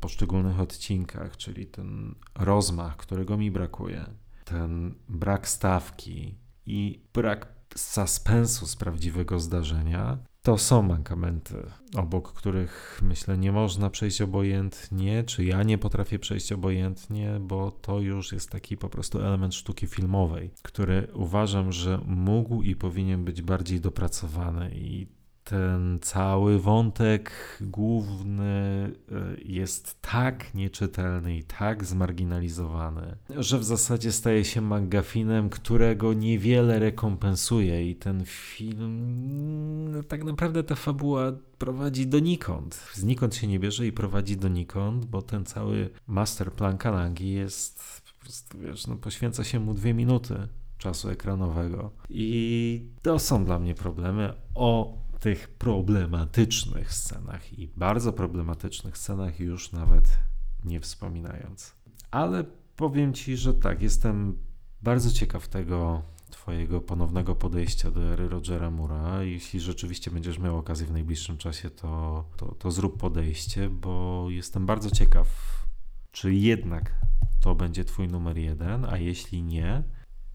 poszczególnych odcinkach, czyli ten rozmach, którego mi brakuje ten brak stawki i brak suspensu z prawdziwego zdarzenia, to są mankamenty, obok których myślę nie można przejść obojętnie, czy ja nie potrafię przejść obojętnie, bo to już jest taki po prostu element sztuki filmowej, który uważam, że mógł i powinien być bardziej dopracowany i ten cały wątek główny e, jest tak nieczytelny i tak zmarginalizowany, że w zasadzie staje się magafinem, którego niewiele rekompensuje i ten film, no tak naprawdę ta fabuła prowadzi donikąd. Znikąd się nie bierze i prowadzi donikąd, bo ten cały masterplan Kanagi jest po prostu, wiesz, no poświęca się mu dwie minuty czasu ekranowego. I to są dla mnie problemy. O tych problematycznych scenach i bardzo problematycznych scenach już nawet nie wspominając. Ale powiem Ci, że tak, jestem bardzo ciekaw tego Twojego ponownego podejścia do ery Rogera Mura. Jeśli rzeczywiście będziesz miał okazję w najbliższym czasie, to, to, to zrób podejście, bo jestem bardzo ciekaw, czy jednak to będzie Twój numer jeden, a jeśli nie,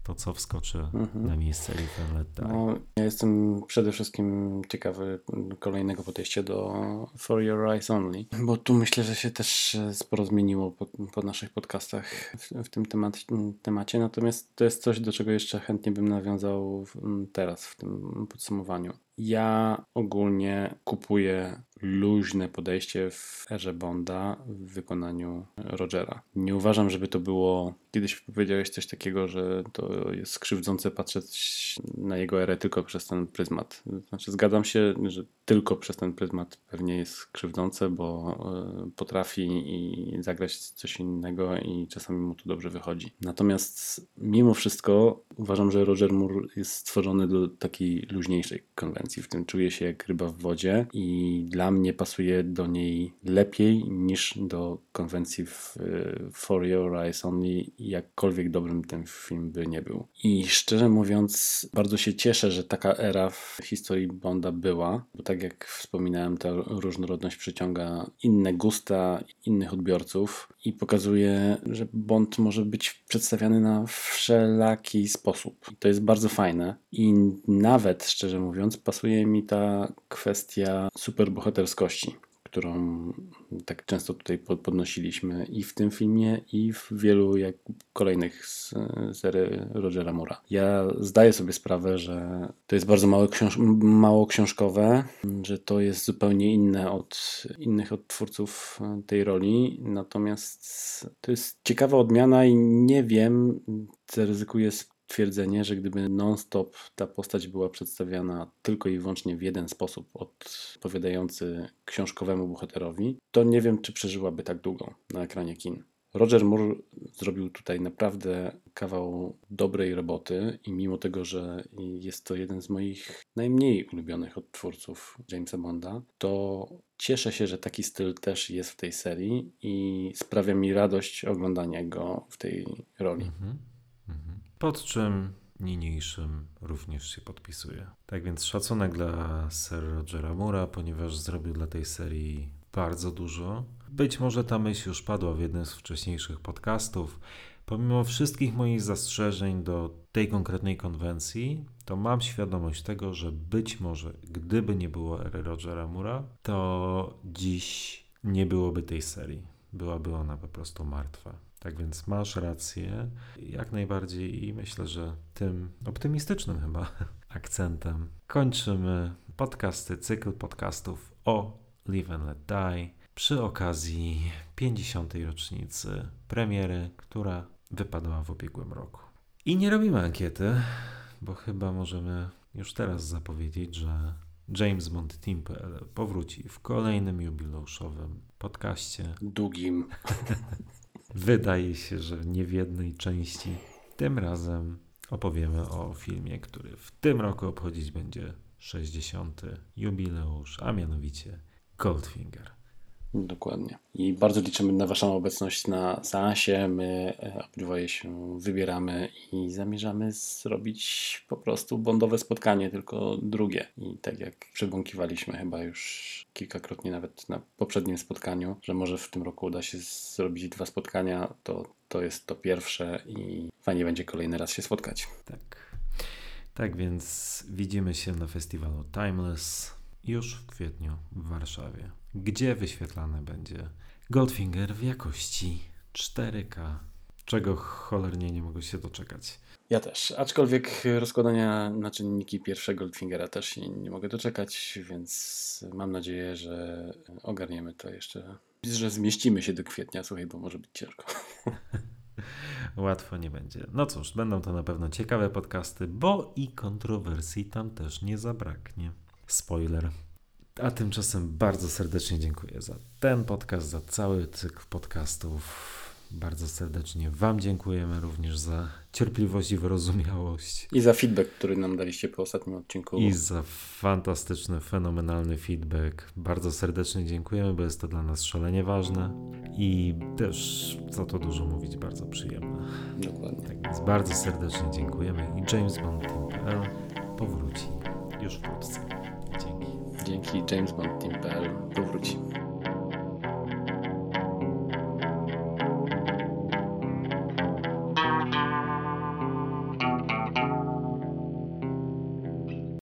to co wskoczy mhm. na miejsce Live Let Die? No, ja jestem przede wszystkim ciekawy kolejnego podejścia do For Your Eyes Only, bo tu myślę, że się też sporo zmieniło po, po naszych podcastach w, w tym temat, temacie, natomiast to jest coś, do czego jeszcze chętnie bym nawiązał w, teraz w tym podsumowaniu. Ja ogólnie kupuję luźne podejście w erze Bonda w wykonaniu Rogera. Nie uważam, żeby to było. Kiedyś powiedziałeś coś takiego, że to jest skrzywdzące patrzeć na jego erę tylko przez ten pryzmat. Znaczy, zgadzam się, że tylko przez ten pryzmat pewnie jest krzywdzące, bo e, potrafi i zagrać coś innego i czasami mu to dobrze wychodzi. Natomiast mimo wszystko uważam, że Roger Moore jest stworzony do takiej luźniejszej konwencji. W tym czuje się jak ryba w wodzie i dla mnie pasuje do niej lepiej niż do konwencji w For Your Eyes Only, jakkolwiek dobrym ten film by nie był. I szczerze mówiąc, bardzo się cieszę, że taka era w historii Bonda była, bo tak jak wspominałem, ta różnorodność przyciąga inne gusta, innych odbiorców i pokazuje, że Bond może być przedstawiany na wszelaki sposób. To jest bardzo fajne i nawet, szczerze mówiąc, pasuje mi ta kwestia superbohaterskości którą tak często tutaj podnosiliśmy i w tym filmie, i w wielu jak kolejnych z serii Rogera Mura. Ja zdaję sobie sprawę, że to jest bardzo mało, książ mało książkowe, że to jest zupełnie inne od innych odtwórców tej roli, natomiast to jest ciekawa odmiana i nie wiem, zaryzykuję twierdzenie, że gdyby non-stop ta postać była przedstawiana tylko i wyłącznie w jeden sposób, odpowiadający książkowemu bohaterowi, to nie wiem, czy przeżyłaby tak długo na ekranie kin. Roger Moore zrobił tutaj naprawdę kawał dobrej roboty i mimo tego, że jest to jeden z moich najmniej ulubionych odtwórców Jamesa Bonda, to cieszę się, że taki styl też jest w tej serii i sprawia mi radość oglądania go w tej roli. Mhm. Pod czym niniejszym również się podpisuje. Tak więc szacunek dla Sir Rogera Mura, ponieważ zrobił dla tej serii bardzo dużo. Być może ta myśl już padła w jednym z wcześniejszych podcastów. Pomimo wszystkich moich zastrzeżeń do tej konkretnej konwencji, to mam świadomość tego, że być może gdyby nie było ery Rogera Mura, to dziś nie byłoby tej serii. Byłaby ona po prostu martwa. Tak więc masz rację, jak najbardziej i myślę, że tym optymistycznym chyba akcentem kończymy podcasty, cykl podcastów o Live and Let Die przy okazji 50. rocznicy premiery, która wypadła w ubiegłym roku. I nie robimy ankiety, bo chyba możemy już teraz zapowiedzieć, że James Bond Team.pl powróci w kolejnym jubileuszowym podcaście. Długim. Wydaje się, że nie w jednej części. Tym razem opowiemy o filmie, który w tym roku obchodzić będzie 60. jubileusz, a mianowicie Goldfinger. Dokładnie. I bardzo liczymy na Waszą obecność na seansie. My e, obydwoje się wybieramy i zamierzamy zrobić po prostu bondowe spotkanie, tylko drugie. I tak jak przebąkiwaliśmy chyba już kilkakrotnie nawet na poprzednim spotkaniu, że może w tym roku uda się zrobić dwa spotkania, to to jest to pierwsze i fajnie będzie kolejny raz się spotkać. Tak. Tak więc widzimy się na festiwalu Timeless już w kwietniu w Warszawie, gdzie wyświetlany będzie Goldfinger w jakości 4K, czego cholernie nie mogę się doczekać. Ja też, aczkolwiek rozkładania na czynniki pierwszego Goldfingera też się nie mogę doczekać, więc mam nadzieję, że ogarniemy to jeszcze, że zmieścimy się do kwietnia, słuchaj, bo może być ciężko. Łatwo nie będzie. No cóż, będą to na pewno ciekawe podcasty, bo i kontrowersji tam też nie zabraknie. Spoiler. A tymczasem bardzo serdecznie dziękuję za ten podcast, za cały cykl podcastów. Bardzo serdecznie Wam dziękujemy również za cierpliwość i wyrozumiałość. I za feedback, który nam daliście po ostatnim odcinku. I za fantastyczny, fenomenalny feedback. Bardzo serdecznie dziękujemy, bo jest to dla nas szalenie ważne i też, co to dużo mówić, bardzo przyjemne. Dokładnie. Tak więc bardzo serdecznie dziękujemy i jamesbond.pl powróci już wkrótce. Dzięki. Dzięki jamesbondteam.pl powróci.